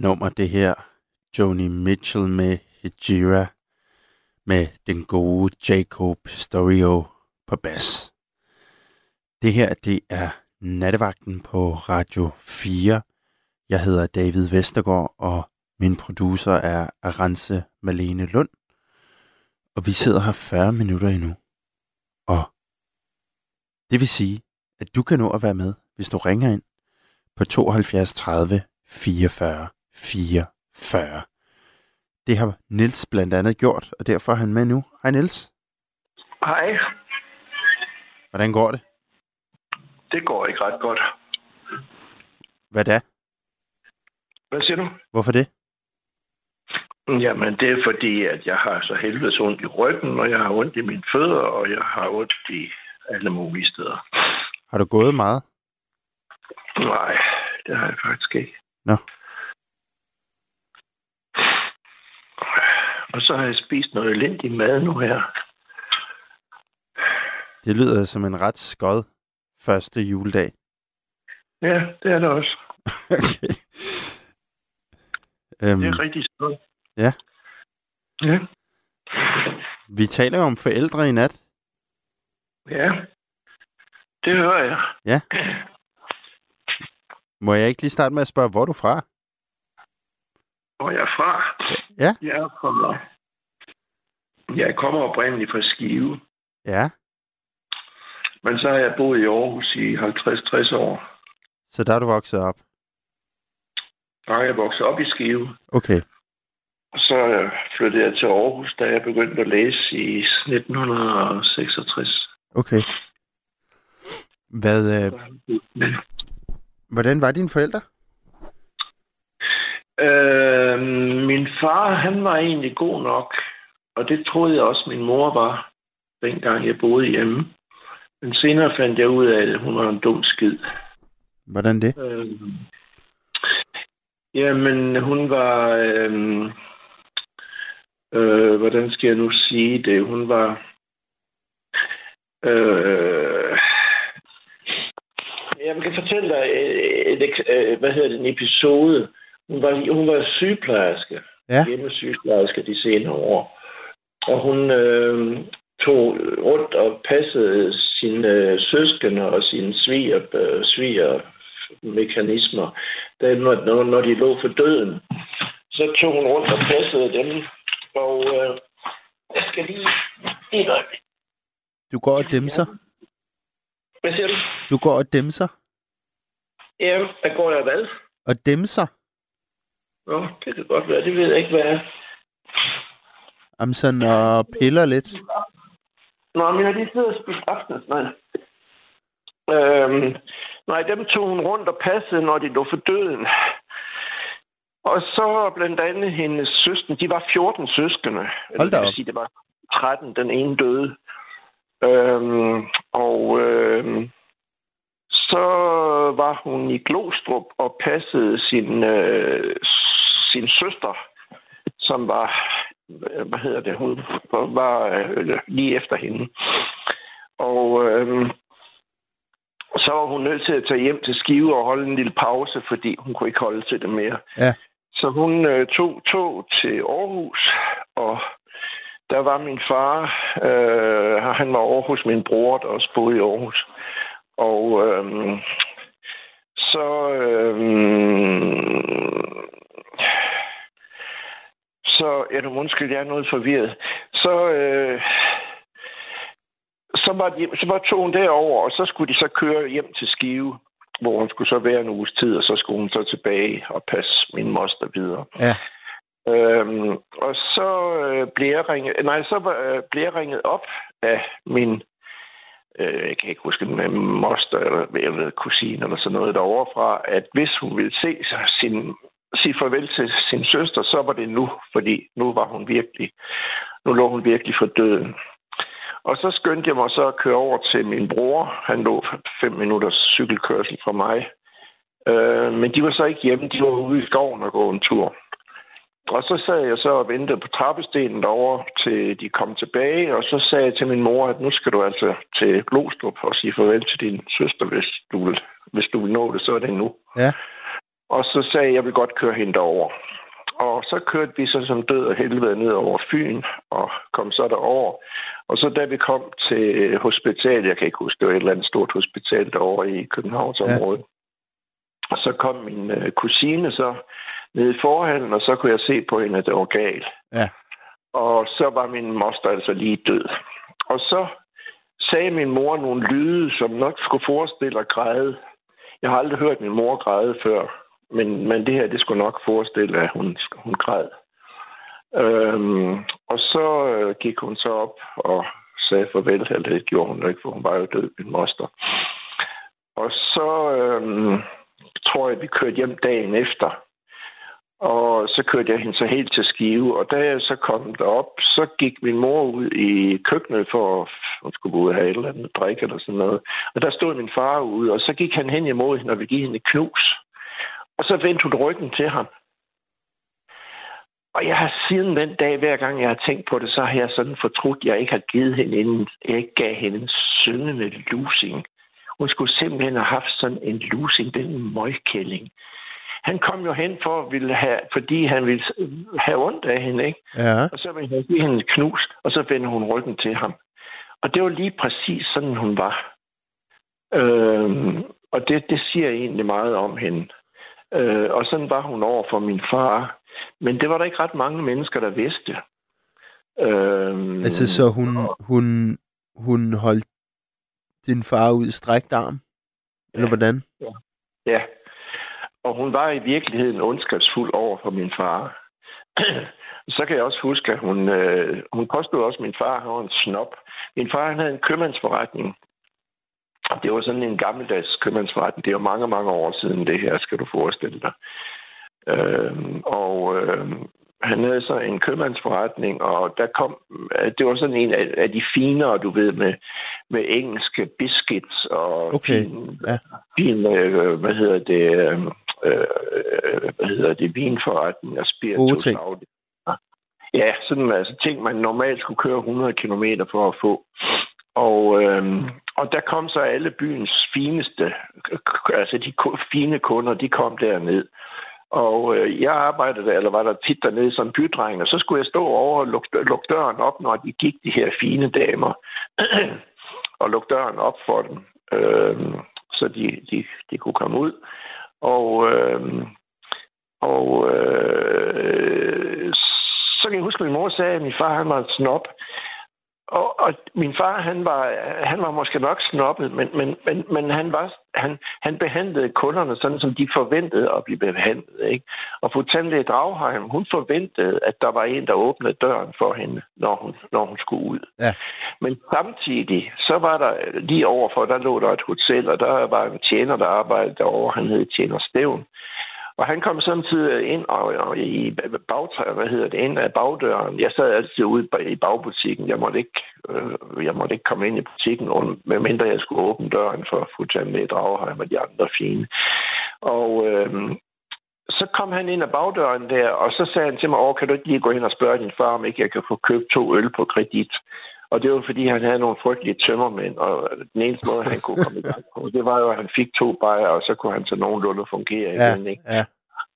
Nummer, det her. Joni Mitchell med Hijira med den gode Jacob Storio på bas. Det her, det er nattevagten på Radio 4. Jeg hedder David Vestergaard, og min producer er Arance Malene Lund. Og vi sidder her 40 minutter endnu. Og det vil sige, at du kan nå at være med, hvis du ringer ind på 72 30 44 44. Det har Nils blandt andet gjort, og derfor er han med nu. Hej Nils. Hej. Hvordan går det? Det går ikke ret godt. Hvad da? Hvad siger du? Hvorfor det? Jamen, det er fordi, at jeg har så helvedes ondt i ryggen, og jeg har ondt i mine fødder, og jeg har ondt i alle mulige steder. Har du gået meget? Nej, det har jeg faktisk ikke. Nå. Og så har jeg spist noget elendig mad nu her. Det lyder som en ret skod første juledag. Ja, det er det også. okay. Øhm, Det er rigtig skønt. Ja. Ja. vi taler jo om forældre i nat. Ja. Det hører jeg. Ja. Må jeg ikke lige starte med at spørge, hvor er du fra? Hvor jeg er fra? Ja. Jeg er fra... Jeg kommer oprindeligt fra Skive. Ja. Men så har jeg boet i Aarhus i 50-60 år. Så der er du vokset op. Der er jeg vokset op i Skive. Okay. Og så øh, flyttede jeg til Aarhus, da jeg begyndte at læse i 1966. Okay. Hvad, øh, hvordan var dine forældre? Øh, min far, han var egentlig god nok. Og det troede jeg også, min mor var, dengang jeg boede hjemme. Men senere fandt jeg ud af, at hun var en dum skid. Hvordan det? Øh, jamen, hun var... Øh, øh, hvordan skal jeg nu sige det? Hun var... Øh, jeg kan fortælle dig et, et, et, hvad hedder det, en episode. Hun var, hun var sygeplejerske. Ja. Hjemmesygeplejerske de senere år. Og hun øh, tog rundt og passede sine øh, søskende og sine sviger, øh, sviger mekanismer, da, når, når, de lå for døden. Så tog hun rundt og passede dem. Og øh, jeg skal lige... Et øjeblik. Du går og dæmser. Hvad siger du? Du går og dæmser. Ja, hvad går jeg hvad? Og dæmser. Nå, det kan godt være. Det ved jeg ikke, hvad er. Jamen sådan og piller lidt. Nå, men jeg lige siddet og spist aftensmad. Øhm, nej, dem tog hun rundt og passede, når de lå for døden. Og så blandt andet hendes søsken. De var 14 søskende. Hold da op. sige, det var 13. Den ene døde. Øhm, og øhm, så var hun i Glostrup og passede sin, øh, sin søster, som var, hvad hedder det, hun var øh, lige efter hende. Og øh, så var hun nødt til at tage hjem til Skive og holde en lille pause, fordi hun kunne ikke holde til det mere. Ja. Så hun øh, tog tog til Aarhus, og der var min far, øh, han var over hos min bror, der også boede i Aarhus. Og øh, så... Øh, så, ja, undskyld, jeg er noget forvirret. Så, øh, så, var de, så var togen derover, og så skulle de så køre hjem til Skive, hvor hun skulle så være en uges tid, og så skulle hun så tilbage og passe min moster videre. Ja. Øhm, og så øh, blev jeg ringet, nej, så øh, blev jeg ringet op af min, øh, jeg kan ikke huske, den moster eller ved, kusine eller sådan noget derovre fra, at hvis hun ville se sin, sige farvel til sin søster, så var det nu, fordi nu var hun virkelig, nu lå hun virkelig for døden. Og så skyndte jeg mig så at køre over til min bror. Han lå fem minutters cykelkørsel fra mig. Øh, men de var så ikke hjemme. De var ude i skoven og gå en tur. Og så sad jeg så og ventede på trappestenen derovre, til de kom tilbage. Og så sagde jeg til min mor, at nu skal du altså til Glostrup og sige farvel til din søster, hvis du vil, hvis du vil nå det, så er det nu. Ja. Og så sagde jeg, at jeg vil godt køre hende derover. og så kørte vi så som død og helvede ned over Fyn, og kom så derover. Og så da vi kom til hospitalet, jeg kan ikke huske, det var et eller andet stort hospital derovre i Københavnsområdet, ja. så kom min øh, kusine så ned i forhallen, og så kunne jeg se på hende, at det var galt. Ja. Og så var min moster altså lige død. Og så sagde min mor nogle lyde, som nok skulle forestille at græde. Jeg har aldrig hørt min mor græde før, men, men det her, det skulle nok forestille, at hun, hun græd. Øhm, og så øh, gik hun så op og sagde farvel, eller det gjorde hun ikke, for hun var jo død, min moster. Og så øhm, tror jeg, vi kørte hjem dagen efter. Og så kørte jeg hende så helt til Skive, og da jeg så kom derop, så gik min mor ud i køkkenet for at hun skulle gå ud og have et eller andet drik eller sådan noget. Og der stod min far ude, og så gik han hen imod hende og ville give hende et knus. Og så vendte hun ryggen til ham. Og jeg har siden den dag, hver gang jeg har tænkt på det, så har jeg sådan fortrudt, at jeg ikke har givet hende en, jeg ikke gav hende en syngende lusing. Hun skulle simpelthen have haft sådan en lusing, den møgkælling. Han kom jo hen for at ville have, fordi han ville have ondt af hende, ikke? Ja. Og så ville han give hende et knus, og så vendte hun ryggen til ham. Og det var lige præcis sådan, hun var. Øhm, og det, det siger egentlig meget om hende. Øh, og sådan var hun over for min far. Men det var der ikke ret mange mennesker, der vidste. Øhm, Altså, så hun, hun, hun holdt din far ud i strækt arm? Eller hvordan? Ja. Og hun var i virkeligheden ondskabsfuld over for min far. Så kan jeg også huske, at hun, øh, hun påstod også, at min far han var en snop. Min far han havde en købmandsforretning. Det var sådan en gammeldags købmandsforretning. Det er jo mange, mange år siden det her, skal du forestille dig. Øhm, og øhm, han havde så en købmandsforretning, og der kom, det var sådan en af, af de finere, du ved, med, med engelske biscuits og Okay, fin, ja. fin øh, hvad hedder det, øh, øh, hvad hedder det, vinforretning og spiritus. Ja, sådan altså ting, man normalt skulle køre 100 km for at få. Og, øhm, og der kom så alle byens fineste, altså de fine kunder, de kom derned. Og øh, jeg arbejdede, eller var der tit dernede som bydreng, og så skulle jeg stå over og lukke, luk døren op, når de gik, de her fine damer, og lukke døren op for dem, øh, så de, de, de kunne komme ud. Og, øh, og øh, så kan jeg huske, at min mor sagde, at min far han var en snop. Og, og min far, han var, han var måske nok snobbet, men, men, men, men han, var, han, han behandlede kunderne sådan, som de forventede at blive behandlet. Ikke? Og fru tandlæge Dragheim, hun forventede, at der var en, der åbnede døren for hende, når hun, når hun skulle ud. Ja. Men samtidig, så var der lige overfor, der lå der et hotel, og der var en tjener, der arbejdede derovre. Han hed Tjener Stævn. Og han kom samtidig øh, ind og, og i bagtræ, hvad hedder det, ind af bagdøren. Jeg sad altid ude i bagbutikken. Jeg måtte ikke, øh, jeg måtte ikke komme ind i butikken, medmindre jeg skulle åbne døren for fru med Dragheim og de andre fine. Og øh, så kom han ind ad bagdøren der, og så sagde han til mig, åh, kan du ikke lige gå hen og spørge din far, om ikke jeg kan få købt to øl på kredit? Og det var, fordi han havde nogle frygtelige tømmermænd, og den eneste måde, han kunne komme i gang på, det var jo, at han fik to bajer, og så kunne han så nogenlunde fungere Ja, igen, ikke? ja.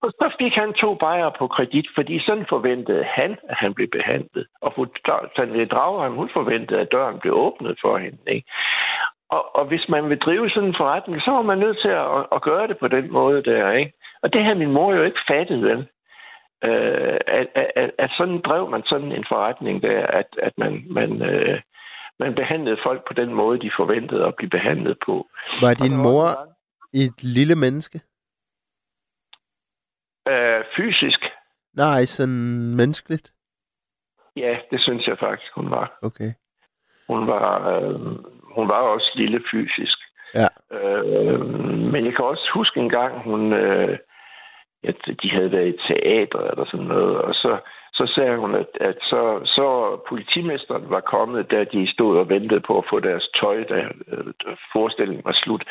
Og så fik han to bajer på kredit, fordi sådan forventede han, at han blev behandlet. Og Tandlæge Dragheim, hun forventede, at døren blev åbnet for hende. Ikke? Og, og hvis man vil drive sådan en forretning, så er man nødt til at, at gøre det på den måde der. Ikke? Og det har min mor jo ikke fattet, vel? Øh, at, at, at, sådan drev man sådan en forretning der, at, at man, man, øh, man behandlede folk på den måde, de forventede at blive behandlet på. Var din mor et lille menneske? Øh, fysisk, Nej, sådan menneskeligt. ja, det synes jeg faktisk, hun var. Okay. Hun var, øh, hun var også lille fysisk. Ja. Øh, men jeg kan også huske en gang, hun, øh, at de havde været i teater eller sådan noget, og så, så sagde hun, at, at så, så politimesteren var kommet, da de stod og ventede på at få deres tøj, da øh, forestillingen var slut.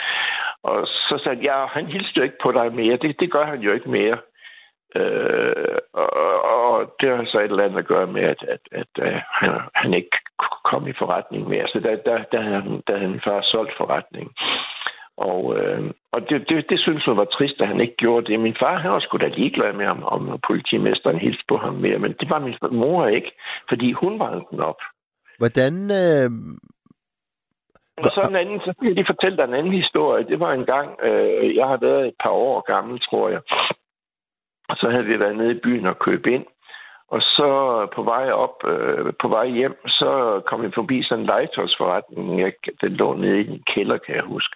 Og så sagde han, ja, han hilste jo ikke på dig mere. Det, det gør han jo ikke mere. Øh, og, og det har så et eller andet at gøre med, at, at, at, at han, han ikke kom i forretning mere. Så der, der, der, havde, han- der havde min far solgt forretningen. Og, øh, og det, det, det synes hun var trist, at han ikke gjorde det. Min far, han var sgu da ligeglad med ham, om politimesteren hilste på ham mere, men det var min mor ikke, fordi hun var den op. Hvordan... Øh, Og så en anden, så skal jeg lige fortælle dig en anden historie. Det var en gang, øh, jeg har været et par år gammel, tror jeg. Og så havde vi været nede i byen og købe ind. Og så på vej op, øh, på vej hjem, så kom vi forbi sådan en legetøjsforretning. Jeg, den lå nede i en kælder, kan jeg huske.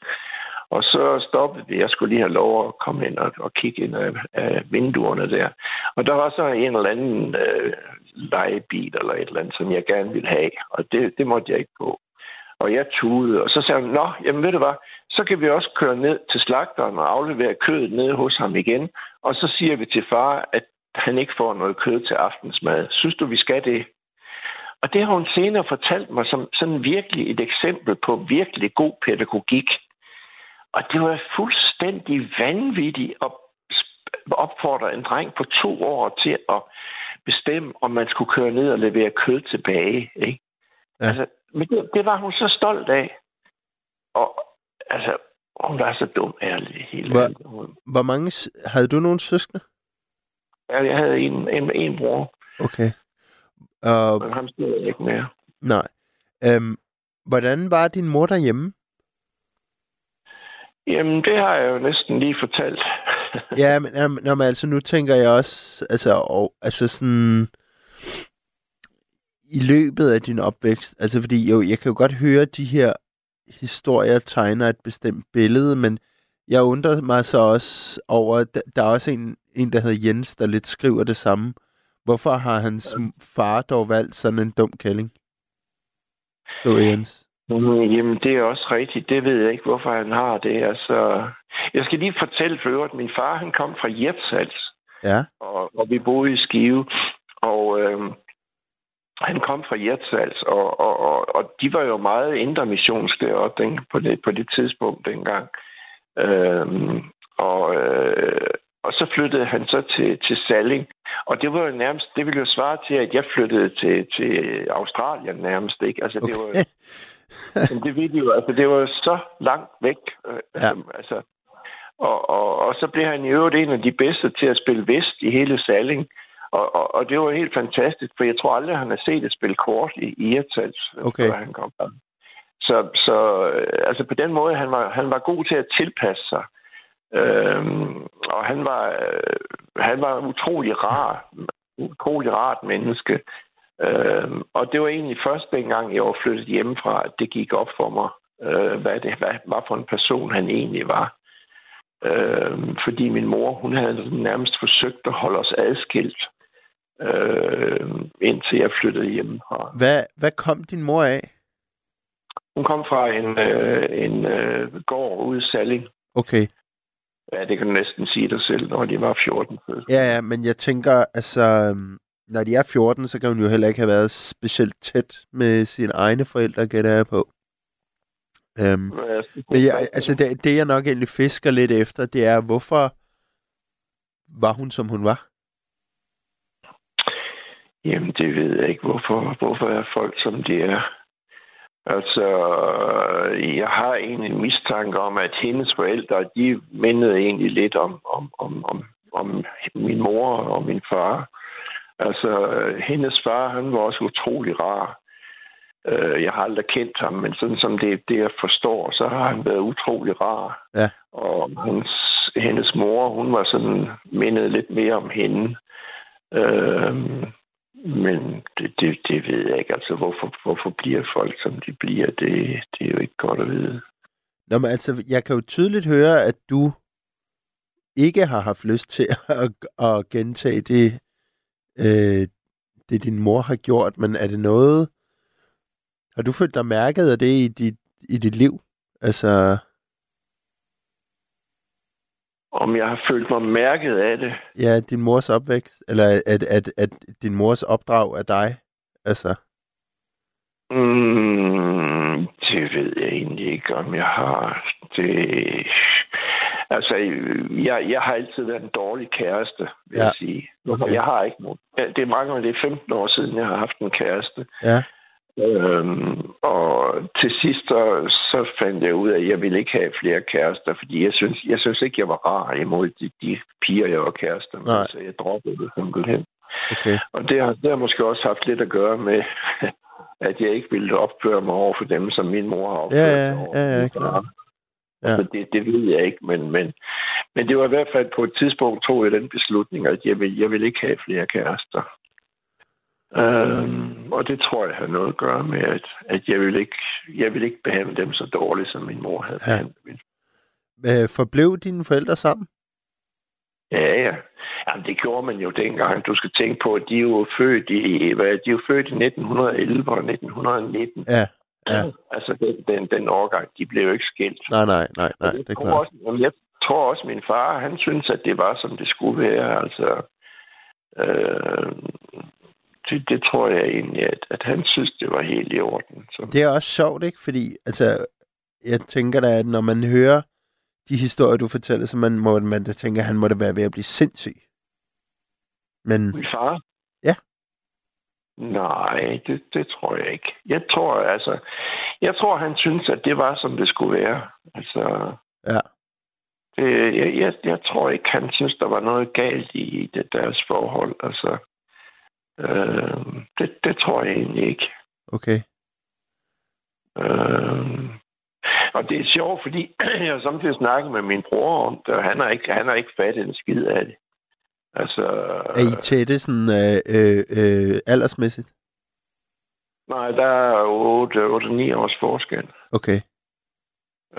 Og så stoppede vi. Jeg skulle lige have lov at komme ind og, og kigge ind af, af vinduerne der. Og der var så en eller anden øh, legebil eller et eller andet, som jeg gerne ville have. Og det, det måtte jeg ikke på. Og jeg tudede, og så sagde hun, nå, jamen ved du hvad, så kan vi også køre ned til slagteren og aflevere kødet nede hos ham igen. Og så siger vi til far, at han ikke får noget kød til aftensmad. Synes du, vi skal det? Og det har hun senere fortalt mig som sådan virkelig et eksempel på virkelig god pædagogik. Og det var fuldstændig vanvittigt at opfordre en dreng på to år til at bestemme, om man skulle køre ned og levere kød tilbage. Ikke? Ja. Altså, men det, det var hun så stolt af. Og altså, hun var så dum, ærlig. Helt Hvor- ærligt. Hun- hvor mange... Havde du nogle søskende? Ja, Jeg havde en, en, en bror, Okay. Og, men ham stod jeg ikke mere. nej. Øhm, hvordan var din mor derhjemme? Jamen, det har jeg jo næsten lige fortalt. Ja, men, jamen, nå, men altså, nu tænker jeg også, altså, og, altså sådan, i løbet af din opvækst, altså fordi jo, jeg kan jo godt høre, de her historier tegner et bestemt billede, men jeg undrer mig så også over, der, der er også en, en, der hedder Jens, der lidt skriver det samme. Hvorfor har hans far dog valgt sådan en dum kælling? Skriver Jens. Mm, Jamen, det er også rigtigt. Det ved jeg ikke, hvorfor han har det. Altså, jeg skal lige fortælle for øvrigt, at min far, han kom fra Hirtshals, Ja, og, og vi boede i Skive. Og øhm, han kom fra Hirtshals, og, og, og, og de var jo meget indre missionske deroppe den, på, det, på det tidspunkt dengang. Øhm, og, øh, og så flyttede han så til, til Salling. Og det var jo nærmest, det ville jo svare til, at jeg flyttede til, til Australien nærmest, ikke? Altså, det var, okay. Men det ved de jo, altså det var jo så langt væk. Øh, Ja. ja. altså, og, og, og så blev han i øvrigt en af de bedste til at spille vest i hele Salling. Og, og, og det var helt fantastisk, for jeg tror aldrig, han har set et spil kort i i Hirtshals, Okay. før han kom der. Så, så øh, altså på den måde, han var, han var god til at tilpasse sig. Øhm, og han var, øh, han var utrolig rar, utrolig rart menneske. Øhm, og det var egentlig først dengang, jeg var flyttet hjemmefra, at det gik op for mig, øh, hvad det hvad, hvad for en person han egentlig var. Øhm, fordi min mor, hun havde nærmest forsøgt at holde os adskilt, øh, indtil jeg flyttede hjemmefra. Hvad, hvad kom din mor af? Hun kom fra en, øh, en øh, gård ude i Salling. Okay. Ja, det kan du næsten sige dig selv, når de var 14 fødsel. Ja, ja, men jeg tænker, altså, øhm, når de er 14, så kan hun jo heller ikke have været specielt tæt med sine egne forældre, gætter jeg på. Øhm, men jeg, altså, det, det jeg nok egentlig fisker lidt efter, det er, hvorfor var hun, som hun var? Jamen, det ved jeg ikke, hvorfor, hvorfor er folk, som de er. Altså, jeg har egentlig en mistanke om, at hendes forældre, de mindede egentlig lidt om, om, om, om, om min mor og min far. Altså, hendes far, han var også utrolig rar. Øh, Jeg har aldrig kendt ham, men sådan som det, det jeg forstår, så har han været utrolig rar. Ja. Og hans, hendes mor, hun var sådan mindet lidt mere om hende. Øhm, men det, det, det ved jeg ikke. Altså, hvorfor, hvorfor bliver folk, som de bliver, det, det er jo ikke godt at vide. Nå, men altså, jeg kan jo tydeligt høre, at du ikke har haft lyst til at, at gentage det, øh, det, din mor har gjort, men er det noget... Har du følt dig mærket af det i dit, i dit liv? Altså, Om jeg har følt mig mærket af det? ja, din mors opvækst, eller at, at, at din mors opdrag af dig? Altså, Mm, det ved jeg egentlig ikke, om jeg har. Det... Altså, jeg, jeg har altid været en dårlig kæreste, vil Ja. jeg sige. Okay. Jeg har ikke nogen. Det er mange det er 15 år siden, jeg har haft en kæreste. ja. Øhm, og til sidst så, så fandt jeg ud af, at jeg ville ikke have flere kærester, fordi jeg synes, jeg synes ikke, jeg var rar imod de, de piger, jeg var kærester med, Nej. så jeg droppede det simpelthen. Okay. Og det har, det har måske også haft lidt at gøre med, at jeg ikke ville opføre mig over for dem, som min mor har opført Ja, ja, ja, ja, far. Ja. Altså, det, det ved jeg ikke, men, men, men det var i hvert fald på et tidspunkt, tog jeg den beslutning, at jeg vil, jeg vil ikke have flere kærester. Øhm, og det tror jeg har noget at gøre med, at, at jeg, vil ikke, jeg vil ikke behandle dem så dårligt, som min mor havde Ja. behandlet min forblev dine forældre sammen? Ja, ja. Jamen, det gjorde man jo dengang. Du skal tænke på, at de er jo født i, hvad, de er jo født i 1911 og 1919. Ja. Ja. Altså, den, den, den årgang, de blev jo ikke skilt. Nej, nej, nej, nej, det er tror klart. Også, jamen, jeg tror også, min far, han synes, at det var, som det skulle være. Altså, øh, det, det tror jeg egentlig, at, at han synes, det var helt i orden. Så, Det er også sjovt, ikke? Fordi, altså, jeg tænker da, at når man hører de historier, du fortæller, så man må man da tænke, at han må da være ved at blive sindssyg. Men, Min far? Ja. Nej, det, det tror jeg ikke. Jeg tror, altså, jeg tror, han synes, at det var, som det skulle være. Altså, ja, det, jeg, jeg, jeg tror ikke, han synes, der var noget galt i det, deres forhold. Altså, øh, det, det tror jeg egentlig ikke. okay. Øh, og det er sjovt, fordi jeg har samtidig snakket med min bror om det, og han har ikke, han har ikke fattet en skid af det. Altså, Er I tætte sådan øh, øh, øh, aldersmæssigt? nej, der er 8-9 års forskel. Okay.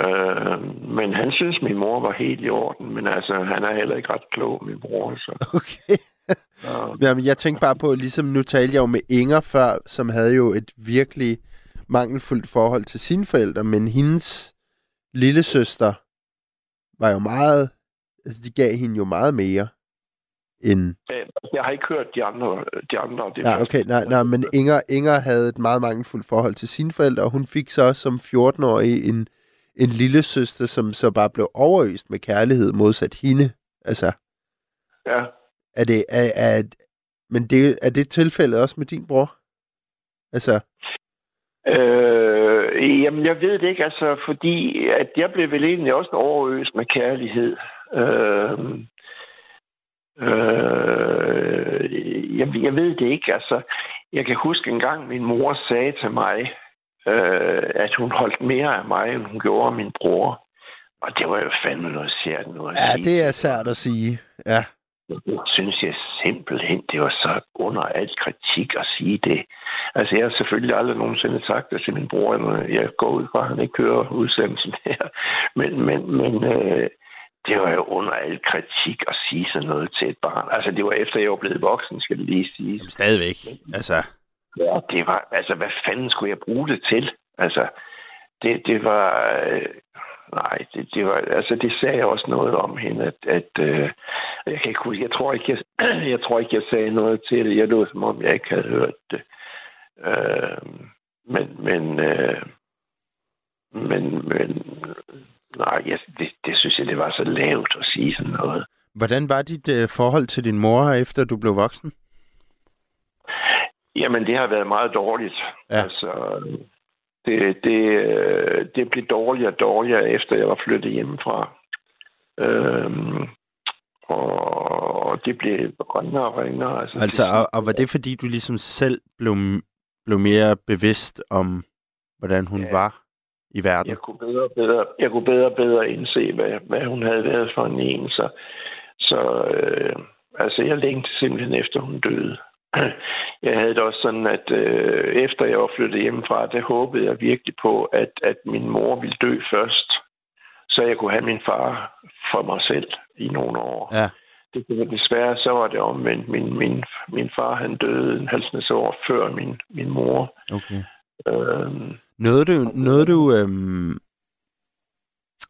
Øh, men han synes, min mor var helt i orden, men altså, han er heller ikke ret klog, min bror. Så. Okay. Så, Jamen, jeg tænkte bare på, ligesom nu talte jeg jo med Inger før, som havde jo et virkelig mangelfuldt forhold til sine forældre, men hendes lille søster var jo meget, altså de gav hende jo meget mere end... øh, jeg har ikke hørt de andre. De andre det Nej, okay, nej, nej, men Inger, Inger havde et meget mangelfuldt forhold til sine forældre, og hun fik så som 14-årig en, en lille søster, som så bare blev overøst med kærlighed modsat hende. Altså, Ja. er det, er, er, men det, er det tilfældet også med din bror? Altså, Øh, jamen, jeg ved det ikke, altså, fordi at jeg blev vel egentlig også overøst med kærlighed. Øh, øh, jeg, jeg ved det ikke, altså. Jeg kan huske en gang, min mor sagde til mig, øh, at hun holdt mere af mig, end hun gjorde af min bror. Og det var jo fandme noget sært noget. ja, det er sært at sige. Ja, Det synes jeg simpelthen, det var så under al kritik at sige det. Altså, jeg har selvfølgelig aldrig nogensinde sagt det til min bror, når jeg går ud fra, at han ikke hører udsendelsen her. Men, men, men øh, det var jo under al kritik at sige sådan noget til et barn. Altså, det var efter, jeg var blevet voksen, skal det lige sige. Jamen, stadigvæk. Altså, Ja, det var, altså, hvad fanden skulle jeg bruge det til? Altså, det, det var, øh, nej, det, det var, altså, det sagde også noget om hende, at, at øh, jeg kan ikke huske, jeg tror ikke, jeg, jeg tror ikke, jeg sagde noget til det. Jeg lød, som om jeg ikke havde hørt det. Øh, men, men, øh, men, men, nej, jeg, det, det synes jeg, det var så lavt at sige sådan noget. Hvordan var dit øh, forhold til din mor, efter du blev voksen? Jamen, det har været meget dårligt. Ja. Altså, det, det, øh, det blev dårligere og dårligere, efter jeg var flyttet hjemmefra. Øhm, og det blev ringere og ringere. Altså, Altså, og, og var det fordi, du ligesom selv blev, blev mere bevidst om, hvordan hun Ja. var i verden? jeg kunne bedre og bedre, jeg kunne bedre og bedre indse, hvad, hvad hun havde været for en en. Så, så øh, altså, jeg længte simpelthen efter, hun døde. Jeg havde det også sådan, at øh, efter jeg var flyttet hjemmefra, det håbede jeg virkelig på, at, at min mor ville dø først, så jeg kunne have min far for mig selv i nogle år. Ja. Det, desværre så var det omvendt. Min, min, min far han døde en halvsnes år før min, min mor. Okay. Øhm, Nåede du, nåede du øhm,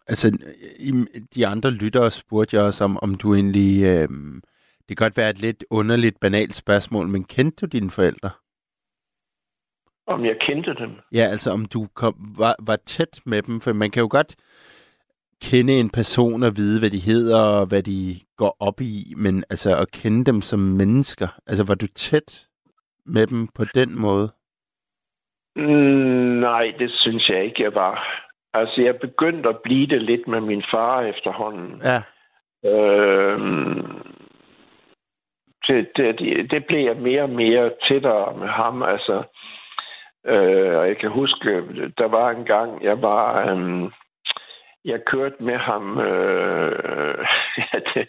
altså i, de andre lyttere spurgte jeg også om, om du egentlig, øhm, det kan godt være et lidt underligt, banalt spørgsmål, men kendte du dine forældre? om jeg kendte dem. Ja, altså om du kom, var, var tæt med dem, for man kan jo godt kende en person og vide, hvad de hedder og hvad de går op i, men altså at kende dem som mennesker, altså var du tæt med dem på den måde? Mm, nej, det synes jeg ikke, jeg var. Altså, jeg begyndte at blive det lidt med min far efterhånden. Ja. Øhm, det, det, det, blev jeg mere og mere tættere med ham. Altså, øh, og jeg kan huske, der var en gang, jeg var... Øhm, jeg kørte med ham. Øh, ja, det,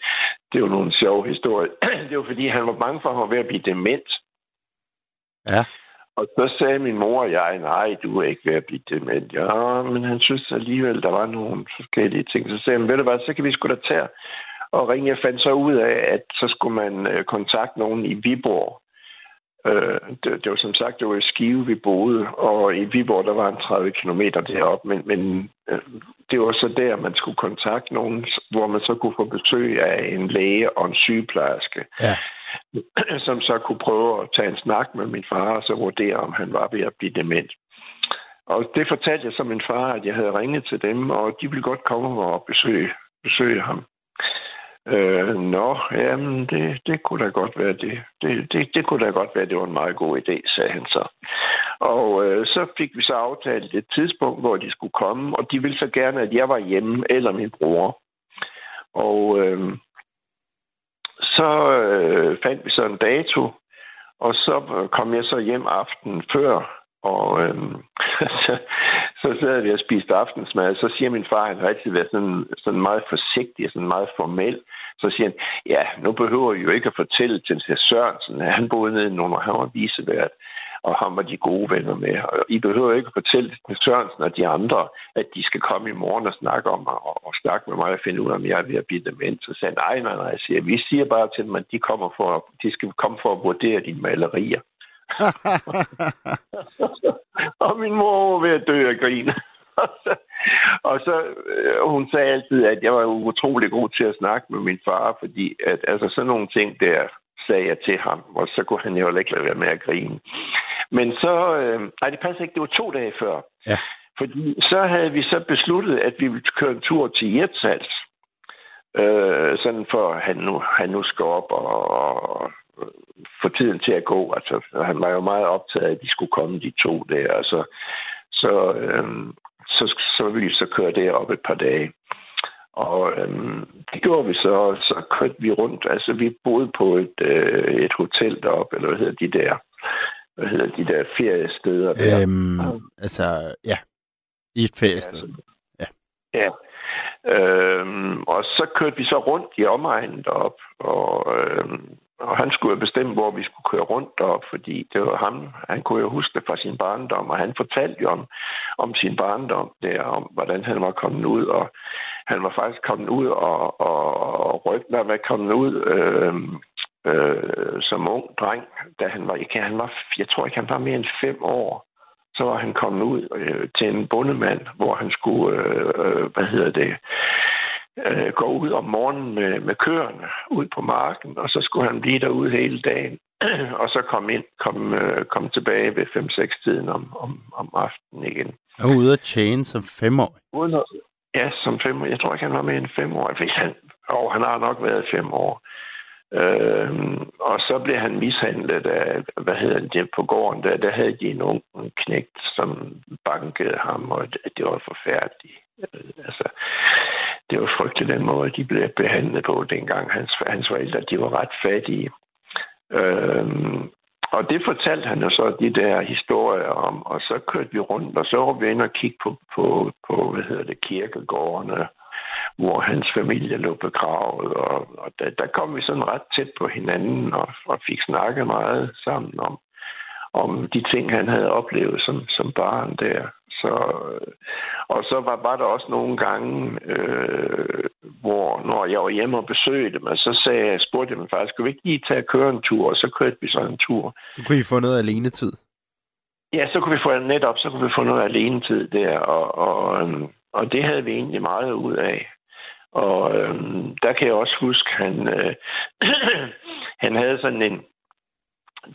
det jo nogle sjove historier. det var fordi, han var bange for, at han var ved at blive dement. Ja. Og så sagde min mor og jeg, nej, du er ikke ved at blive dement. Ja, men han synes alligevel, der var nogle forskellige ting. Så sagde han, ved du hvad, så kan vi sgu da tage og ringe. Jeg fandt så ud af, at så skulle man øh, kontakte nogen i Viborg. Øh, det, det var som sagt, det var i Skive, vi boede, og i Viborg, der var en 30 km derop, men, men øh, det var så der, man skulle kontakte nogen, hvor man så kunne få besøg af en læge og en sygeplejerske, Ja. som så kunne prøve at tage en snak med min far, og så vurdere, om han var ved at blive dement. Og det fortalte jeg så min far, at jeg havde ringet til dem, og de ville godt komme og besøge, besøge ham. Øh, nå, jamen, det, det kunne da godt være det. Det, det. det kunne da godt være, det var en meget god idé, sagde han så. Og øh, så fik vi så aftalt et tidspunkt, hvor de skulle komme, og de ville så gerne, at jeg var hjemme, eller min bror. Og øh, så øh, fandt vi så en dato, og så kom jeg så hjem aftenen før, og øh, så, så sad vi og spiste aftensmad, og så siger min far, han har altid været sådan, sådan meget forsigtig, sådan meget formel. Så siger han, ja, nu behøver I jo ikke at fortælle til herr Sørensen, at han boede nede i Nordhavn han var visevært, og ham var de gode venner med. Og I behøver ikke at fortælle til Sørensen og de andre, at de skal komme i morgen og snakke om mig, og, og snakke med mig og finde ud af, om jeg er ved at blive dement. Så sagde nej, nej, nej, siger, vi siger bare til dem, at de, kommer for, de skal komme for at vurdere dine malerier. og min mor var ved at dø af grin. og så, og så øh, hun sagde altid, at jeg var utrolig god til at snakke med min far, fordi at, altså, sådan nogle ting der sagde jeg til ham, og så kunne han jo ikke lade være med at grine. Men så, øh, nej, det passer ikke, det var to dage før. Ja. Fordi så havde vi så besluttet, at vi ville køre en tur til Hirtshals. Øh, sådan for, at han nu, han nu skal op og, og få tiden til at gå. Altså, han var jo meget optaget af, at de skulle komme de to der. Altså, så, øhm, så, så ville vi så køre derop et par dage. Og øhm, det gjorde vi så, så kørte vi rundt. Altså, vi boede på et, øh, et hotel deroppe, eller hvad hedder de der, hvad hedder de der feriesteder der. Øhm, altså, ja. I et feriested. Ja. ja. Øhm, og så kørte vi så rundt i omegnen derop, og, øhm, og han skulle jo bestemme, hvor vi skulle køre rundt derop, fordi det var ham, han kunne jo huske det fra sin barndom, og han fortalte jo om, om sin barndom der, om hvordan han var kommet ud, og han var faktisk kommet ud og, og, og rygten var kommet ud øh, øh, som ung dreng, da han var, ikke, han var, jeg tror ikke, han var mere end fem år, så var han kommet ud øh, til en bondemand, hvor han skulle, øh, øh, hvad hedder det, øh, gå ud om morgenen med, med køerne ud på marken, og så skulle han blive derude hele dagen, og så komme ind, komme, øh, komme tilbage ved 5-6 tiden om, om, om aftenen igen. Var ude at tjene som femårig. Uden at, ja, som fem Jeg tror ikke, han var mere end fem år. Hvis han, og han har nok været fem år. Øh, og så blev han mishandlet af, hvad hedder det, på gården, der, der havde de en ung knægt, som bankede ham, og det, det var forfærdeligt. Altså, det var frygteligt den måde, de blev behandlet på dengang. Hans, hans forældre, de var ret fattige. Øhm, og det fortalte han jo så de der historier om, og så kørte vi rundt, og så var vi inde og kigge på, på, på hvad hedder det, kirkegårdene, hvor hans familie lå begravet, og, og der, der kom vi sådan ret tæt på hinanden, og, og fik snakket meget sammen om, om de ting, han havde oplevet som, som barn der. Så, og så var, var der også nogle gange, øh, hvor når jeg var hjemme og besøgte dem, så sagde jeg, spurgte jeg mig faktisk, skulle vi ikke lige tage og køre en tur? Og så kørte vi så en tur. Så kunne I få noget alene tid. Ja, så kunne vi få netop, så kunne vi få noget alene tid der, og, og, øhm, og det havde vi egentlig meget ud af. Og øhm, der kan jeg også huske, han, øh, han havde sådan en,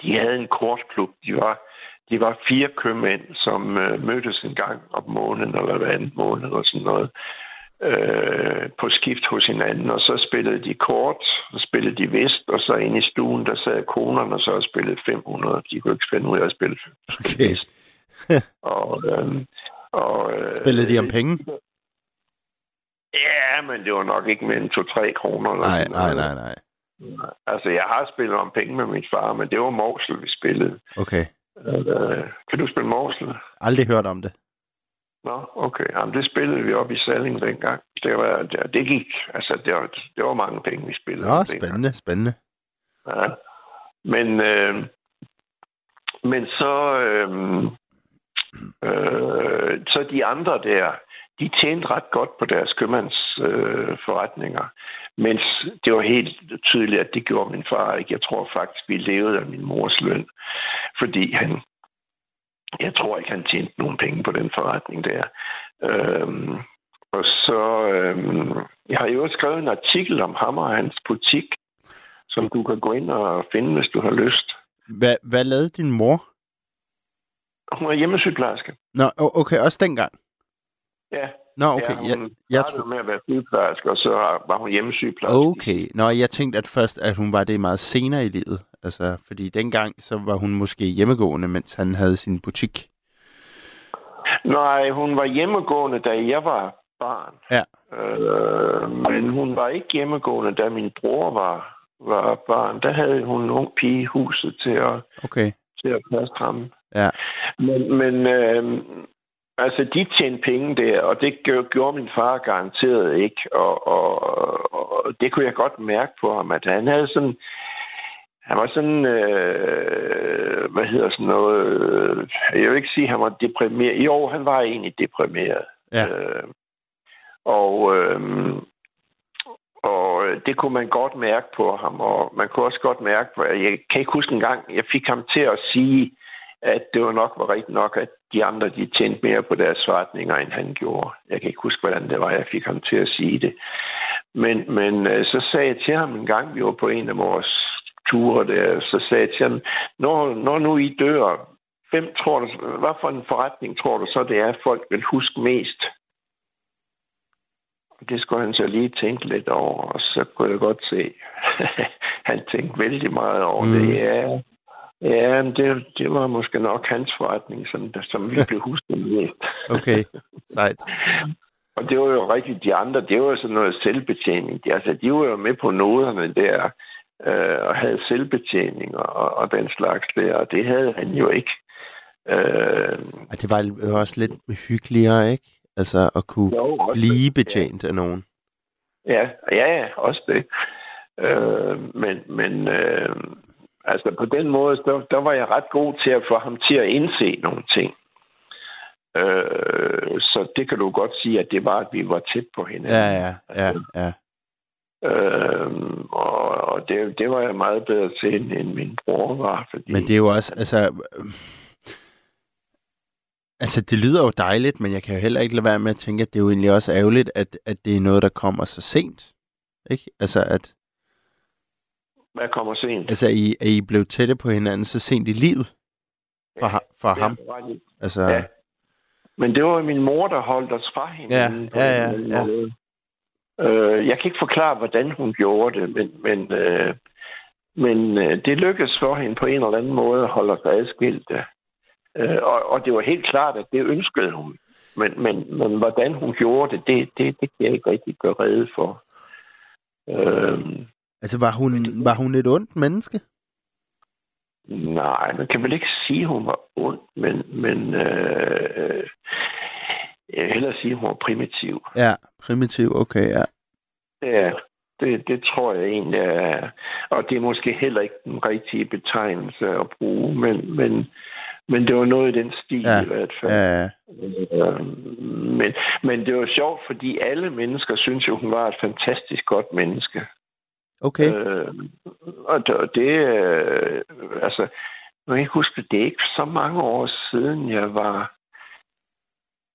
de havde en kortklub, de var, de var fire købmænd, som øh, mødtes en gang om måneden, eller hver anden måned, eller sådan noget, øh, på skift hos hinanden, og så spillede de kort, så spillede de vist, og så inde i stuen, der sad konerne, og så spillede 500. De kunne ikke finde ud af at spille Okay. vist. og, øhm, og, øh, Spillede de om penge? Ja, men det var nok ikke mere end 2-3 kroner. Eller Nej, nej, nej, nej. Altså, jeg har spillet om penge med min far, men det var Morsel, vi spillede. Okay. Øh, kan du spille Morsel? Aldrig hørt om det. Nå, okay. Jamen, det spillede vi op i Salling dengang. Det, var, det, det gik, altså, det var, det var mange penge, vi spillede. Nå, dengang. spændende, spændende. Ja. Men, øh, men så, øh, øh, så de andre der, de tjente ret godt på deres købmands øh. Mens det var helt tydeligt, at det gjorde min far ikke. Jeg tror faktisk, vi levede af min mors løn. Fordi han, jeg tror ikke, han tjente nogen penge på den forretning der. Øhm, og så, øhm, jeg har jo skrevet en artikel om ham og hans butik, som du kan gå ind og finde, hvis du har lyst. Hvad, hvad lavede din mor? Hun er hjemmesygeplejerske. Nå, okay, også dengang. Ja. Nå, okay. ja, hun jeg, jeg startede tro... med at være sygeplejerske, og så var hun hjemmesygeplejerske. Okay. Nå, jeg tænkte at først, at hun var det meget senere i livet. Altså, fordi dengang, så var hun måske hjemmegående, mens han havde sin butik. Nej, hun var hjemmegående, da jeg var barn. Ja. Øh, men hun var ikke hjemmegående, da min bror var, var barn. Der havde hun en ung pige i huset til at, Okay. til at passe ham. Ja. Men, men øh, altså, de tjente penge der, og det gjorde, min far garanteret ikke. Og, og, og det kunne jeg godt mærke på ham, at han havde sådan... Han var sådan, øh, hvad hedder sådan noget, øh, jeg vil ikke sige, at han var deprimeret. Jo, han var egentlig deprimeret. Ja. Øh, og, øh, og det kunne man godt mærke på ham, og man kunne også godt mærke, jeg kan ikke huske en gang, jeg fik ham til at sige, at det var nok var rigtigt nok, at de andre de tjente mere på deres forretninger, end han gjorde. Jeg kan ikke huske, hvordan det var, jeg fik ham til at sige det. Men, men øh, så sagde jeg til ham en gang, vi var på en af vores ture der, så sagde jeg til ham, når, når nu I dør, hvem tror du, hvad for en forretning tror du så, det er, folk vil huske mest? Det skulle han så lige tænke lidt over, og så kunne jeg godt se, han tænkte vældig meget over mm. det. Ja, ja det, det var måske nok hans forretning, som, som vi blev husket mest. Okay, sejt. Og det var jo rigtigt, de andre, det var jo sådan noget selvbetjening. De, altså, de var jo med på noderne der, øh, og havde selvbetjening og, og den slags der, og det havde han jo ikke. Øh, Og det var jo også lidt hyggeligere, ikke? Altså at kunne jo, blive betjent af nogen. ja, ja, ja, også det. Øh, men men øh, altså på den måde, der, der var jeg ret god til at få ham til at indse nogle ting. Øh, så det kan du godt sige, at det var, at vi var tæt på hinanden. Ja, ja, ja, ja. Øhm, og og det, det var jeg meget bedre til, end, end min bror var. Fordi, Men det er jo også, altså... øh, Altså, det lyder jo dejligt, men jeg kan jo heller ikke lade være med at tænke, at det er jo egentlig også ærgerligt, at, at det er noget, der kommer så sent. Ikke? Altså, at Hvad kommer sent? altså, I, at I blev tætte på hinanden så sent i livet for, ja, for Ja, ham. Altså, Ja. Men det var min mor, der holdt os fra hinanden. Ja, ja, ja, måde. Øh, jeg kan ikke forklare, hvordan hun gjorde det, men, men, øh, men øh, det lykkedes for hende på en eller anden måde at holde os adskilte. Øh, og, og det var helt klart, at det ønskede hun. Men, men, men hvordan hun gjorde det, det, det, det kan jeg ikke rigtig gøre rede for. Øh, altså var, hun, var hun et ondt menneske? Nej, man kan vel ikke sige, at hun var ond, men, men øh, jeg vil hellere sige, at hun var primitiv. Ja, primitiv, okay, ja. Ja, det, det tror jeg egentlig er. Og det er måske heller ikke den rigtige betegnelse at bruge, men, men, men det var noget i den stil Ja, i hvert fald. Ja. Øh, Men, men det var sjovt, fordi alle mennesker synes jo, hun var et fantastisk godt menneske. Okay. Øh, og det, øh, altså, jeg kan ikke huske, det er ikke så mange år siden, jeg var,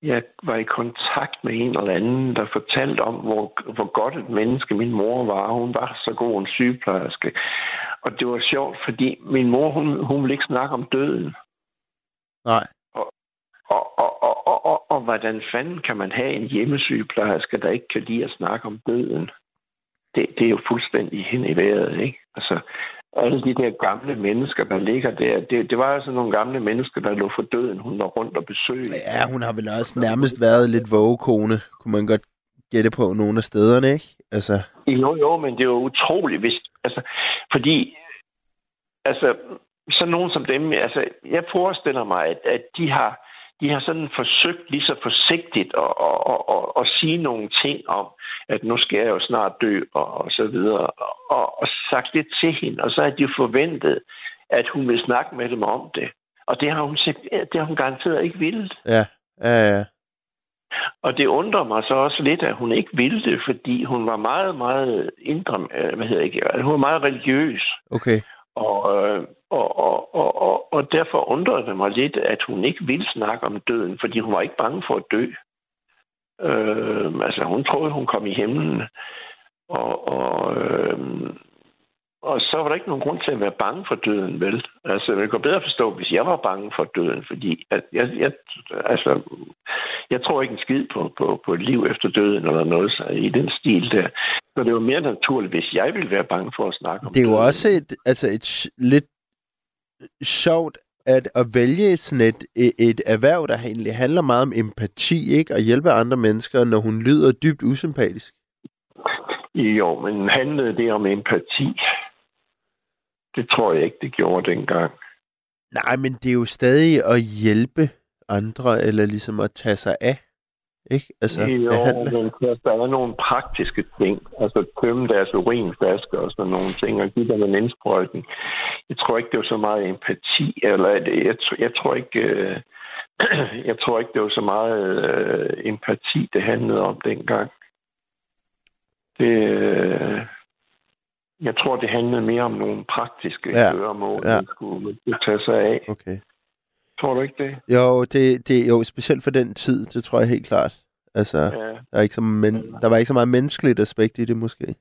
jeg var i kontakt med en eller anden, der fortalte om, hvor, hvor godt et menneske min mor var. Hun var så god en sygeplejerske. Og det var sjovt, fordi min mor, hun, hun ville ikke snakke om døden. Nej. Og, og, og, og, og, og, og hvordan fanden kan man have en hjemmesygeplejerske, der ikke kan lide at snakke om døden? Det, det er jo fuldstændig hen i vejret, ikke? Altså, alle de der gamle mennesker, der ligger der, det, det var altså nogle gamle mennesker, der lå for døden, hun var rundt og besøgte. Ja, hun har vel også nærmest været lidt vågekone, kunne man godt gætte på nogle af stederne, ikke? Altså, Jo, jo, men det er jo utroligt, hvis, altså, fordi, altså, så nogen som dem, altså, jeg forestiller mig, at, at de har, de har sådan forsøgt lige så forsigtigt at, at, at, at, at sige nogle ting om, at nu skal jeg jo snart dø, og, og så videre, og, og sagt det til hende, og så har de forventet, at hun vil snakke med dem om det. Og det har hun, det har hun garanteret ikke vildt. ja, ja, ja. Og det undrer mig så også lidt, at hun ikke ville det, fordi hun var meget, meget indre, øh, hvad hedder ikke, hun var meget religiøs. Okay. Og, øh, og, og, og, og, og derfor undrede det mig lidt, at hun ikke ville snakke om døden, fordi hun var ikke bange for at dø. Øh, altså, hun troede, hun kom i himlen. Og, og, øh, og så var der ikke nogen grund til at være bange for døden, vel? Altså, jeg kan bedre forstå, hvis jeg var bange for døden, fordi at jeg, jeg, altså, jeg tror ikke en skid på, på, på et liv efter døden eller noget så, i den stil der. Så det var mere naturligt, hvis jeg ville være bange for at snakke om Det er jo døden. også et, altså et lidt sjovt at, at vælge sådan et, et, et erhverv, der egentlig handler meget om empati, ikke? Og hjælpe andre mennesker, når hun lyder dybt usympatisk. Jo, men handlede det om empati? Det tror jeg ikke, det gjorde dengang. Nej, men det er jo stadig at hjælpe andre, eller ligesom at tage sig af. Ikke? Altså, jo, behandle. men der- der er nogle praktiske ting. Altså tømme deres urinflasker og sådan nogle ting, og give dem en indsprøjtning. Jeg tror ikke, det var så meget empati, eller at- jeg, jeg tror ikke... øh, Jeg tror ikke, det var så meget øh, empati, det handlede om dengang. Det, øh, jeg tror, det handlede mere om nogle praktiske Ja, gøremål, ja. man skulle, tage sig af. Okay. Tror du ikke det? Jo, det, det, jo, specielt for den tid, det tror jeg helt klart. Altså, Ja. der, er ikke så men, der var ikke så meget menneskeligt aspekt i det, måske.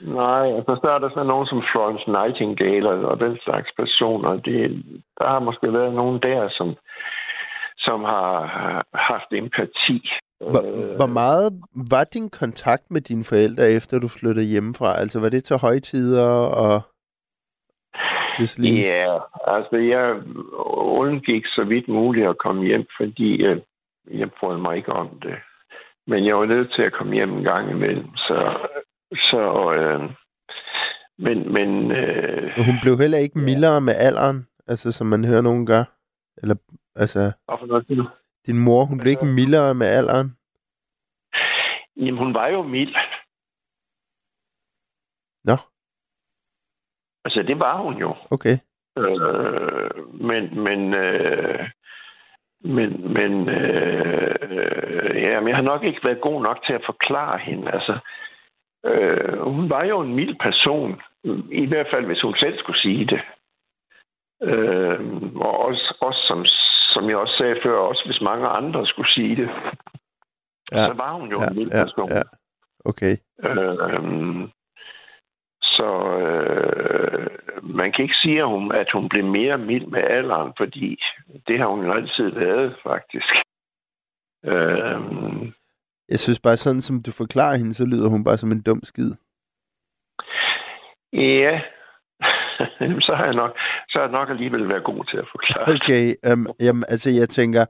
Nej, altså så er der så nogen som Florence Nightingale og, den slags personer. Det, der har måske været nogen der, som, som har har haft empati. Hvor, Øh, hvor meget var din kontakt med dine forældre, efter du flyttede hjemmefra? Altså, var det til højtider og... Ja, altså jeg undgik så vidt muligt at komme hjem, fordi øh, jeg brød mig ikke om det. Men jeg var nødt til at komme hjem en gang imellem, så... så øh, men, men øh, hun blev heller ikke mildere med alderen, altså som man hører nogen gør. Eller, altså, hvorfor noget? Din mor, hun blev ikke mildere med alderen. Jamen, hun var jo mild. Nå, Altså, det var hun jo. okay. Øh, men, men, øh, men, men, øh, ja, men jeg har nok ikke været god nok til at forklare hende. Altså, øh, hun var jo en mild person. I hvert fald, hvis hun selv skulle sige det. Øh, og også, også som, som jeg også sagde før, også hvis mange andre skulle sige det. Ja, så var hun jo ja, en mild ja, person. ja. Okay. Øh, så øh, man kan ikke sige, at hun, at hun blev mere mild med alderen, fordi det har hun jo altid været, faktisk. Øh, Jeg synes bare, sådan som du forklarer hende, så lyder hun bare som en dum skid. ja, så har jeg nok, så har jeg nok alligevel været god til at forklare. Okay, um, jamen, altså jeg tænker,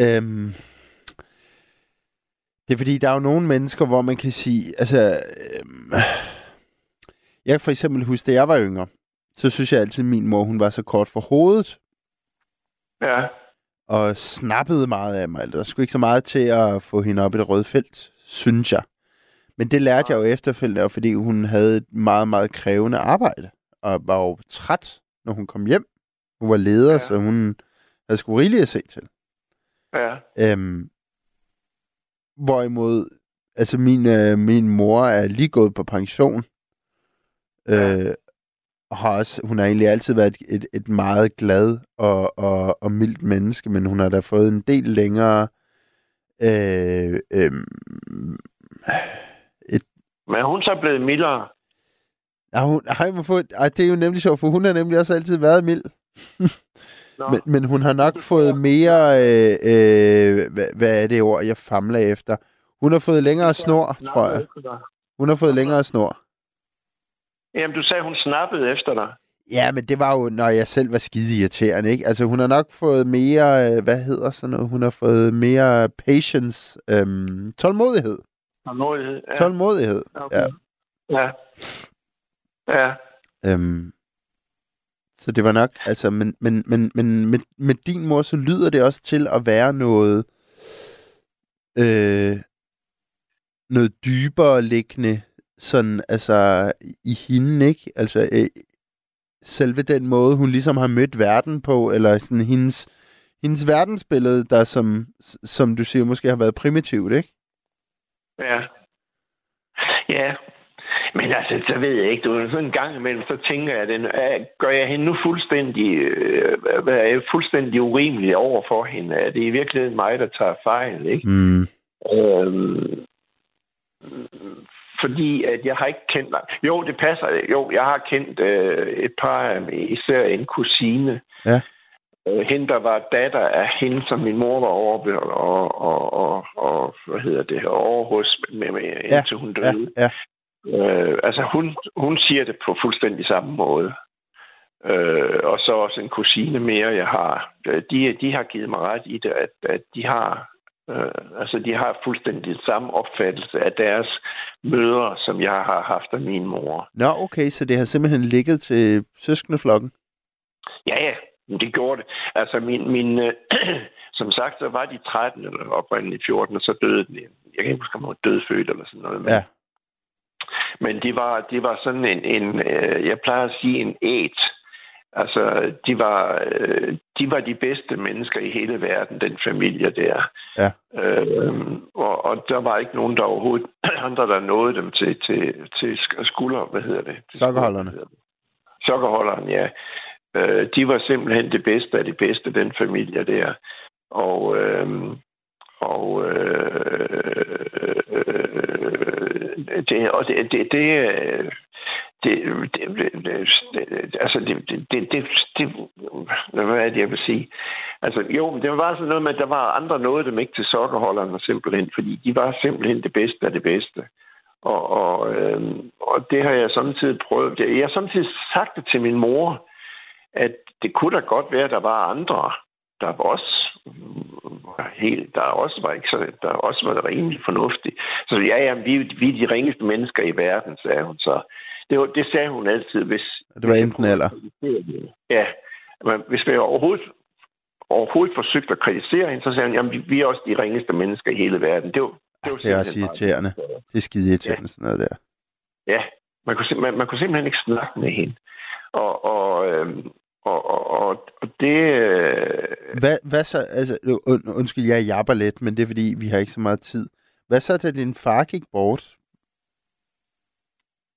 um, det er fordi, der er jo nogle mennesker, hvor man kan sige, altså, um, jeg kan for eksempel huske, da jeg var yngre, så synes jeg altid, at min mor, hun var så kort for hovedet, Ja, og snappede meget af mig. Der skulle ikke så meget til at få hende op i det røde felt, synes jeg. Men det lærte jeg jo efterfølgende, fordi hun havde et meget, meget krævende arbejde, og var jo træt, når hun kom hjem. Hun var leder, ja. Så hun havde sgu rigeligt at se til. ja, Øhm, hvorimod, altså min, øh, min mor er lige gået på pension. Ja. Øh, og har også, hun har egentlig altid været et, et, et meget glad og, og, og mildt menneske, men hun har da fået en del længere øh, øh, men er hun så blevet mildere? Ja, hun, ej, må få, ej, det er jo nemlig sjovt, for hun har nemlig også altid været mild. Men, men hun har nok fået mere, øh, øh, hvad, hvad er det ord, jeg famler efter? Hun har fået længere snor, tror jeg. Hun har fået længere snor. Jamen, du sagde, hun snappede efter dig. Ja, men det var jo, når jeg selv var skide irriterende, ikke? Altså, hun har nok fået mere, øh, hvad hedder sådan noget? Hun har fået mere patience, øhm, tålmodighed. Tålmodighed. Ja. Tålmodighed, Okay. ja. Ja. Ja. Øhm, så det var nok, altså, men, men, men, men med, med din mor, så lyder det også til at være noget, øh, noget dybere liggende, sådan, altså, i hende, ikke? Altså, øh, selve den måde, hun ligesom har mødt verden på, eller sådan hendes, hendes verdensbillede, der som, som du siger, måske har været primitivt, ikke? Ja. Ja. Men altså, så ved jeg ikke, du sådan en gang imellem, så tænker jeg, den, gør jeg hende nu fuldstændig, øh, er jeg, fuldstændig urimelig over for hende? Er det i virkeligheden mig, der tager fejl, ikke? Mm. Øhm, fordi at jeg har ikke kendt... Jo, det passer. Jo, jeg har kendt øh, et par især en kusine. Ja. Øh, hende, der var datter af hende, som min mor var over og, og, og, og hvad hedder det, over hos, med, med, Ja, indtil hun Ja, døde. ja. Øh, altså, hun, hun siger det på fuldstændig samme måde. Øh, og så også en kusine mere, jeg har. Øh, De, de har givet mig ret i det, at, at de har øh, altså de har fuldstændig samme opfattelse af deres mødre, som jeg har haft af min mor. Nå, okay, så det har simpelthen ligget til søskendeflokken? Ja, ja, det gjorde det. Altså, min, min, øh, som sagt, så var de 13 eller oprindeligt 14, og så døde den. Jeg kan ikke huske, om hun var dødfødt eller sådan noget. Men, Ja. Men de var, de var sådan en, en øh, jeg plejer at sige, en æt. Altså, de var, øh, de var de bedste mennesker i hele verden, den familie der. Ja. Øh, og, og der var ikke nogen, der overhovedet, andre, der nåede dem til, til, til sk- skulder, hvad hedder det? Sokkerholderne. det? Sokkerholderen, ja. Øh, de var simpelthen det bedste af det bedste, den familie der. Og, øh, og øh, øh, det, og det, det, det, det, det, det, det, altså det, det, det, det, det, hvad er det, jeg vil sige? Altså, jo, det var sådan noget med, at der var andre noget, dem ikke til sokkerholderne simpelthen, fordi de var simpelthen det bedste af det bedste. Og, og, øh, og det har jeg samtidig prøvet. Jeg har samtidig sagt det til min mor, at det kunne da godt være, at der var andre, der var også var helt, der også var ikke så, der også var rimelig fornuftige. Så ja, ja, vi, vi er de ringeste mennesker i verden, sagde hun så. Det, var, det sagde hun altid, hvis... Det var enten eller. Ja, men hvis vi overhovedet, overhovedet forsøgte at kritisere hende, så sagde hun, jamen, vi, vi er også de ringeste mennesker i hele verden. Det var, det, var Det er også irriterende. Det er skide irriterende, sådan noget der. Ja, man kunne, man, man kunne simpelthen ikke snakke med hende. Og, og, øhm, og, og, og, det... Øh, Hvad, hvad så, altså, und, undskyld, jeg japper lidt, men det er fordi, vi har ikke så meget tid. Hvad så, da din far gik bort?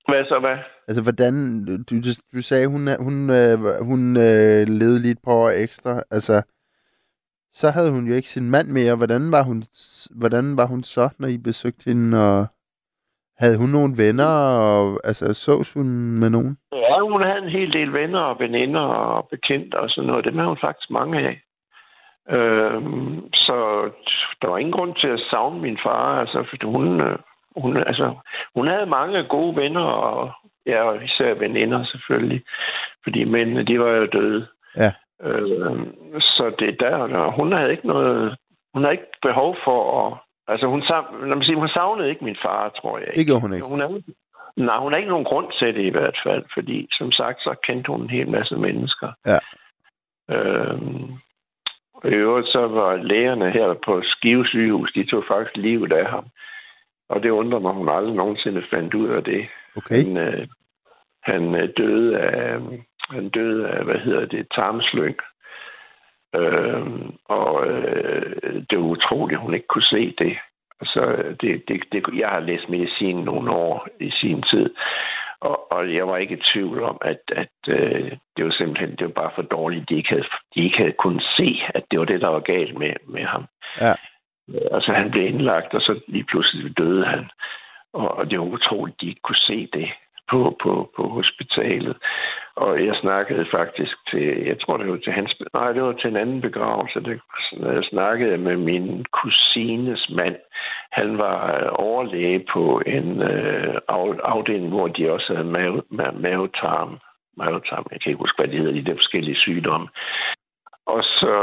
hvad så, hvad? Altså, hvordan, du, du, du sagde, hun, hun, øh, hun øh, levede lige et par år ekstra. Altså, så havde hun jo ikke sin mand mere. Hvordan var hun, hvordan var hun så, når I besøgte hende? Og havde hun nogle venner? Og, altså, sås hun med nogen? Ja, hun havde en hel del venner og veninder og bekendte og sådan noget. Dem havde hun faktisk mange af. Øhm, så der var ingen grund til at savne min far, altså, fordi hun, øh, hun, altså, hun havde mange gode venner, og ja, og især veninder selvfølgelig, fordi mændene, de var jo døde. Ja. Øhm, så det der, der, hun havde ikke noget, hun havde ikke behov for at, altså hun, sav- lad mig sige, hun savnede ikke min far, tror jeg ikke. Det gjorde hun ikke. Hun havde, nej, hun har ikke nogen grund til det i hvert fald, fordi som sagt, så kendte hun en hel masse mennesker. Ja. Øhm, og i øvrigt så var lægerne her på Skive sygehus, de tog faktisk livet af ham. Og det undrer mig, hun aldrig nogensinde fandt ud af det. Okay. Han, øh, han øh, døde af, han døde af, hvad hedder det, tarmslyng. Øhm, og øh, det var utroligt, at hun ikke kunne se det. Altså, det, det, det, jeg har læst medicin nogle år i sin tid, og, og jeg var ikke i tvivl om, at, at øh, det var simpelthen det var bare for dårligt, de ikke, havde, de ikke havde kunnet se, at det var det, der var galt med, med ham. Ja. Øh, Altså, han blev indlagt, og så lige pludselig døde han. Og, og det var utroligt, de ikke kunne se det. på, på, på hospitalet. Og jeg snakkede faktisk til, jeg tror det var til hans, nej, det var til en anden begravelse. Det, jeg snakkede med min kusines mand. Han var øh, overlæge på en øh, afdeling, hvor de også havde mave, mavetarm. Mavetarm, jeg kan ikke huske, hvad de hedder, de der forskellige sygdomme. Og så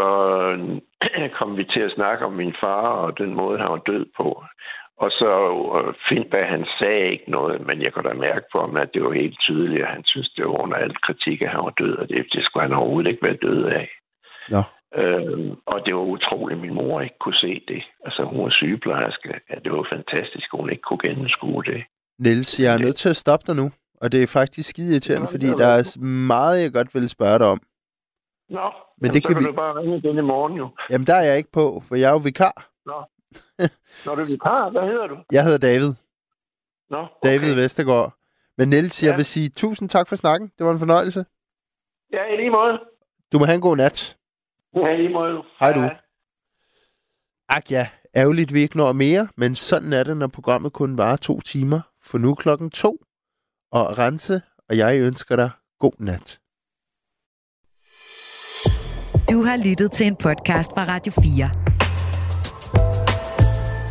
øh, kom vi til at snakke om min far og den måde, han var død på. Og så øh, Findberg, han sagde ikke noget, men jeg kunne da mærke på ham, at det var helt tydeligt, at han synes, det var under alt kritik, at han var død, og det, det skulle han overhovedet ikke være død af. Ja. Øhm, og det var utroligt, at min mor ikke kunne se det. Altså, hun var sygeplejerske. Ja, det var fantastisk, at hun ikke kunne gennemskue det. Niels, jeg er nødt til at stoppe dig nu. Og det er faktisk skide irriterende, fordi der er meget, jeg godt vil spørge dig om. Nå, men jamen, det kan, kan vi... du bare ringe den i morgen jo. Jamen, der er jeg ikke på, for jeg er jo vikar. Nå, Når du er vikar, hvad hedder du? Jeg hedder David. Nå, okay. David Vestergaard. Men Niels, ja. jeg vil sige tusind tak for snakken. Det var en fornøjelse. Ja, i lige måde. Du må have en god nat. Ja, i lige måde. Hej du. Ak ja, ærgerligt vi ikke når mere, men sådan er det, når programmet kun varer to timer. For nu klokken to. Og Rense og jeg ønsker dig god nat. Du har lyttet til en podcast fra Radio 4.